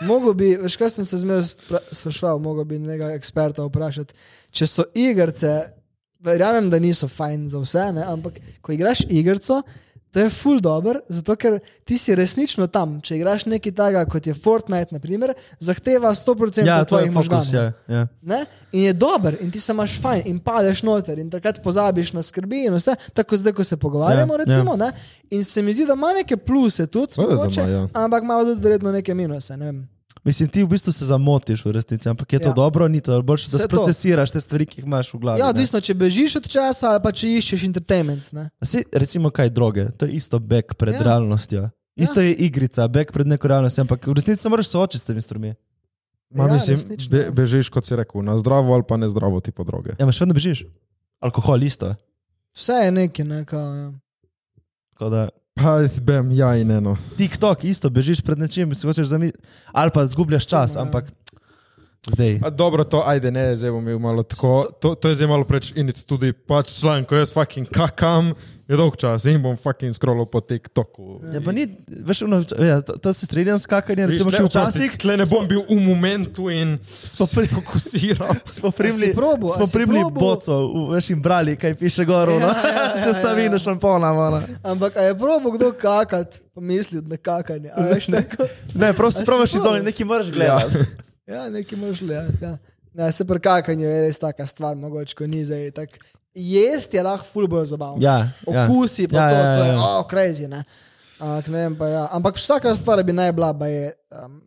Speaker 2: Mogo bi, veš, kaj sem se zmeraj spra- spraševal, mogo bi nekega eksperta vprašati. Če so igrice, verjamem, da niso fajn za vse, ne? ampak ko igraš igrico, to je full dobro, zato ker ti si resnično tam. Če igraš nekaj takega, kot je Fortnite, naprimer, zahteva 100%
Speaker 1: Ja,
Speaker 2: tvojih možganov.
Speaker 1: ja. ja.
Speaker 2: Ne? In je dober, in ti se imaš fajn, in padeš noter, in takrat pozabiš na skrbi, in vse, tako zdaj, ko se pogovarjamo.
Speaker 1: Ja,
Speaker 2: recimo, ja. In se mi zdi, da ima neke pluse tudi,
Speaker 3: Seveda, da
Speaker 2: mogoče,
Speaker 3: ima, ja.
Speaker 2: ampak ima tudi verjetno neke minuse. Ne vem.
Speaker 1: Mislim, ti v bistvu se zamotiš v resnici, ampak je to
Speaker 2: Ja.
Speaker 1: dobro, ni to, boljše, da procesiraš te stvari, ki jih imaš v glavi.
Speaker 2: Ja, odvisno, če bežiš od časa ali pa če iščeš entertainment. Ne?
Speaker 1: Si, recimo, kaj droge, to je isto beg pred
Speaker 2: Ja.
Speaker 1: ja. realnostjo. Isto ja. je igrica, beg pred neko realnostjo, ampak v resnici se moraš soočiti s temi stvarmi.
Speaker 3: Ma,
Speaker 2: Ja,
Speaker 3: mislim,
Speaker 2: resnično,
Speaker 3: be,
Speaker 2: ja.
Speaker 3: bežiš, kot si rekel, na zdravo ali pa ne zdravo tipo droge.
Speaker 1: Ja, imaš vedno bežiš. Alkohol isto.
Speaker 2: Vse je nekaj. Ne, kao, ja.
Speaker 1: Tako Da,
Speaker 3: Pa, bem, ja in eno.
Speaker 1: TikTok isto, bežiš pred nečim, si hočeš zamisliti, ali pa zgubljaš čas, ampak zdaj.
Speaker 3: A, dobro, to ajde, ne, zdaj bom imel malo tako. To, to je zdaj malo preč in tudi pač član, ko jaz fucking kakam, je dolg čas in bom fucking scrollal po TikToku.
Speaker 1: Ja, pa ni, veš, ono, ja, to, to se strinjam s kakanjem, recimo, ki včasih
Speaker 3: Tle ne bom bil v momentu in
Speaker 1: Smo pri-
Speaker 3: fokusiral. *laughs*
Speaker 1: smo
Speaker 2: A
Speaker 1: primili,
Speaker 2: probo,
Speaker 1: smo primili boco, veš, in brali, kaj piše gor, no,
Speaker 2: Ja, ja, ja, *laughs*
Speaker 1: sestavine
Speaker 2: ja.
Speaker 1: šampona, ona.
Speaker 2: Ampak je probo kdo kakat, pomisliti na kakanje. a veš, tako?
Speaker 1: Ne, si
Speaker 2: si
Speaker 1: probaš izogniti, nekaj moraš gledati.
Speaker 2: Ja, *laughs* nekaj moraš gledati. Ja. Ne, se pri kakanju je res taka stvar, mogoče, ko ni zdaj tako. Jesti je lahko ful bolj zabavno.
Speaker 1: Ja, ja.
Speaker 2: Okusi pa
Speaker 1: Ja,
Speaker 2: to,
Speaker 1: ja, ja,
Speaker 2: to je,
Speaker 1: ja.
Speaker 2: oh, crazy, ne. Ampak, ne vem, pa ja. Ampak vsaka stvar bi naj bila, pa je um,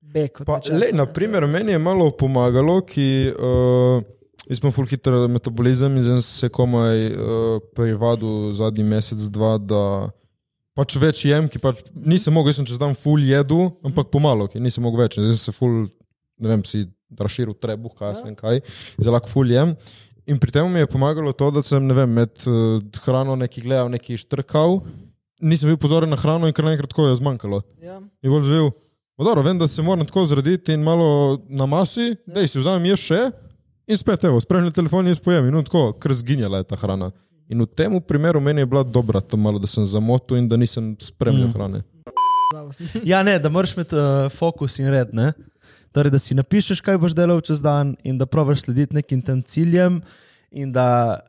Speaker 2: bek.
Speaker 3: Pa,
Speaker 2: nečesa,
Speaker 3: lej,
Speaker 2: ne.
Speaker 3: naprimer, meni je malo pomagalo, ki uh, smo full hiter metabolizem in zdaj se komaj uh, privadil zadnji mesec, dva, da pač več jem, ki pač nisem mogel, jaz sem čez dan full jedu, ampak pomalo, ki nisem mogel več. Zdaj se full, ne vem, si razširil trebuh, kaj jaz vem kaj, zdaj lahko full jem. In pri tem mi je pomagalo to, da sem vem, med uh, hrano neki gledal, neki štrkal, nisem bil pozoren na hrano in kar naenkrat tako je zmanjkalo.
Speaker 2: Ja.
Speaker 3: In bolj živel. "Pa Dobro, vem, da se moram tako zrediti in malo na masi, da si vzamem jaz še in spet, evo, spremljam telefon in jaz pojem. In on tako, ker zginjala je ta hrana. In v tem primeru meni je bila dobra to malo, da sem zamotil in da nisem spremljal mm. hrane.
Speaker 1: Ja, ne, da moraš imeti uh, fokus in red. Ne? Torej, da si napišeš, kaj boš delal čez dan, in da probiš slediti nekim tem ciljem. In da,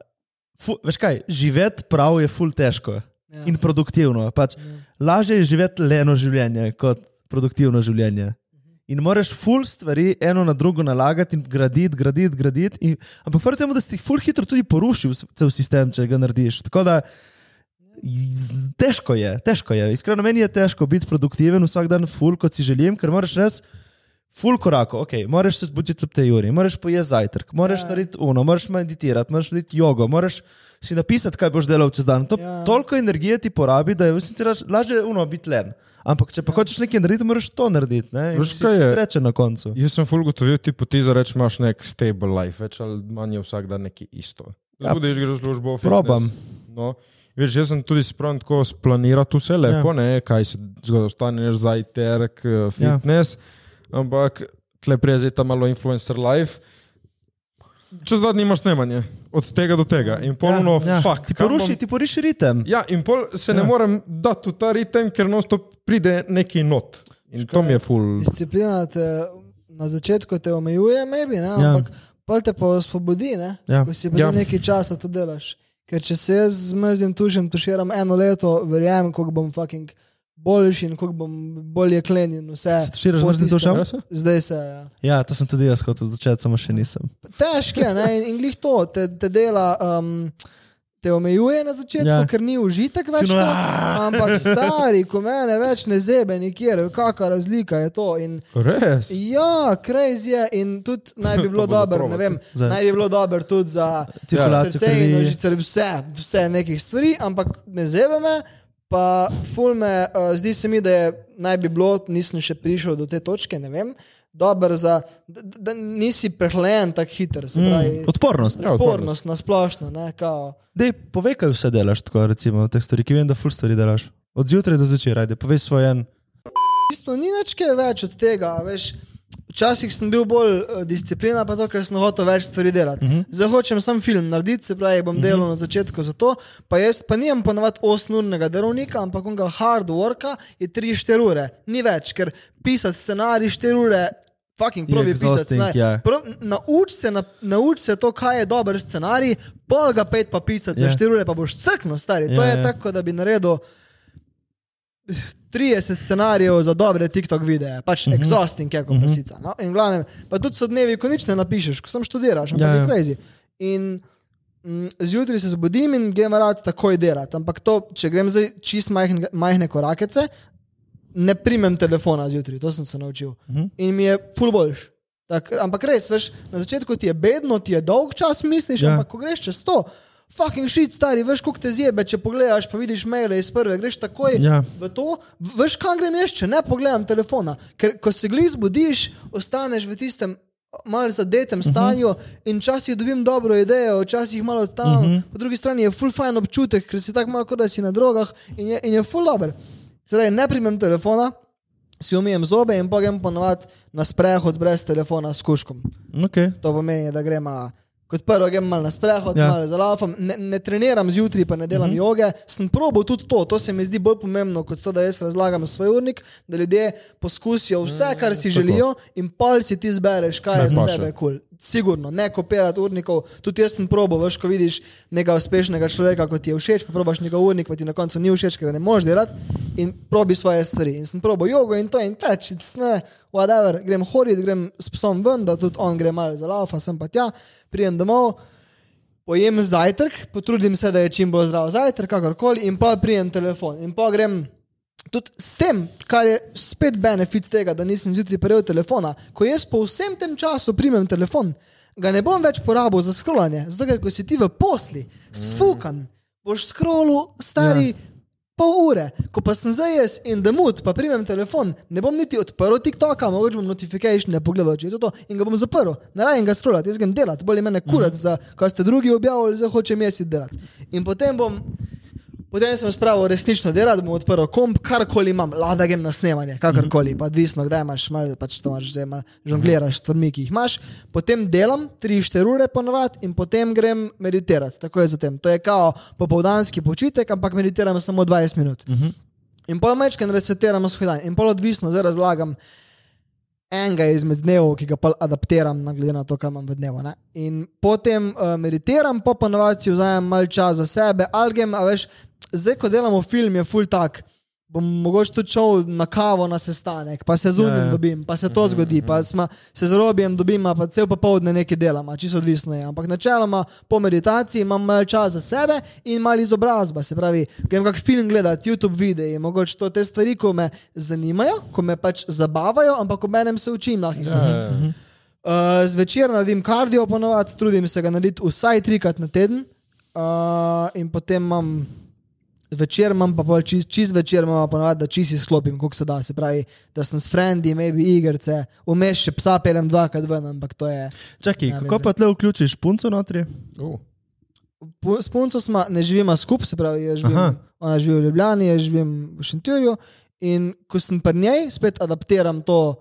Speaker 1: fu, veš kaj, živeti prav je ful težko
Speaker 2: Ja.
Speaker 1: in produktivno. Pač, lažje je živeti leeno življenje kot produktivno življenje. In moraš full stvari eno na drugo nalagati in graditi, graditi, graditi. In, ampak fora temu, da si jih full hitro tudi porušil cel sistem, če ga narediš. Tako da težko je, težko je. Iskreno meni je težko biti produktiven vsak dan full, kot si želim, ker moraš res. Ful korako, ok, moraš se zbuditi ob tej uri, moraš pojesti zajtrk, moraš
Speaker 2: Ja.
Speaker 1: ja. narediti uno, moraš meditirati, moraš narediti jogo, moraš si napisati, kaj boš delal čez dan. To
Speaker 2: Ja.
Speaker 1: ja. toliko energije ti porabi, da je v resnici laž- lažje uno biti len. Ampak če pa ja. hočeš nekaj narediti, moraš to narediti. Ne? In
Speaker 3: Veš,
Speaker 1: si
Speaker 3: kaj je?
Speaker 1: srečen na koncu.
Speaker 3: Jaz sem full gotovil, ti poti za reči, imaš nek stable life, več ali manj je vsak dan nekaj isto.
Speaker 1: Ja.
Speaker 3: Zbudiš, greš v službo, fitness.
Speaker 1: Probam.
Speaker 3: No. Veš, jaz sem tudi spravljen tako splanirati vse lepo, ja. ne, kaj se zgodi, ostaneš zajtrk, eh, fitness, ja. Ampak tle prije ta malo influencer life. Čez dan imaš snemanje, od tega do tega. In polno, ja, ja. fuck,
Speaker 1: ti poruši,
Speaker 3: bom-
Speaker 1: ti poruši ritem.
Speaker 3: Ja, in pol se ja. ne morem dati v ta ritem, ker non-stop pride neki not. In to mi je full.
Speaker 2: Disciplina te na začetku te omejuje, maybe, ne?
Speaker 1: Ja.
Speaker 2: ampak pol te pa osvobodi, ne?
Speaker 1: Ja.
Speaker 2: ko si pa
Speaker 3: Ja.
Speaker 2: nekaj časa to delaš. Ker če se jaz zmrzim, tušem, tuširam eno leto, verjamem, kako bom fucking boljši in kako bom bolje. Vse.
Speaker 1: Se
Speaker 2: tistem.
Speaker 1: tušem?
Speaker 3: Res je?
Speaker 2: Zdaj se. Ja.
Speaker 1: Ja, to sem tudi jaz hotel začeti, samo še nisem.
Speaker 2: Težko je, ne? in, in glih to te, te dela. Um, Te omejuje na začetku, ja.
Speaker 1: Ja.
Speaker 2: ker ni užitek več.
Speaker 1: Si
Speaker 2: to,
Speaker 1: "Ah."
Speaker 2: ampak stari, ko mene več ne zebe nikjer, kakšna razlika je to. In,
Speaker 3: Res?
Speaker 2: Ja, crazy je in tudi naj bi *laughs* bilo
Speaker 3: To
Speaker 2: dobro, ne vem,
Speaker 1: Za-
Speaker 2: naj bi bilo dobro tudi za
Speaker 1: Cirkulacijo
Speaker 2: srce in nožice, vse, vse nekih stvari, ampak ne zebe me, pa ful me, uh, zdi se mi, da je naj bi bilo, nisem še prišel do te točke, ne vem, dober za, da, da nisi prehlajen tako hiter, pravi,
Speaker 1: Mm, odpornost.
Speaker 3: Ja,
Speaker 2: odpornost na splošno.
Speaker 1: Dej, povej, kaj vse delaš, tako recimo, teh stvari, ki vem, da full stvari delaš. Od zjutraj do zvečer, ajde, povej svoj en.
Speaker 2: V bistvu ni nič več od tega. Veš, včasih sem bil bolj uh, disciplina, pa to, ker sem hotel več stvari delati. Uh -huh. Zdaj hočem sam film narediti, se pravi, bom uh -huh. delal na začetku za to, pa jaz pa nimam ponavadi 8-urnega delovnika, ampak onega hard worka je 3-4 ure, ni več, ker pisati scenarij 4 ure. Fucking probi pisati. scenarij.
Speaker 1: ja.
Speaker 2: Prav, nauč, se, na, nauč se to, kaj je dober scenarij, pol ga pet pa pisati
Speaker 1: Ja.
Speaker 2: za 4 ure, pa boš crkno stari. To
Speaker 1: Ja,
Speaker 2: je
Speaker 1: ja.
Speaker 2: tako, da bi naredil 30 scenarijev za dobre TikTok videe, pač uh -huh. exhausting je kot pasica. No? In glavnem, pa tudi so dnevi, ko nič ne napišeš, ko sam študiraš, ampak
Speaker 1: Ja,
Speaker 2: ja,
Speaker 1: ja.
Speaker 2: je crazy. In mm, zjutraj se zbudim in grem rad takoj delati. Ampak to, če grem zdaj čist majhne, majhne korakece, ne primem telefona zjutraj, to sem se naučil. Uh -huh. In mi je full boljš. Tak, ampak res, veš, na začetku ti je bedno, ti je dolg čas, misliš,
Speaker 1: ja.
Speaker 2: ampak ko greš čez to, fucking shit, stari, veš, koliko te zjebe, če pogledaš, pa vidiš maile iz prve, greš takoj
Speaker 1: Ja.
Speaker 2: v to, veš, kam grem jaz, če ne pogledam telefona. Ker ko se gli zbudiš, ostaneš v tistem. Malo zadetem stanju uh -huh. in včasih dobim dobro idejo, včasih malo tam, uh -huh. po drugi strani je full fajn občutek, ker si tako malo, kot da si na drogah in je, in je full dober. Zdaj, ne primem telefona, si umijem zobe in pa grem ponovadi na sprehod brez telefona s kuškom.
Speaker 1: Okay.
Speaker 2: To pomeni, da gremo. Kot prvo, grem malo na sprehod,
Speaker 1: Ja.
Speaker 2: malo zalafam, ne, ne treniram zjutraj, pa ne delam uh -huh. joge. Sem probo tudi to, to se mi zdi bolj pomembno, kot to, da jaz razlagam svoj urnik, da ljudje poskusijo vse, kar si želijo, in pol si ti zbereš, kaj je
Speaker 3: Ne
Speaker 2: za tebe kul. Cool. Sigurno, ne kopirati urnikov. Tudi jaz sem probo, veš, ko vidiš nekega uspešnega človeka, kot ti je všeč, pa probaš njegov urnik, pa ti na koncu ni všeč, ker ne moreš delati in probi svoje stvari. In sem probo jogo in to in teč, it's ne, whatever, grem hoditi, grem s psom ven, da tudi on gre malo za laufa, sem pa tja, prijem domov. Pojem zajtrk, potrudim se, da je čim bolj zdrav zajtrk, kakorkoli, in pa prijem telefon. In pa grem tudi s tem, kar je spet benefit tega, da nisem zjutraj prejel telefona. Ko jaz po vsem tem času primem telefon, ga ne bom več porabil za scrollanje, zato ker ko si ti v posli, sfukan, boš scrollu stari. Ja. Pol ure, ko pa sem zdaj jaz in da mud, pa primem telefon, ne bom niti odprl TikToka, mogoče bom notifikacije pogledal, če je to, to in ga bom zaprl. Ne rajem ga scrollati, jaz grem delati, bolje mene kurat, za kaj ste drugi objavili, zdaj hočem jaz delati. In potem bom, potem sem spravil resnično delati, bom odprl komp, karkoli imam, lada grem na snemanje, kakorkoli, pa odvisno, kdaj imaš, malo, pač to imaš, zdaj malo žongliraš stvarmi, ki jih imaš. Potem delam 3-4 ure ponovadi in potem grem meditirati, tako je zatem. To je kao popoldanski počitek, ampak meditiram samo 20 minut. Uh -huh. In pol mečken resetiram svoj dan. In pol odvisno, zdaj razlagam enega izmed dnevov, ki ga pa adaptiram, na glede na to, kaj imam v dnevu. Ne? In potem uh, meditiram, po ponovadi si vzamem malo časa za sebe, algem, a veš, zdaj ko delamo film, je full tak. Bom mogoče tudi šel na kavo na sestanek, pa se z
Speaker 1: Ja, ja.
Speaker 2: dobim, pa se to zgodi, pa sma, se z robijem dobim, pa cel popoldne nekaj delamo, čisto odvisno je. Ampak načeloma po meditaciji imam malo časa za sebe in malo izobrazba, se pravi, grem kak film gledati, YouTube videe, mogoče to te stvari, ko me zanimajo, ko me pač zabavajo, ampak ob enem se učim lahko iz njih.
Speaker 3: Ja, ja, ja.
Speaker 2: Uh, zvečer naredim kardio, ponovadi trudim se ga narediti vsaj trikrat na teden, uh, in potem imam večer, imam pa pol čist, čist večer, imam pa ponovadi, da čist izklopim, koliko se da. Se pravi, da sem s frendi, maybe igrice, vmes še psa pelem dvakrat ven, ampak to je.
Speaker 1: Čakaj, kako pa tle vključiš punco notri?
Speaker 3: Uh.
Speaker 2: S punco smo, ne živimo skupaj, se pravi, jaz živim,
Speaker 1: Aha.
Speaker 2: ona živi v Ljubljani, jaz živim v Šentjurju. In ko sem pri njej, spet adaptiram to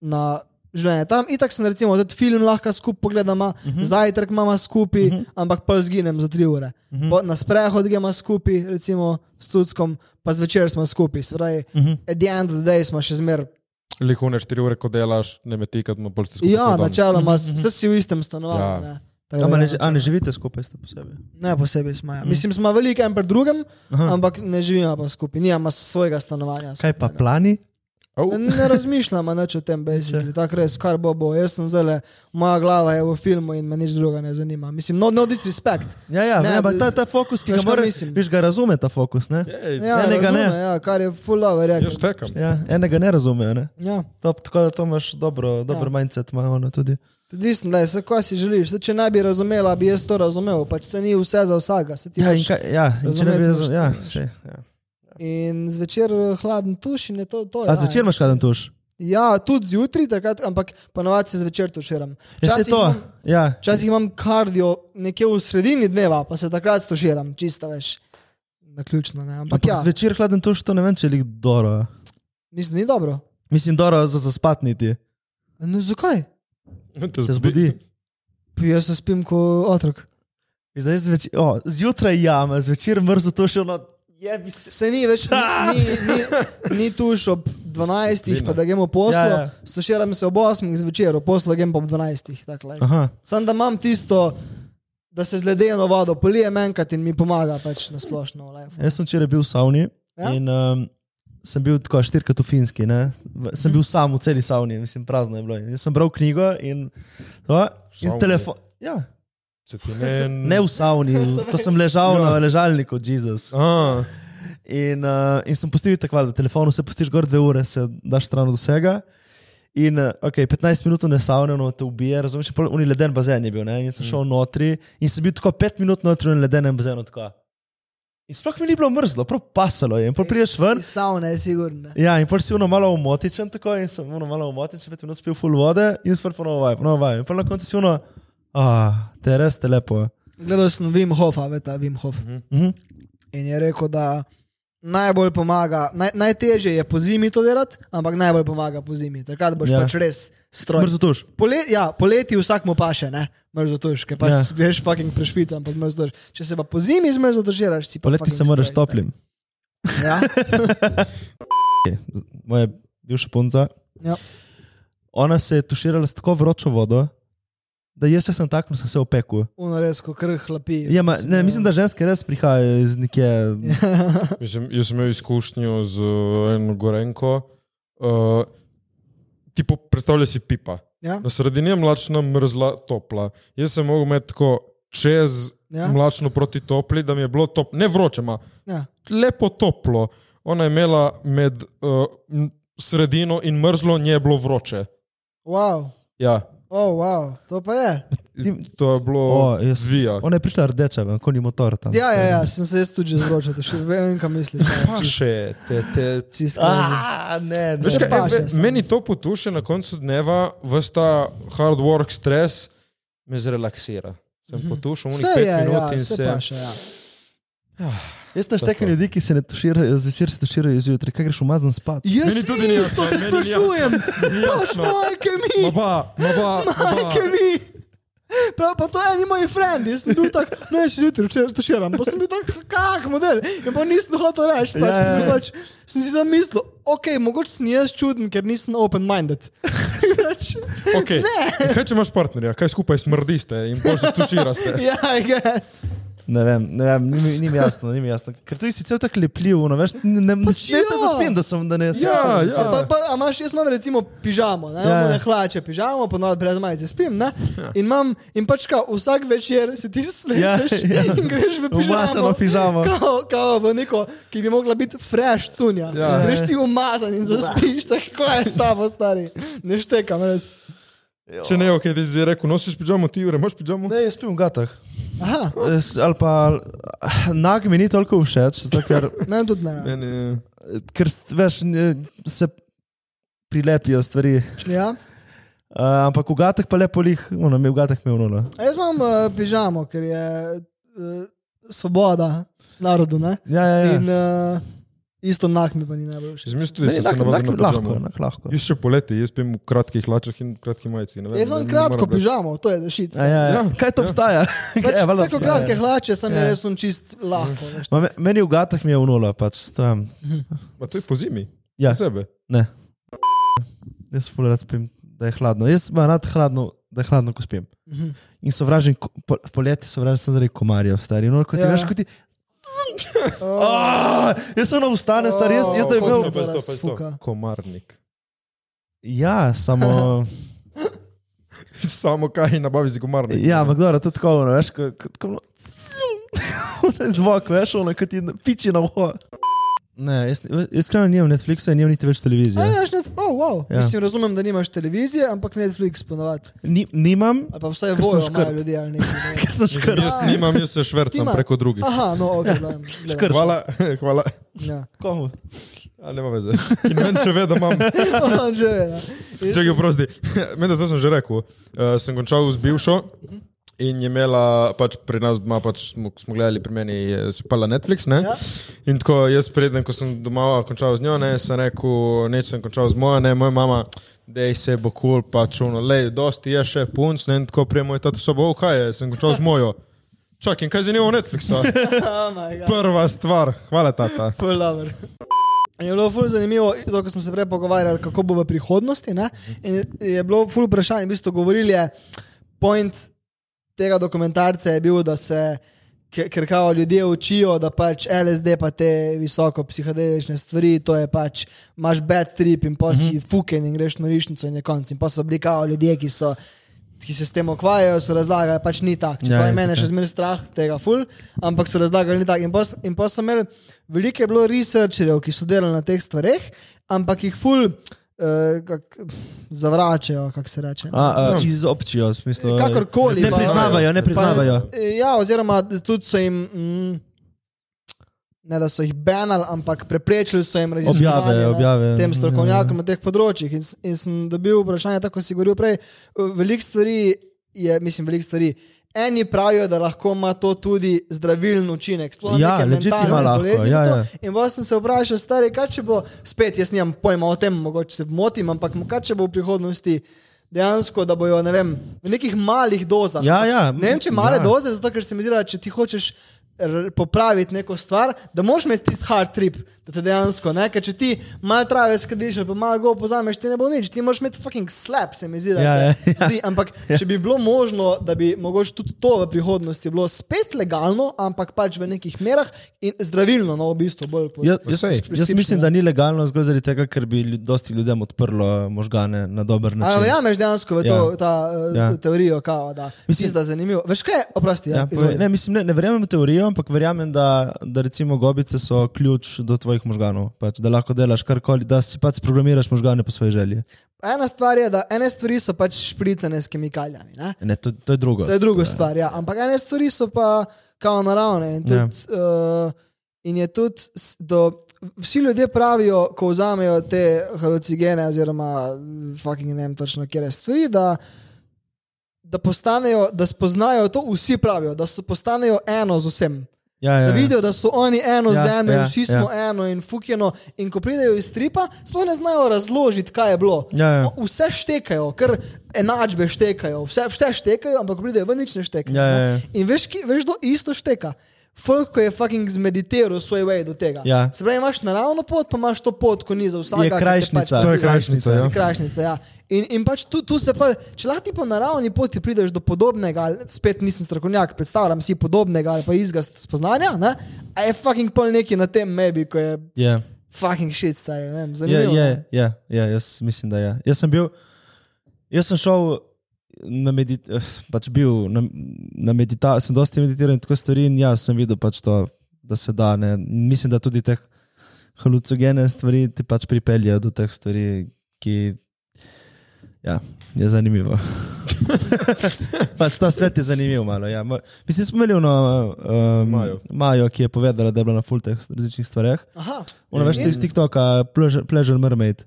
Speaker 2: na življenje tam. Itak sem recimo tudi film lahko skupaj pogledamo, uh
Speaker 1: Mhm.
Speaker 2: -huh. zajtrk imamo skupaj, uh -huh. ampak pa zginem za tri ure. Uh
Speaker 1: Mhm.
Speaker 2: -huh. Na sprehod gremo skupaj, recimo s Tudskom, pa zvečer smo skupaj. Se pravi, uh
Speaker 1: Mhm.
Speaker 2: -huh. at the end of the day smo še zmer.
Speaker 3: Lihune štiri ure, ko delaš, ne me tikat, no pol ste skupaj.
Speaker 2: Ja,
Speaker 3: cel dan.
Speaker 2: načeloma, vse si v istem stanovanju.
Speaker 3: Ja.
Speaker 2: ne. Tako
Speaker 1: ne,
Speaker 2: ja,
Speaker 1: a
Speaker 2: načeloma.
Speaker 1: ne živite skupaj, ste posebej.
Speaker 2: Ne posebej smo. Ja. Mislim, smo veliki en pri drugem,
Speaker 1: Aha.
Speaker 2: ampak ne živimo pa skupaj, nimamo svojega stanovanja.
Speaker 1: Kaj pa plani?
Speaker 3: Au.
Speaker 2: Ne, ne razmišljamo nič o tem, basically. tako res, kar bo, bo. Jaz sem zelo, moja glava je v filmu in me nič druga ne zanima. Mislim, no, no disrespect.
Speaker 1: Ja, ja,
Speaker 2: Ne,
Speaker 1: ne, ampak ta, ta fokus, ki ga moraš,
Speaker 2: mislim?
Speaker 1: viš ga razume, ta fokus, ne?
Speaker 3: Ej,
Speaker 2: Ja,
Speaker 1: enega ne.
Speaker 2: razume, Ja, kar je full love, rekel.
Speaker 3: Jaz štekam.
Speaker 1: Ja, enega ne razumejo, ne?
Speaker 2: Ja.
Speaker 1: To, tako da to imaš dobro, dober
Speaker 2: Ja.
Speaker 1: ja. mindset, ima ono tudi.
Speaker 2: Odvisno, da je, se, kaj si želiš. Se, če ne bi razumela, bi jaz to razumel. Pač se ni vse za vsega. Se ti
Speaker 1: Ja, in
Speaker 2: pač-
Speaker 1: kaj, ja, in če ne bi
Speaker 2: razumeti
Speaker 1: razumel, ja, še, ja.
Speaker 2: In zvečer eh, hladen tuš in je to. to
Speaker 1: A
Speaker 2: ja.
Speaker 1: zvečer imaš kaden tuš?
Speaker 2: Ja, tudi zjutraj, takrat, ampak ponovadi se zvečer tuširam.
Speaker 1: Ja,
Speaker 2: Včasih
Speaker 1: to,
Speaker 2: imam-
Speaker 1: ja.
Speaker 2: Včasih imam kardio nekje v sredini dneva, pa se takrat stožiram, čisto veš. Naključno, ne. Ampak,
Speaker 1: Ampak
Speaker 2: ja,
Speaker 1: zvečer hladen tuš, to ne vem, če je dobro.
Speaker 2: mislim, ni dobro.
Speaker 1: Mislim, dobro za zaspatniti.
Speaker 2: No, zakaj?
Speaker 1: Te zbudi.
Speaker 2: Pa Jaz se spim kot otrok.
Speaker 1: Zdaj zvečer, o, zjutraj jame, zvečer mrzlo tuš, ono, jebi se.
Speaker 2: Ni več, ni, *laughs* ni, ni, tuš ob 12, pa da gremo poslo.
Speaker 1: Ja,
Speaker 2: Ja. Stožiram se ob 8 zvečer, poslo grem pa ob 12. takle.
Speaker 1: Aha,
Speaker 2: Sam da imam tisto, da se z ledeno vodo polijem enkrat in mi pomaga pač na splošno. v lifeu.
Speaker 1: jaz sem včeraj bil v savni
Speaker 2: Ja?
Speaker 1: in um, sem bil tako štirikrat v finski, ne? Sem bil sam v celi savni, mislim, prazno je bilo. In Jaz sem bral knjigo in, to, in telefon. Ja,
Speaker 3: ne... *laughs*
Speaker 1: ne v savni, *laughs* ko sem ležal
Speaker 3: Ja.
Speaker 1: na ležalniku, Jezus.
Speaker 3: A,
Speaker 1: In, uh, in sem pustil tako, da telefon vse pustiš gor dve ure, se daš stran od vsega. In uh, okay, 15 minut ne savne, no te ubije, razumeš, pol uni leden bazen je bil, ne? in sem šel notri in sem bil tako 5 minut notri v ledenem bazenu. Tako. In sploh mi ni bilo mrzlo, prav pasalo je. In pol prideš ven.
Speaker 2: Savne sigurno.
Speaker 1: Ja, in pol si uno malo umotičen, tako in sem uno malo umotičen, 5 minut spil full vode in spet ponovno vaj, ponovno vaj. In pol na koncu si uno, ah, te res te lepo.
Speaker 2: Gledal sem Wim Hofa, veš, Wim Hof.
Speaker 1: Mhm.
Speaker 2: In je rekel, da najbolj pomaga, naj, najtežje je po zimi to delati, ampak najbolj pomaga po zimi. Takrat boš
Speaker 1: Ja.
Speaker 2: ja. pač res stroj.
Speaker 1: Mrzlo tuš.
Speaker 2: Pole, ja, poleti vsak mu paše, ne? Mrzotuš, ker pač
Speaker 1: Ja.
Speaker 2: ja. greš fucking prešvica, ampak mrzotuš. Če se pa po zimi zmrzotuširaš, si pa
Speaker 1: Poleti se moraš toplim.
Speaker 2: Ja? *laughs*
Speaker 1: Moja bivša punca.
Speaker 2: Ja.
Speaker 1: Ona se je tuširala s tako vročo vodo, da jaz, če sem takmo, sem se opekel.
Speaker 2: Uno res, ko krh hlapi.
Speaker 1: Ja, ma, ne, mislim, da ženske res prihajajo iz nekje. *laughs*
Speaker 3: mislim, jaz sem imel izkušnjo z uh, eno gorenko. Uh, tipo, predstavljaj si pipa.
Speaker 2: Ja?
Speaker 3: Na sredini je mlačna, mrzla, topla. Jaz sem mogel imeti tako čez
Speaker 2: Ja.
Speaker 3: mlačno proti topli, da mi je bilo top, ne vroče, ma,
Speaker 2: Ja.
Speaker 3: lepo toplo. Ona je imela med uh, sredino in mrzlo, nje je bilo vroče.
Speaker 2: Wow.
Speaker 3: Ja,
Speaker 2: Oh, wow. To pa je.
Speaker 1: Ti-
Speaker 3: to je bilo oh,
Speaker 1: jaz-
Speaker 3: zvija.
Speaker 1: Ona je prišla rdeča, vem, ko ni motor tam.
Speaker 2: Ja, ja, ja, sem se jaz tudi že zročil, še vem, kaj misliš. ja,
Speaker 3: Pa še, te, te,
Speaker 2: Čist crazy.
Speaker 1: A, ne,
Speaker 3: Veš,
Speaker 1: ne.
Speaker 3: kaj,
Speaker 2: paše
Speaker 3: e,
Speaker 2: samo.
Speaker 3: meni to potuše na koncu dneva, vsta hard work, stres, me zrelaksira. Sem potušal unih
Speaker 2: Vse
Speaker 3: pet
Speaker 2: je,
Speaker 3: minut
Speaker 2: ja,
Speaker 3: in
Speaker 2: se
Speaker 3: se.
Speaker 2: paše, ja.
Speaker 1: Jaz naštekam ljudi, ki se ne tuširajo, zvečer se tuširajo zjutraj, kaj greš umazan spat.
Speaker 2: Jaz
Speaker 3: Meni tudi ni jasno,
Speaker 2: se sprašujem.
Speaker 3: Jasno.
Speaker 2: Majke mi,
Speaker 3: Ma ba, ma ba, ma
Speaker 2: majke mi. Prav, pa to je eni moji frendi, jaz sem bil tak, ne, še zjutraj, če to širam, pa sem bil tak, kak model, in pa nisem hotel reči, pač,
Speaker 1: Ja,
Speaker 2: sem,
Speaker 1: ja,
Speaker 2: bil
Speaker 1: ja.
Speaker 2: pač, sem si zamislil, ok, mogoče sem jaz čuden, ker nisem open-minded. *laughs* Pač,
Speaker 3: Okay. In Kaj če imaš partnerja, kaj skupaj smrdiste in bolj se stuširaste?
Speaker 2: ja, I guess.
Speaker 1: Ne vem, ne vem ni, mi- ni mi jasno, ni mi jasno. Ker to je sicer tako lepljivo, no, veš, ne, ne, ne,
Speaker 2: Pač
Speaker 1: ne, ne
Speaker 2: ja.
Speaker 1: zaspim, da sem, da ne
Speaker 3: Ja, ja.
Speaker 2: A Pa, pa, a imaš, jaz imam recimo pižamo, ne,
Speaker 1: Ja.
Speaker 2: ja. ne hlače pižamo, ponovadi brez majice spim, ne, in, imam, in pač kao, vsak večer se ti slečeš
Speaker 1: Ja,
Speaker 2: ja,
Speaker 1: ja.
Speaker 2: ja. in greš v
Speaker 1: Umazano
Speaker 2: pižamo.
Speaker 1: pižamo.
Speaker 2: Kao, kao v neko, ki bi mogla biti fresh cunja.
Speaker 3: Ja.
Speaker 2: Ja. Greš ti umazan in zaspiš, tako je s tabo stari. Ne štekam, res.
Speaker 3: Če ne, ok, ti si rekel, nosiš pižamo, ti ure, imaš pižamo?
Speaker 1: Ne, jaz spim v gatah.
Speaker 2: Aha,
Speaker 1: Es- Ali pa nag mi ni toliko všeč, zato ker, *laughs*
Speaker 2: meni tudi ne.
Speaker 3: Meni,
Speaker 1: ker st- veš, ne- se prilepijo stvari.
Speaker 2: Ja.
Speaker 1: Uh, ampak v gatah pa lepo lih, ono, mi v gatah mi unulo.
Speaker 2: A jaz imam uh, pižamo, ker je uh, svoboda narodu, ne.
Speaker 1: Ja, ja, ja.
Speaker 2: In uh, isto nah mi pa ni najbolj všeč.
Speaker 3: Izmislim, da
Speaker 1: Ne,
Speaker 3: si se navadil
Speaker 1: tak-
Speaker 3: na
Speaker 1: lahko,
Speaker 3: pižamo.
Speaker 1: enak, lahko.
Speaker 3: Jaz še poleti, jaz spim v kratkih hlačah in kratkih majici. ne vem,
Speaker 2: Jaz imam kratko pižamo, to je zašit.
Speaker 1: A, ja, ja.
Speaker 3: Ja,
Speaker 1: Kaj to
Speaker 3: ja.
Speaker 1: obstaja?
Speaker 2: Pač, *laughs*
Speaker 1: Ja,
Speaker 2: tako
Speaker 1: obstaja.
Speaker 2: kratke hlače, sem
Speaker 1: Ja.
Speaker 2: ja. res čist lahko.
Speaker 1: Ma, me- Meni v gatah mi je unulo, pač stojam.
Speaker 3: Ma to je po zimi.
Speaker 1: Ja,
Speaker 3: sebe.
Speaker 1: ne. Jaz ful rad spim, da je hladno. Jaz imam rad hladno, da je hladno, ko spim.
Speaker 2: Mhm.
Speaker 1: In sovražim, po, poleti sovražim sem zaradi komarjev, stari. No, ko ti
Speaker 2: Ja.
Speaker 1: veš, ko ti...
Speaker 2: Oh,
Speaker 1: Oh, jaz sem na ustane, stari, jaz, jaz da imel...
Speaker 2: koliko
Speaker 3: Pa to, pa to. Komarnik.
Speaker 1: Ja, samo... *laughs*
Speaker 3: Samo kaj nabavi si komarnik.
Speaker 1: Ja, ampak dobro, to je tako, ono, veš, ko... ko, ko ono, *laughs* zvok, veš, ono, ko ti piči na uho. Ne, jaz, jaz iskreno nimam Netflixa in nimam niti več televizije.
Speaker 2: imaš net, oh, wow.
Speaker 1: Ja.
Speaker 2: ja. Mislim, razumem, da nimaš televizije, ampak Netflix ponovadi.
Speaker 1: Ni, nimam,
Speaker 2: Ali pa vsaj vojo imajo ljudje ali nekaj. ne *laughs*
Speaker 1: ker sem škrt.
Speaker 3: Jaz nimam, jaz se švrcam preko drugih.
Speaker 2: Aha, no, ok, gledam.
Speaker 1: Škrt.
Speaker 2: gledam.
Speaker 3: Hvala, *laughs* hvala.
Speaker 2: Ja.
Speaker 1: Komu?
Speaker 3: A nema veze. In meni če ve, da imam. *laughs*
Speaker 2: On že ve, da.
Speaker 3: Čakaj, prosti. Meni, da to sem že rekel. Uh, sem končal z bivšo in je imela, pač pri nas doma, pač smo, smo gledali pri meni, je spala Netflix. Ne?
Speaker 2: Ja.
Speaker 3: In tako jaz preden, ko sem doma končal z njo, ne, sem rekel, neč sem končal z mojo, ne, moja mama, dej se bo kul, cool, pač ono, lej, dosti je še punc, ne, in tako prej moj tata sobo, oh, kaj je, sem končal z mojo. Čakaj, in kaj zanima Netflixa? *laughs*
Speaker 2: Oh.
Speaker 3: Prva stvar, hvala tata.
Speaker 2: Je bilo ful zanimivo, to, ko smo se prej pogovarjali, kako bo v prihodnosti. Ne? In je bilo ful vprašanje, v bistvu govorili je, point tega dokumentarca je bil, da se, ke- ker kao ljudje učijo, da pač LSD pa te visoko psihedelične stvari, to je pač, imaš bad trip in pa si fuken in greš na rišnico in je konc. In pa so bili kao ljudje, ki so ki se s tem ukvarjajo, so razlagali, pač ni tako.
Speaker 1: Ja,
Speaker 2: Čeprav
Speaker 1: je
Speaker 2: je mene
Speaker 1: tako.
Speaker 2: še zmeraj strah tega, ful, ampak so razlagali, ni tako. In, pos- in pa so imeli, veliko je bilo researcherjev, ki so delali na teh stvareh, ampak jih ful kak, zavračajo, kako se reče.
Speaker 1: A, a, izobčijo, v smislu.
Speaker 2: Kakorkoli.
Speaker 1: Ne priznavajo, ne priznavajo.
Speaker 2: Pa, ja, oziroma tudi so jim. Mm, Ne, da so jih banali, ampak preprečili so jim raziskovanje
Speaker 1: Objave,
Speaker 2: ne,
Speaker 1: objave.
Speaker 2: tem strokovnjakom na teh področjih. In, in sem dobil vprašanje, tako si govoril prej. Veliko stvari je, mislim, veliko stvari. Eni pravijo, da lahko ima to tudi zdravilen učinek. sploh
Speaker 1: Ja,
Speaker 2: neke
Speaker 1: legit
Speaker 2: mentalne
Speaker 1: ima lahko,
Speaker 2: bolezni
Speaker 1: ja, ja.
Speaker 2: In pa sem se vprašal, stari, kaj če bo, spet jaz nimam pojma o tem, mogoče se motim, ampak kaj če bo v prihodnosti dejansko, da bojo, ne vem, v nekih malih dozah.
Speaker 1: Ja, ja.
Speaker 2: Ne vem, če male
Speaker 1: Ja.
Speaker 2: doze, zato ker se mi zdi, da če ti hočeš popraviti neko stvar, da moraš imeti tisti hard trip, da te dejansko, ne, ker če ti malo trave skadiš, pa malo go pozameš, ti ne bo nič, ti moraš imeti fucking slap, se mi zdi.
Speaker 1: Ja,
Speaker 2: te
Speaker 1: ja,
Speaker 2: zdi. Ampak če bi bilo možno, da bi mogoče tudi to v prihodnosti bilo spet legalno, ampak pač v nekih merah in zdravilno, no, v bistvu bolj po-
Speaker 1: Jaz, jaz,
Speaker 3: Sej.
Speaker 1: jaz mislim, da ni legalno zgolj zaradi tega, ker bi dosti ljudem odprlo možgane na dober način.
Speaker 2: verjameš dejansko v to,
Speaker 1: Ja.
Speaker 2: ta uh,
Speaker 1: Ja.
Speaker 2: ja. teorijo, kao, da mislim, da je zanimivo. Veš kaj, oprosti, ja,
Speaker 1: Ja,
Speaker 2: ja,
Speaker 1: povej. ne, mislim, ne, ne verjamem v teorijo, ampak verjamem, da, da recimo gobice so ključ do tvojih možganov. Pač, da lahko delaš karkoli, da si pač programiraš možgane po svoji želji.
Speaker 2: Ena stvar je, da ene stvari so pač špricane s kemikalijami. Ne?
Speaker 1: Ne, to, to je drugo.
Speaker 2: To je druga stvar, ja. ampak ene stvari so pa kao naravne. In, tudi, ja. uh, in je tudi, do, vsi ljudje pravijo, ko vzamejo te halucinogene, oziroma fucking ne vem točno, kje stvari, da, da postanejo, da spoznajo to, vsi pravijo, da so postanejo eno z vsem.
Speaker 1: Ja, ja,
Speaker 2: Da
Speaker 1: ja.
Speaker 2: vidijo, da so oni eno
Speaker 1: Ja,
Speaker 2: ja, zemljo,
Speaker 1: ja,
Speaker 2: ja, vsi smo ja. eno in fukjeno. In ko pridejo iz stripa, sploh ne znajo razložiti, kaj je bilo.
Speaker 1: Ja, ja.
Speaker 2: Vse štekajo, ker enačbe štekajo, vse, vse štekajo, ampak pridejo v nič ne štekajo.
Speaker 1: Ja, ja, ja.
Speaker 2: In veš, ki, veš, kdo isto šteka. Folk, ko je fucking zmeditiral svoj way do tega.
Speaker 1: Ja.
Speaker 2: Se pravi, imaš naravno pot, pa imaš to pot, ko ni za vsakega.
Speaker 1: Je krajšnica.
Speaker 2: Pač
Speaker 3: To je krajšnica, ja.
Speaker 2: Krašnica, ja. In, in pač tu, tu se pa, če lahko po naravni poti prideš do podobnega, ali spet nisem strokovnjak, predstavljam si podobnega ali pa izga spoznanja, ne? a je fucking pol neki na tem mebi, ko je
Speaker 1: Je,
Speaker 2: fucking shit, stari, ne vem,
Speaker 1: je,
Speaker 2: zanimivo.
Speaker 1: je,
Speaker 2: ne.
Speaker 1: je, je, jaz mislim, da je. Jaz sem bil, jaz sem šel na meditacijo, pač bil na, na meditacijo, sem dosti meditiral in tako stvari in jaz sem videl pač to, da se da. Ne. Mislim, da tudi te halucinogene stvari ti pač pripeljejo do teh stvari, ki ja, je zanimivo. *laughs* pač ta svet je zanimiv malo. Ja. Mislim, smo imeli ono um,
Speaker 3: Majo.
Speaker 1: Majo, ki je povedala, da je bila na full teh različnih stvareh.
Speaker 2: Aha,
Speaker 1: Ona veš, ti iz TikToka, Pleasure, pleasure Mermaid.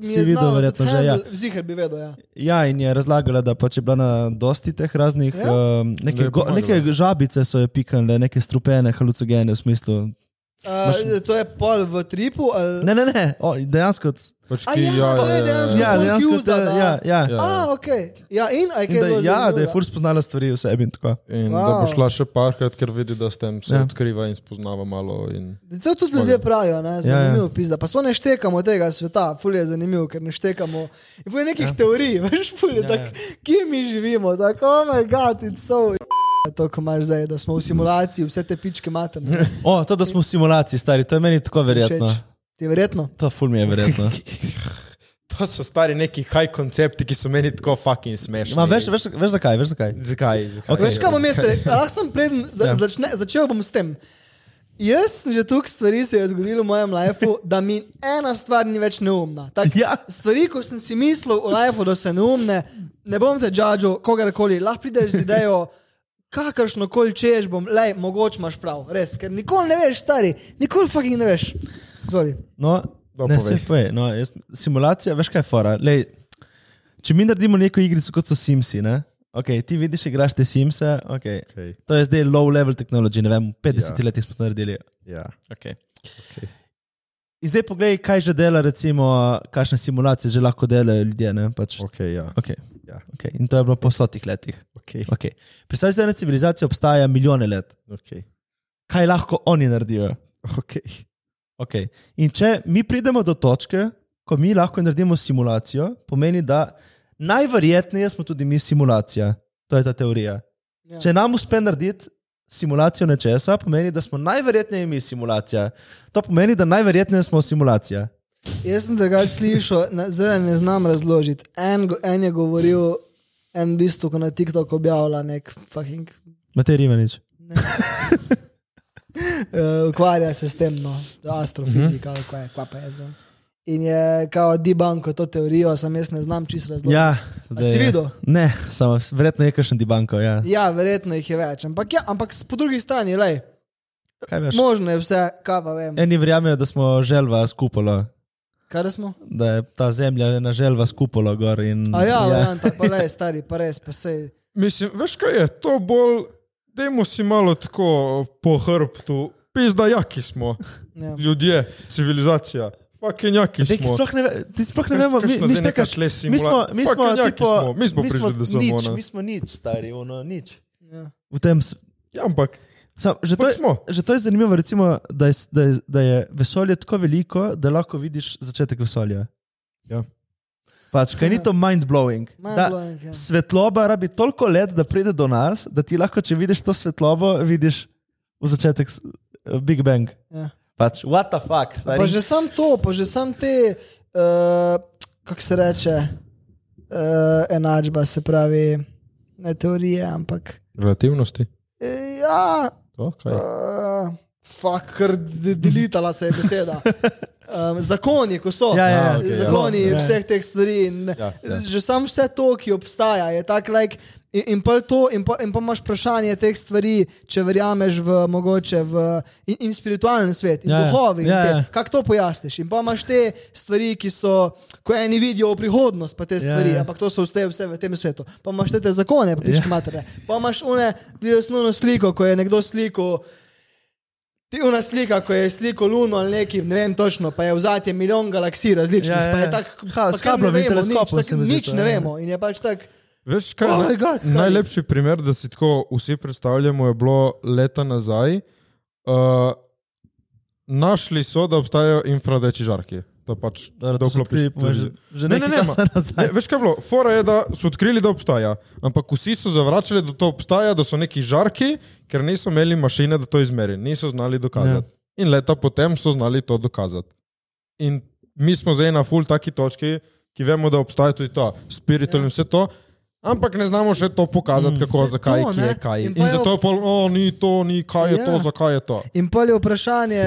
Speaker 2: mi
Speaker 1: Si
Speaker 2: je
Speaker 1: videl
Speaker 2: znala
Speaker 1: verjetno že, ja.
Speaker 2: Zihar bi vedel, ja.
Speaker 1: Ja, in je razlagala, da pač je bila na dosti teh raznih,
Speaker 2: Ja?
Speaker 1: um, neke,
Speaker 3: je
Speaker 1: go, neke žabice so jo pikale, neke strupene, halucinogene v smislu.
Speaker 2: Uh, to je pol v tripu, ali...
Speaker 1: Ne, ne, ne, o, dejansko.
Speaker 3: Pač ki,
Speaker 2: ja, to je dejansko-
Speaker 1: Ja,
Speaker 2: folk
Speaker 1: dejansko.
Speaker 2: usa,
Speaker 1: Te,
Speaker 2: da-
Speaker 1: ja, ja.
Speaker 3: Ja.
Speaker 1: ja.
Speaker 2: A, ok. Ja, in,
Speaker 1: In da, ja, da je fur spoznala stvari vse in tako.
Speaker 3: In wow. da bo šla še parkrat, ker vidi, da s tem se
Speaker 1: Ja.
Speaker 3: ja. odkriva in spoznava malo. In...
Speaker 2: To tudi ljudje pravijo, ne?
Speaker 1: ja.
Speaker 2: zanimivo ja, pizda. Pa smo ne štekamo tega sveta, ful je zanimivo, ker ne štekamo. In ful je nekih ja. teorij, *laughs* veš, ful je
Speaker 1: Ja,
Speaker 2: ja, tako, kje mi živimo, tako, oh moj god, it's so. *laughs* To, ko imaš zdaj, da smo v simulaciji, vse te pičke matem. *laughs*
Speaker 1: O, to, da smo v simulaciji, stari, to je meni tako verjetno.
Speaker 2: Ti je verjetno?
Speaker 1: To ful mi je verjetno. *laughs*
Speaker 3: To so stari neki high koncepti, ki so meni tako fucking smešni.
Speaker 1: Ma, veš, veš, veš zakaj? Veš zakaj?
Speaker 3: Zakaj? Zakaj?
Speaker 1: Okej.
Speaker 2: Veš, kaj bom jaz rekel? Lahko *laughs* sem preden za,
Speaker 1: Ja.
Speaker 2: začne, začel bom s tem. Jaz sem že toliko stvari se je zgodilo v mojem lifeu, da mi ena stvar ni več neumna. Tak,
Speaker 1: Ja.
Speaker 2: Stvari, ko sem si mislil v lifeu, da so neumne, ne bom te džadžal, kogarkoli, lahko prideš z idejo, kakršno koli češ bom, le, mogoče imaš prav, res, ker nikoli ne veš, stari, nikoli fucking ne veš. Zvoli.
Speaker 1: No,
Speaker 3: No,
Speaker 1: ne, se povej. No, jaz, simulacija, veš kaj je fora. Lej, če mi naredimo neko igrico, kot so Simsi, ne? Okay, ti vidiš, igraš te Simse, okay.
Speaker 3: Okay.
Speaker 1: to je zdaj low level tehnology, ne vem, v 50
Speaker 3: Ja.
Speaker 1: letih smo to naredili.
Speaker 3: Ja.
Speaker 1: Okay.
Speaker 3: Okay.
Speaker 1: In zdaj poglej, kaj že dela, recimo, kakšne simulacije že lahko delajo ljudje. Ne? Pač,
Speaker 3: Okay, ja.
Speaker 1: okay.
Speaker 3: Ja.
Speaker 1: Okay. In to je bilo po stotih letih.
Speaker 3: Okay.
Speaker 1: Okay. Predstavljaj si, da ena civilizacija obstaja milijone let.
Speaker 3: Okay.
Speaker 1: Kaj lahko oni naredijo?
Speaker 3: Okay.
Speaker 1: Okay. In če mi pridemo do točke, ko mi lahko naredimo simulacijo, pomeni, da najverjetneje smo tudi mi simulacija. To je ta teorija.
Speaker 2: Ja.
Speaker 1: Če nam uspe narediti simulacijo nečesa, pomeni, da smo najverjetneje mi simulacija. To pomeni, da najverjetneje smo simulacija.
Speaker 2: Jaz sem tega slišal, ne- zdaj ne znam razložiti. En, en je govoril, en v bistvu, ko na TikToku objavlja nek fucking.
Speaker 1: Matej Rivenič.
Speaker 2: Uh, ukvarja se s tem, no, astrofizika, ali kaj, kaj pa je zvon. In je kao debanko to teorijo, sam jaz ne znam čisto razložiti.
Speaker 1: Ja,
Speaker 2: si videl?
Speaker 1: Ne, samo verjetno je kakšen dibanko. Ja.
Speaker 2: Ja, verjetno jih je več, ampak, ja, ampak po drugi strani, lej, možno je vse, kaj pa vem.
Speaker 1: Eni verjamejo, da smo želva skupolo,
Speaker 2: Kaj da smo?
Speaker 1: da je ta zemlja ena želva skupolo gor. In,
Speaker 2: A ja, ja. pa le, stari, pa res, pa sej.
Speaker 3: Mislim, veš kaj je, to bolj, dajmo si malo tako po hrbtu, pizda jaki smo,
Speaker 2: Ja.
Speaker 3: ljudje, civilizacija, fucking jaki
Speaker 1: Dej, ki
Speaker 3: smo.
Speaker 1: sploh ne, ve- ti sploh ne vemo, mi, mi,
Speaker 3: šle
Speaker 1: mi smo, mi smo, tipo,
Speaker 3: smo, mi smo prišli do
Speaker 1: nič, mi smo nič, stari, ono, nič.
Speaker 2: Ja.
Speaker 1: V tem,
Speaker 3: Ja, ampak,
Speaker 1: sam, že, to je,
Speaker 3: smo.
Speaker 1: že to je zanimivo, recimo, da, je, da, je, da je vesolje tako veliko, da lahko vidiš začetek vesolja.
Speaker 3: Ja.
Speaker 1: Pač, kaj ni to mind-blowing? Da,
Speaker 2: Mind-blowing, ja.
Speaker 1: svetloba rabi toliko let, da pride do nas, da ti lahko, če vidiš to svetlobo, vidiš v začetek s- Big Bang.
Speaker 2: Ja.
Speaker 1: Pač, what the fuck?
Speaker 2: Pa že sam to, pa že sam te, uh, kako se reče, uh, enačba, se pravi, ne teorije, ampak.
Speaker 3: Relativnosti.
Speaker 2: eh, Ja,
Speaker 3: To, kaj?
Speaker 2: uh, fuk, ker de- delitala se je beseda. Um, zakoni, ko so.
Speaker 1: Ja, ja, ja,
Speaker 3: okej, ja.
Speaker 2: zakoni
Speaker 1: Ja.
Speaker 2: vseh teh stvari. In,
Speaker 3: Ja, ja.
Speaker 2: Že sam vse to, ki obstaja, je tako, like, in, in, pa to, in, pa, in pa imaš vprašanje teh stvari, če verjameš v mogoče v in, in spiritualni svet, in
Speaker 1: Ja, ja.
Speaker 2: duhovi.
Speaker 1: Ja, ja.
Speaker 2: Kako to pojasniš? In pa imaš te stvari, ki so, ko eni vidijo prihodnost, pa te stvari,
Speaker 1: ja.
Speaker 2: ampak to so vse, vse v tem svetu. Pa imaš te, te zakone, pa pičke
Speaker 1: Ja.
Speaker 2: matere. Pa imaš une, vidiš osnovno sliko, ko je nekdo sliko. Ti una slika, ko je sliko Luno ali neki, ne vem točno, pa je vzati milijon galaksij različnih.
Speaker 1: Ja, ja,
Speaker 2: pa je
Speaker 1: ja.
Speaker 2: tak,
Speaker 1: Ha, s kablovim
Speaker 2: vemo, nič,
Speaker 1: teleskopom
Speaker 2: tak, nič
Speaker 1: to,
Speaker 2: ne
Speaker 1: ja.
Speaker 2: vemo. In je pač tak,
Speaker 3: Veš, kaj je
Speaker 2: Oh
Speaker 3: naj-
Speaker 2: my God, stari.
Speaker 3: najlepši primer, da si tako vsi predstavljamo, je bilo leta nazaj. Uh, našli so, da obstajajo infradeči žarki. To pač, da vklopiš
Speaker 1: že, že
Speaker 3: Ne, ne, ne, Ne, veš kaj je bilo? Fora je, da so odkrili, da obstaja, ampak vsi so zavračali, da to obstaja, da so neki žarki, ker niso imeli mašine, da to izmeri, niso znali dokazati. Ja. In leta potem so znali to dokazati. In mi smo zdaj na full taki točki, ki vemo, da obstaja tudi to, spiritual ja. in vse to. Ampak ne znamo še to pokazati, mm, kako, zakaj,
Speaker 2: to,
Speaker 3: kje kaj.
Speaker 2: In
Speaker 3: In, zato je pol, o, ni to, ni kaj je
Speaker 2: Ja.
Speaker 3: to, zakaj je to.
Speaker 2: In pa je vprašanje,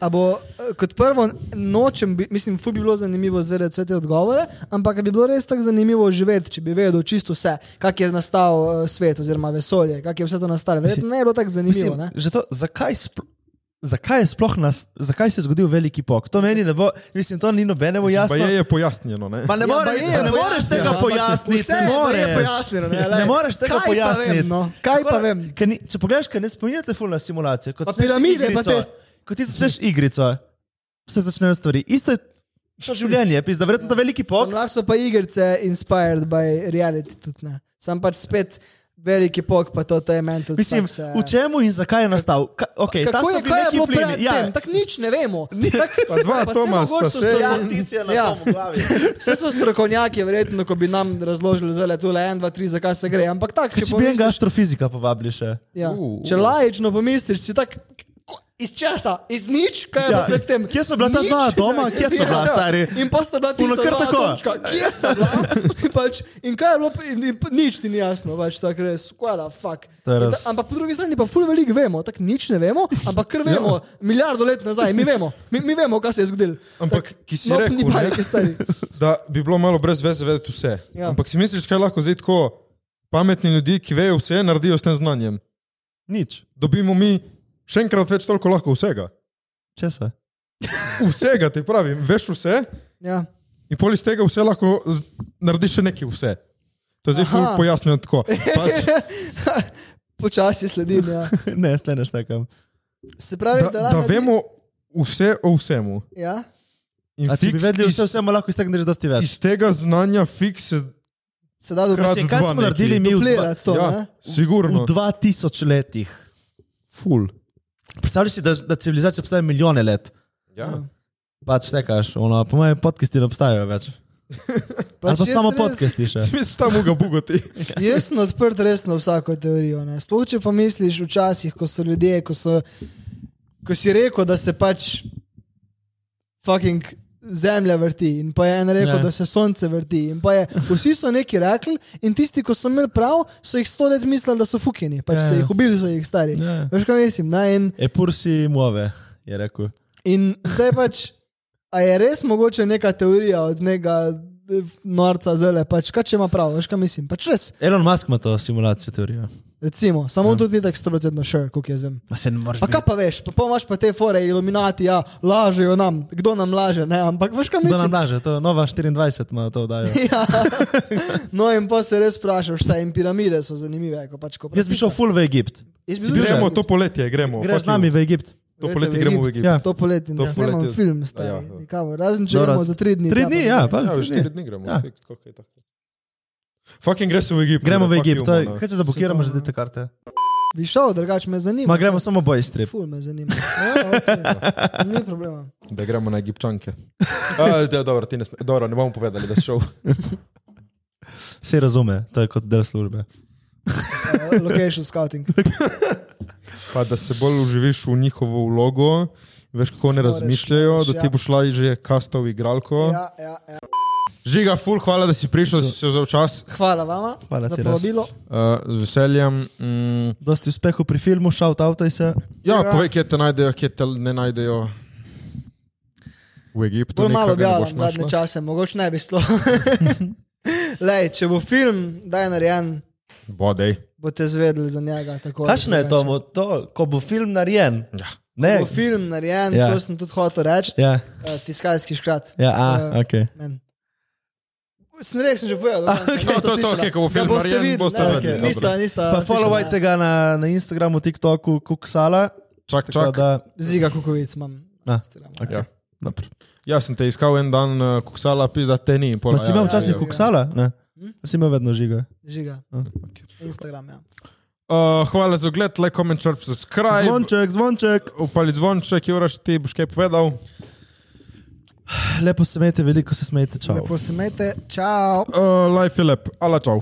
Speaker 2: a bo eh, kot prvo nočem, bi, mislim, ful bi bilo zanimivo zvedeti vse te odgovore, ampak bi bilo res tako zanimivo živeti, če bi vedel čisto vse, kak je nastal uh, svet oziroma vesolje, kak je vse to nastalo. Verjetno ne bi bilo tako zanimivo.
Speaker 1: Mislim, to, zakaj, spl zakaj, je sploh nas, zakaj se je zgodil veliki pok? To meni ne bo, mislim, to ni nobenemu
Speaker 3: Mislim,
Speaker 1: jasno.
Speaker 3: Pa je, je pojasnjeno. Ne?
Speaker 1: Pa ne,
Speaker 2: Ja,
Speaker 1: more,
Speaker 2: baje je
Speaker 1: pa ne moreš tega
Speaker 2: ampak
Speaker 1: pojasniti. Ne
Speaker 2: je
Speaker 1: moreš.
Speaker 2: pojasnjeno, ne,
Speaker 1: ne moreš tega
Speaker 2: Kaj pa
Speaker 1: pojasniti.
Speaker 2: vem, no? Kaj pa vem?
Speaker 1: ker Ni, če pogledaš, kaj ne spominjate ful na simulacijo. Kot
Speaker 2: Pa piramide, pa test.
Speaker 1: Ko ti začneš igrico, se začnejo stvari. Isto je to življenje, pisa, da verjetno ta veliki pok.
Speaker 2: Sam lahko so pa igrice inspired by reality tudi ne. Sam pač spet veliki pok, pa to, to je meni tudi.
Speaker 1: Mislim,
Speaker 2: se-
Speaker 1: v čemu in zakaj je nastal? Ka, okay,
Speaker 2: Kako je, kaj je bilo pred
Speaker 1: Ja,
Speaker 2: tem? Tako nič ne vemo. *laughs* Tak,
Speaker 3: Pa dva
Speaker 2: pa saj
Speaker 3: Toma
Speaker 2: mogoče
Speaker 3: sta
Speaker 2: so
Speaker 3: še-
Speaker 2: strokovnjaki-
Speaker 1: ja, ti si na
Speaker 2: Ja.
Speaker 1: tom glavi. *laughs*
Speaker 2: Vse so strokovnjaki, verjetno, ko bi nam razložili, da je tu le en, dva, tri, zakaj se gre. Ampak tako,
Speaker 1: Če bi enega
Speaker 2: pomisliš-
Speaker 1: astrofizika povabili še.
Speaker 2: ja.
Speaker 3: Uh,
Speaker 2: če lajično pomisliš, si tak. Iz česa, iz nič, kaj je
Speaker 1: Ja,
Speaker 2: bilo predtem.
Speaker 1: kje so bila ta
Speaker 2: Nič.
Speaker 1: dva atoma? Kje so bila, stari?
Speaker 2: In pa sta bila ti
Speaker 1: Puno kar tako.
Speaker 2: Kje sta bila? In *laughs* pač, in kaj je bilo, in, in, nič ti ni jasno, pač tako res, kaj da, fuck.
Speaker 1: Res.
Speaker 2: ta- Ampak po drugi strani pa ful veliko vemo, tako nič ne vemo, ampak kar vemo, milijardo let nazaj, mi vemo, mi, mi vemo, kaj se je zgodilo. *laughs*
Speaker 3: Ampak, ki si
Speaker 2: No,
Speaker 3: rekel,
Speaker 2: stari. *laughs*
Speaker 3: da bi bilo malo brez veze vedeti vse.
Speaker 2: Ja.
Speaker 3: Ja. Ampak si misliš, kaj lahko zdaj tako pametni ljudje, ki vejo vse, naredijo s tem znanjem?
Speaker 1: Nič.
Speaker 3: Dobimo mi še enkrat več toliko lahko vsega.
Speaker 1: Česa?
Speaker 3: Vsega ti pravim, veš vse
Speaker 2: Ja.
Speaker 3: in pol iz tega vse lahko narediš še nekaj vse. To je zdaj
Speaker 2: Aha.
Speaker 3: pojasnjeno tako. Pač, *laughs*
Speaker 2: Počasi sledim, ja. *laughs*
Speaker 1: ne, sleneš takam.
Speaker 2: Se pravi,
Speaker 3: da,
Speaker 2: da,
Speaker 3: da
Speaker 2: lahko-
Speaker 3: vemo vse o vsemu.
Speaker 2: Ja.
Speaker 3: In
Speaker 1: A če bi vedeli
Speaker 3: iz,
Speaker 1: vse, vse lahko iztegneš dosti več.
Speaker 3: iz tega znanja fiks se
Speaker 2: Se da dobro
Speaker 1: Mislim, kaj smo naredili mi v, dva,
Speaker 2: to,
Speaker 3: ja,
Speaker 2: ne?
Speaker 3: sigurno.
Speaker 1: v 2000 letih?
Speaker 3: Ful.
Speaker 1: Predstavljaj si, da, da civilizacija obstaja milijone let.
Speaker 3: Ja.
Speaker 1: Pač tekaš, ono, po mojem podcasti ne obstajajo več. Ali *laughs* pa
Speaker 2: Pač
Speaker 1: samo podcasti še.
Speaker 3: Si *laughs* misliš, da mu ga bugati? *laughs*
Speaker 2: Jaz sem odprt res na vsako teorijo. ne. Sploh če pomisliš včasih, ko so ljudje, ko, so, ko si rekel, da se pač fucking zemlja vrti in pa je en rekel,
Speaker 1: Ja.
Speaker 2: da se sonce vrti. Je, vsi so neki rekli in tisti, ko so imeli prav, so jih sto let mislili, da so fukini. Pač
Speaker 1: Ja.
Speaker 2: so jih ubili, so jih stari.
Speaker 1: Ja.
Speaker 2: Veš kaj mislim? Ne? In,
Speaker 1: E pursi muove, je rekel.
Speaker 2: in zdaj pač, a je res mogoče neka teorija od nekega norca zele, pač kaj če ima prav, veš kaj mislim? Pač res.
Speaker 1: Elon Musk ima to simulacijo teorijo.
Speaker 2: Recimo, samo on tudi ni tako 100% sure, kot jaz vem.
Speaker 1: Ma se ne moreš.
Speaker 2: Pa kaj pa veš, pa, pa imaš pa te fore, iluminati, ja, lažejo nam, kdo nam laže, ne, ampak veš kaj
Speaker 1: Kdo nam
Speaker 2: mislim.
Speaker 1: laže, to je nova 24, ima to dajo. *laughs*
Speaker 2: Ja. No, in pa se res vprašaš, vse in piramide so zanimive. Ko pač, ko
Speaker 1: Jaz bi šel full v Egipt.
Speaker 3: Gremo to poletje, gremo.
Speaker 1: Greš
Speaker 3: fuck
Speaker 1: z nami v Egipt.
Speaker 3: To poletje
Speaker 2: v
Speaker 3: gremo v
Speaker 2: Egipt.
Speaker 1: Ja.
Speaker 2: To poletje,
Speaker 3: To
Speaker 2: to snemam
Speaker 3: poletje-
Speaker 2: film,
Speaker 3: Ja,
Speaker 2: stari.
Speaker 3: ja.
Speaker 2: Nikamor. Razen če gremo za tri dni.
Speaker 1: Tri dni, ja,
Speaker 2: ne.
Speaker 1: pa
Speaker 3: Ja, štiri
Speaker 1: dni.
Speaker 3: gremo.
Speaker 1: Ja.
Speaker 3: fiks, koliko je tako. Fucking gre se v Egipt.
Speaker 1: Gremo v Egipt, kaj če zablokiramo že te karte?
Speaker 2: Bi šel, drugače me zanima.
Speaker 1: Ma gremo samo boy strip.
Speaker 2: Ful me zanima. Ja, okay. Ni problema.
Speaker 3: Da gremo na Egipčanke. *laughs* A, da, dobro, ti ne, dobro, ne bomo povedali, da si šel.
Speaker 1: Se razume, to je kot del službe.
Speaker 2: Uh, location scouting. *laughs*
Speaker 3: Pa da se bolj uživiš v njihovo vlogo, veš kako ne razmišljajo, da ti
Speaker 2: ja.
Speaker 3: bo šla že kastov igralko.
Speaker 2: Ja, ja, ja.
Speaker 3: Žiga, ful, hvala, da si prišel, da si se vzel čas.
Speaker 2: Hvala vama
Speaker 1: Hvala
Speaker 2: za
Speaker 1: ti, res.
Speaker 2: povabilo.
Speaker 3: Uh, z veseljem. Mm,
Speaker 1: Dosti uspehov pri filmu, shout out se.
Speaker 3: ja,
Speaker 2: Ja.
Speaker 3: povej, kje te najdejo, kje te ne najdejo. V Egiptu.
Speaker 2: Bolj malo
Speaker 3: ga ne
Speaker 2: objavljam
Speaker 3: boš
Speaker 2: zadnje čase, mogoče ne bi sploh. *laughs* Lej, če bo film, da je narejen,
Speaker 3: Bodej.
Speaker 2: boste zvedeli za njega.
Speaker 1: Kakšno je to, to, ko bo film narejen?
Speaker 3: Ja.
Speaker 1: Ne,
Speaker 2: Ko bo film narejen,
Speaker 1: Ja.
Speaker 2: ja. to sem tudi hotel reči.
Speaker 1: Ja,
Speaker 2: Uh, tiskalski škrat.
Speaker 1: ja, a,
Speaker 2: Eh,
Speaker 1: ok.
Speaker 2: men. Sem rekel, sem že povedal.
Speaker 1: Ah,
Speaker 2: ne,
Speaker 1: ok.
Speaker 2: niste
Speaker 3: To, to, to,
Speaker 2: slišala.
Speaker 3: ok, ko bo
Speaker 2: Ga
Speaker 3: film
Speaker 2: boste
Speaker 3: narejen, boste
Speaker 2: ne,
Speaker 3: zvedeli,
Speaker 2: ok.
Speaker 3: dobro.
Speaker 2: Nista, nista.
Speaker 1: Pa followajte ga na, na Instagramu, TikToku, Kuksala.
Speaker 3: Čak, čak.
Speaker 1: da,
Speaker 2: Ziga kukovic imam.
Speaker 1: a,
Speaker 2: Instagramu.
Speaker 1: okay.
Speaker 3: Ja.
Speaker 1: dobro.
Speaker 3: Ja, sem te iskal en dan, uh, kuksala, pizda te ni.
Speaker 1: Pa si
Speaker 3: ja,
Speaker 1: imel
Speaker 3: ja,
Speaker 1: včasih
Speaker 3: ja.
Speaker 1: Kuksala? Ne. Si imel vedno žiga.
Speaker 2: Žiga.
Speaker 1: A, okay.
Speaker 2: Instagram, ja.
Speaker 3: Uh, hvala za ogled, like, comment, share, subscribe.
Speaker 1: Zvonček, zvonček.
Speaker 3: Upali zvonček, Juraš, ti boš kaj povedal.
Speaker 1: Lepo se smejte, veliko se smejte, čau.
Speaker 2: Lepo se imejte, čau.
Speaker 3: Uh, life je lep, ala čau.